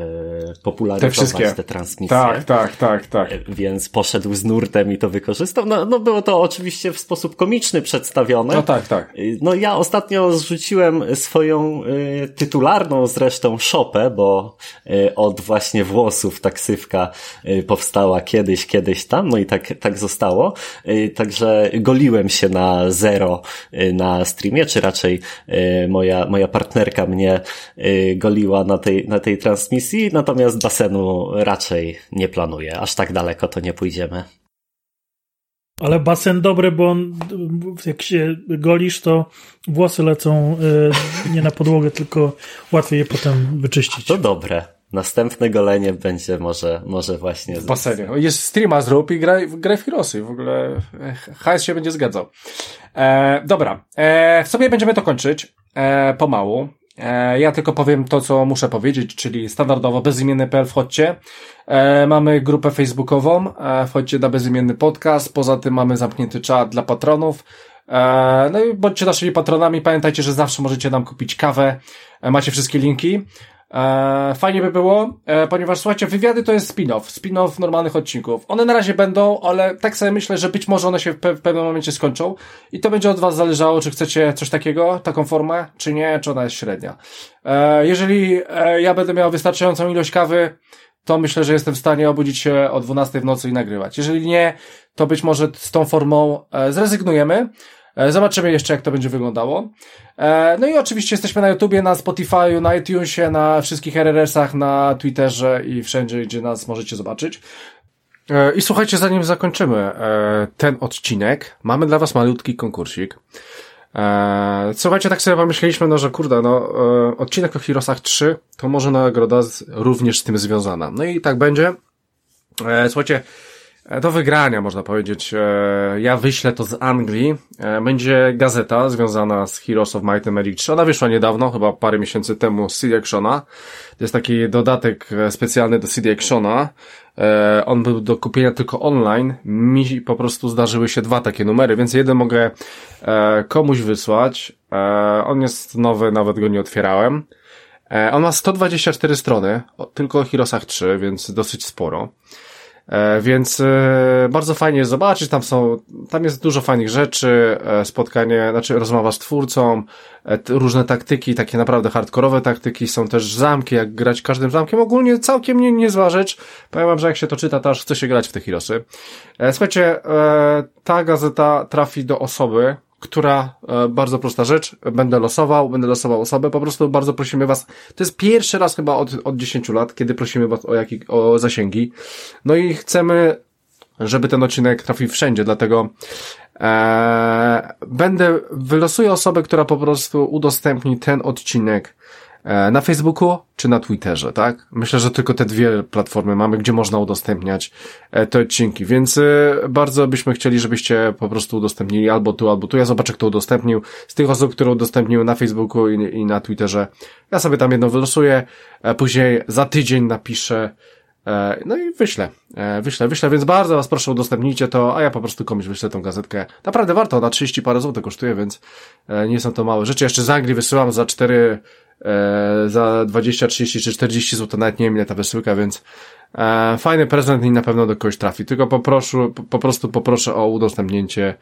popularyzować te, te, transmisje. Tak, tak, tak, tak. E, więc poszedł z nurtem i to wykorzystał. No, no było to oczywiście w sposób komiczny przedstawione. No tak, tak. No ja ostatnio zrzuciłem swoją e, tytularną zresztą szopę, bo e, od właśnie włosów taksywka e, powstała kiedyś, kiedyś tam, no i tak, tak zostało. Także goliłem się na zero na streamie, czy raczej moja, moja partnerka mnie goliła na tej, na tej transmisji, natomiast basenu raczej nie planuję. Aż tak daleko to nie pójdziemy. Ale basen dobry, bo on, jak się golisz, to włosy lecą y, nie na podłogę, tylko łatwiej je potem wyczyścić. To dobre. Następne golenie będzie może, może właśnie... W basenie. Jest streama zrób i graj, graj w Heroesy. W ogóle HS się będzie zgadzał. E, dobra. E, w sobie będziemy to kończyć. E, pomału. E, ja tylko powiem to, co muszę powiedzieć, czyli standardowo bezimienny.pl wchodźcie. E, mamy grupę facebookową, e, wchodźcie na bezimienny podcast. Poza tym mamy zamknięty czat dla patronów. No i bądźcie naszymi patronami. Pamiętajcie, że zawsze możecie nam kupić kawę. Macie wszystkie linki. E, fajnie by było, e, ponieważ słuchajcie, wywiady to jest spin-off, spin-off normalnych odcinków. One na razie będą, ale tak sobie myślę, że być może one się w, pe w pewnym momencie skończą i to będzie od was zależało, czy chcecie coś takiego, taką formę, czy nie, czy ona jest średnia. E, jeżeli ja będę miał wystarczającą ilość kawy, to myślę, że jestem w stanie obudzić się o 12 w nocy i nagrywać. Jeżeli nie, to być może z tą formą zrezygnujemy. E, zobaczymy jeszcze, jak to będzie wyglądało. E, no i oczywiście jesteśmy na YouTubie, na Spotify, na iTunesie, na wszystkich RRS-ach, na Twitterze i wszędzie, gdzie nas możecie zobaczyć. E, I słuchajcie, zanim zakończymy ten odcinek, mamy dla Was malutki konkursik. Słuchajcie, tak sobie pomyśleliśmy, no że kurde, no odcinek o Heroesach 3 to może nagroda również z tym związana. No i tak będzie. Słuchajcie, do wygrania, można powiedzieć. E, ja wyślę to z Anglii. E, będzie gazeta związana z Heroes of Might and Magic 3. Ona wyszła niedawno, chyba parę miesięcy temu z CD Actiona. To jest taki dodatek specjalny do CD Actiona. On był do kupienia tylko online. Mi po prostu zdarzyły się dwa takie numery, więc jeden mogę komuś wysłać. On jest nowy, nawet go nie otwierałem. On ma 124 strony, tylko o Heroesach 3, więc dosyć sporo. E, więc e, bardzo fajnie zobaczyć, tam są, tam jest dużo fajnych rzeczy, e, spotkanie, znaczy rozmowa z twórcą, różne taktyki, takie naprawdę hardkorowe taktyki, są też zamki, jak grać każdym zamkiem, ogólnie całkiem nie, niezła rzecz. Powiem wam, że jak się to czyta, to aż chce się grać w te Hirosy. Słuchajcie, ta gazeta trafi do osoby, która, e, bardzo prosta rzecz, będę losował, będę losował osobę, po prostu bardzo prosimy was, to jest pierwszy raz chyba od, od 10 lat, kiedy prosimy was o, jaki, o zasięgi, no i chcemy, żeby ten odcinek trafił wszędzie, dlatego e, będę, wylosuję osobę, która po prostu udostępni ten odcinek na Facebooku czy na Twitterze, tak? Myślę, że tylko te dwie platformy mamy, gdzie można udostępniać e, te odcinki, więc e, bardzo byśmy chcieli, żebyście po prostu udostępnili albo tu, albo tu. Ja zobaczę, kto udostępnił. Z tych osób, które udostępniły na Facebooku i, i na Twitterze, ja sobie tam jedno wylosuję, później za tydzień napiszę no i wyślę, wyślę, wyślę, więc bardzo was proszę udostępnijcie to, a ja po prostu komuś wyślę tą gazetkę. Naprawdę warto, na 30 parę złotych kosztuje, więc nie są to małe rzeczy. Jeszcze z Anglii wysyłam za 4 e, za 20, 30 czy 40 zł, nawet nie wiem ile ta wysyłka, więc e, fajny prezent i na pewno do kogoś trafi. Tylko poproszę, po, po prostu poproszę o udostępnięcie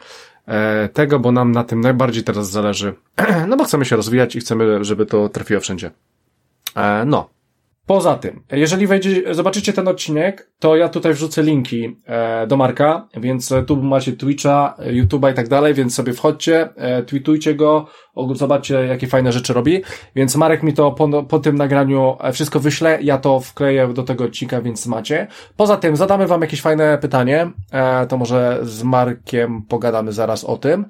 e, tego, bo nam na tym najbardziej teraz zależy. no bo chcemy się rozwijać i chcemy, żeby to trafiło wszędzie. E, no. Poza tym, jeżeli wejdzie, zobaczycie ten odcinek, to ja tutaj wrzucę linki e, do Marka, więc tu macie Twitcha, YouTube'a i tak dalej, więc sobie wchodźcie, e, tweetujcie go, zobaczcie jakie fajne rzeczy robi, więc Marek mi to po, po tym nagraniu e, wszystko wyśle, ja to wkleję do tego odcinka, więc macie. Poza tym zadamy wam jakieś fajne pytanie, e, to może z Markiem pogadamy zaraz o tym.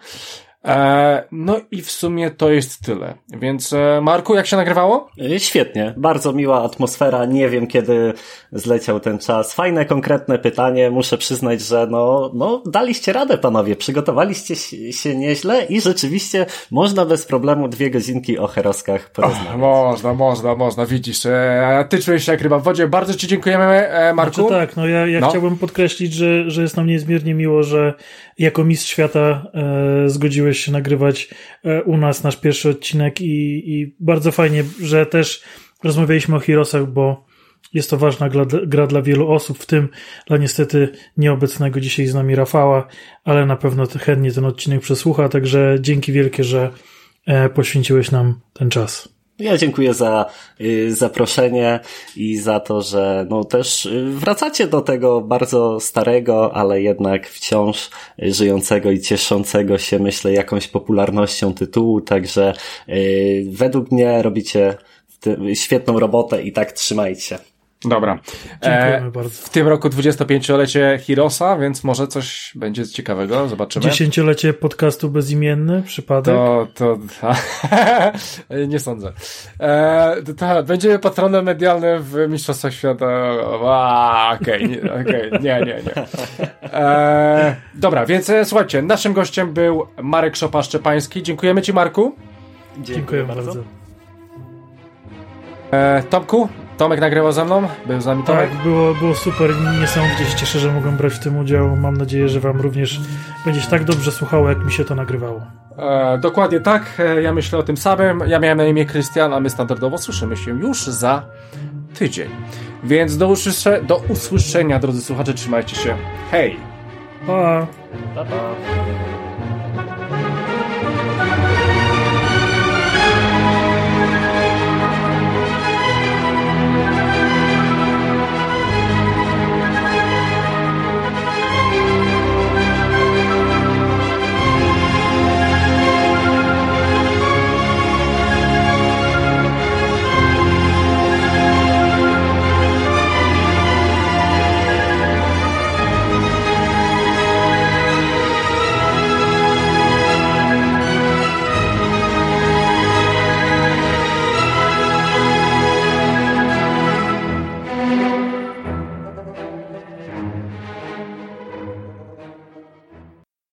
E, no i w sumie to jest tyle. Więc e, Marku, jak się nagrywało? E, świetnie, bardzo miła atmosfera. Nie wiem, kiedy zleciał ten czas. Fajne, konkretne pytanie. Muszę przyznać, że no, no daliście radę, panowie. Przygotowaliście się nieźle i rzeczywiście można bez problemu dwie godzinki o heroskach porozmawiać. można, można, można. Widzisz, e, ty czujesz się jak ryba w wodzie. Bardzo ci dziękujemy, e, Marku. Znaczy, tak, no ja, ja no. chciałbym podkreślić, że, że jest nam niezmiernie miło, że jako mistrz świata e, zgodziłeś zgodziłeś się nagrywać e, u nas nasz pierwszy odcinek i, i bardzo fajnie, że też rozmawialiśmy o Heroesach, bo jest to ważna gra, gra dla wielu osób, w tym dla niestety nieobecnego dzisiaj z nami Rafała, ale na pewno chętnie ten odcinek przesłucha, także dzięki wielkie, że e, poświęciłeś nam ten czas. Ja dziękuję za y, zaproszenie i za to, że no też y, wracacie do tego bardzo starego, ale jednak wciąż żyjącego i cieszącego się, myślę, jakąś popularnością tytułu, także y, według mnie robicie świetną robotę i tak trzymajcie. Dobra. Dziękujemy e, bardzo. W tym roku 25-lecie Hirosa, więc może coś będzie ciekawego, zobaczymy. Dziesięciolecie podcastu bezimienny, przypadek? To, to, to nie sądzę. E, to, będziemy patronem medialnym w Mistrzostwach Świata. Okej, okay, okay, nie, nie, nie. E, dobra, więc e, słuchajcie, naszym gościem był Marek Szopa-Szczepański. Dziękujemy Ci, Marku. Dziękuję, Dziękuję bardzo. bardzo. E, Tomku, Tomek nagrywał ze mną? Był z nami Tomek? Tak, było, było super. Niesamowicie się cieszę, że mogłem brać w tym udział. Mam nadzieję, że Wam również będzie tak dobrze słuchało, jak mi się to nagrywało. E, dokładnie tak. E, ja myślę o tym samym. Ja miałem na imię Krystian, a my standardowo słyszymy się już za tydzień. Więc do, usłysze, do usłyszenia, drodzy słuchacze. Trzymajcie się. Hej! Pa! Pa, pa.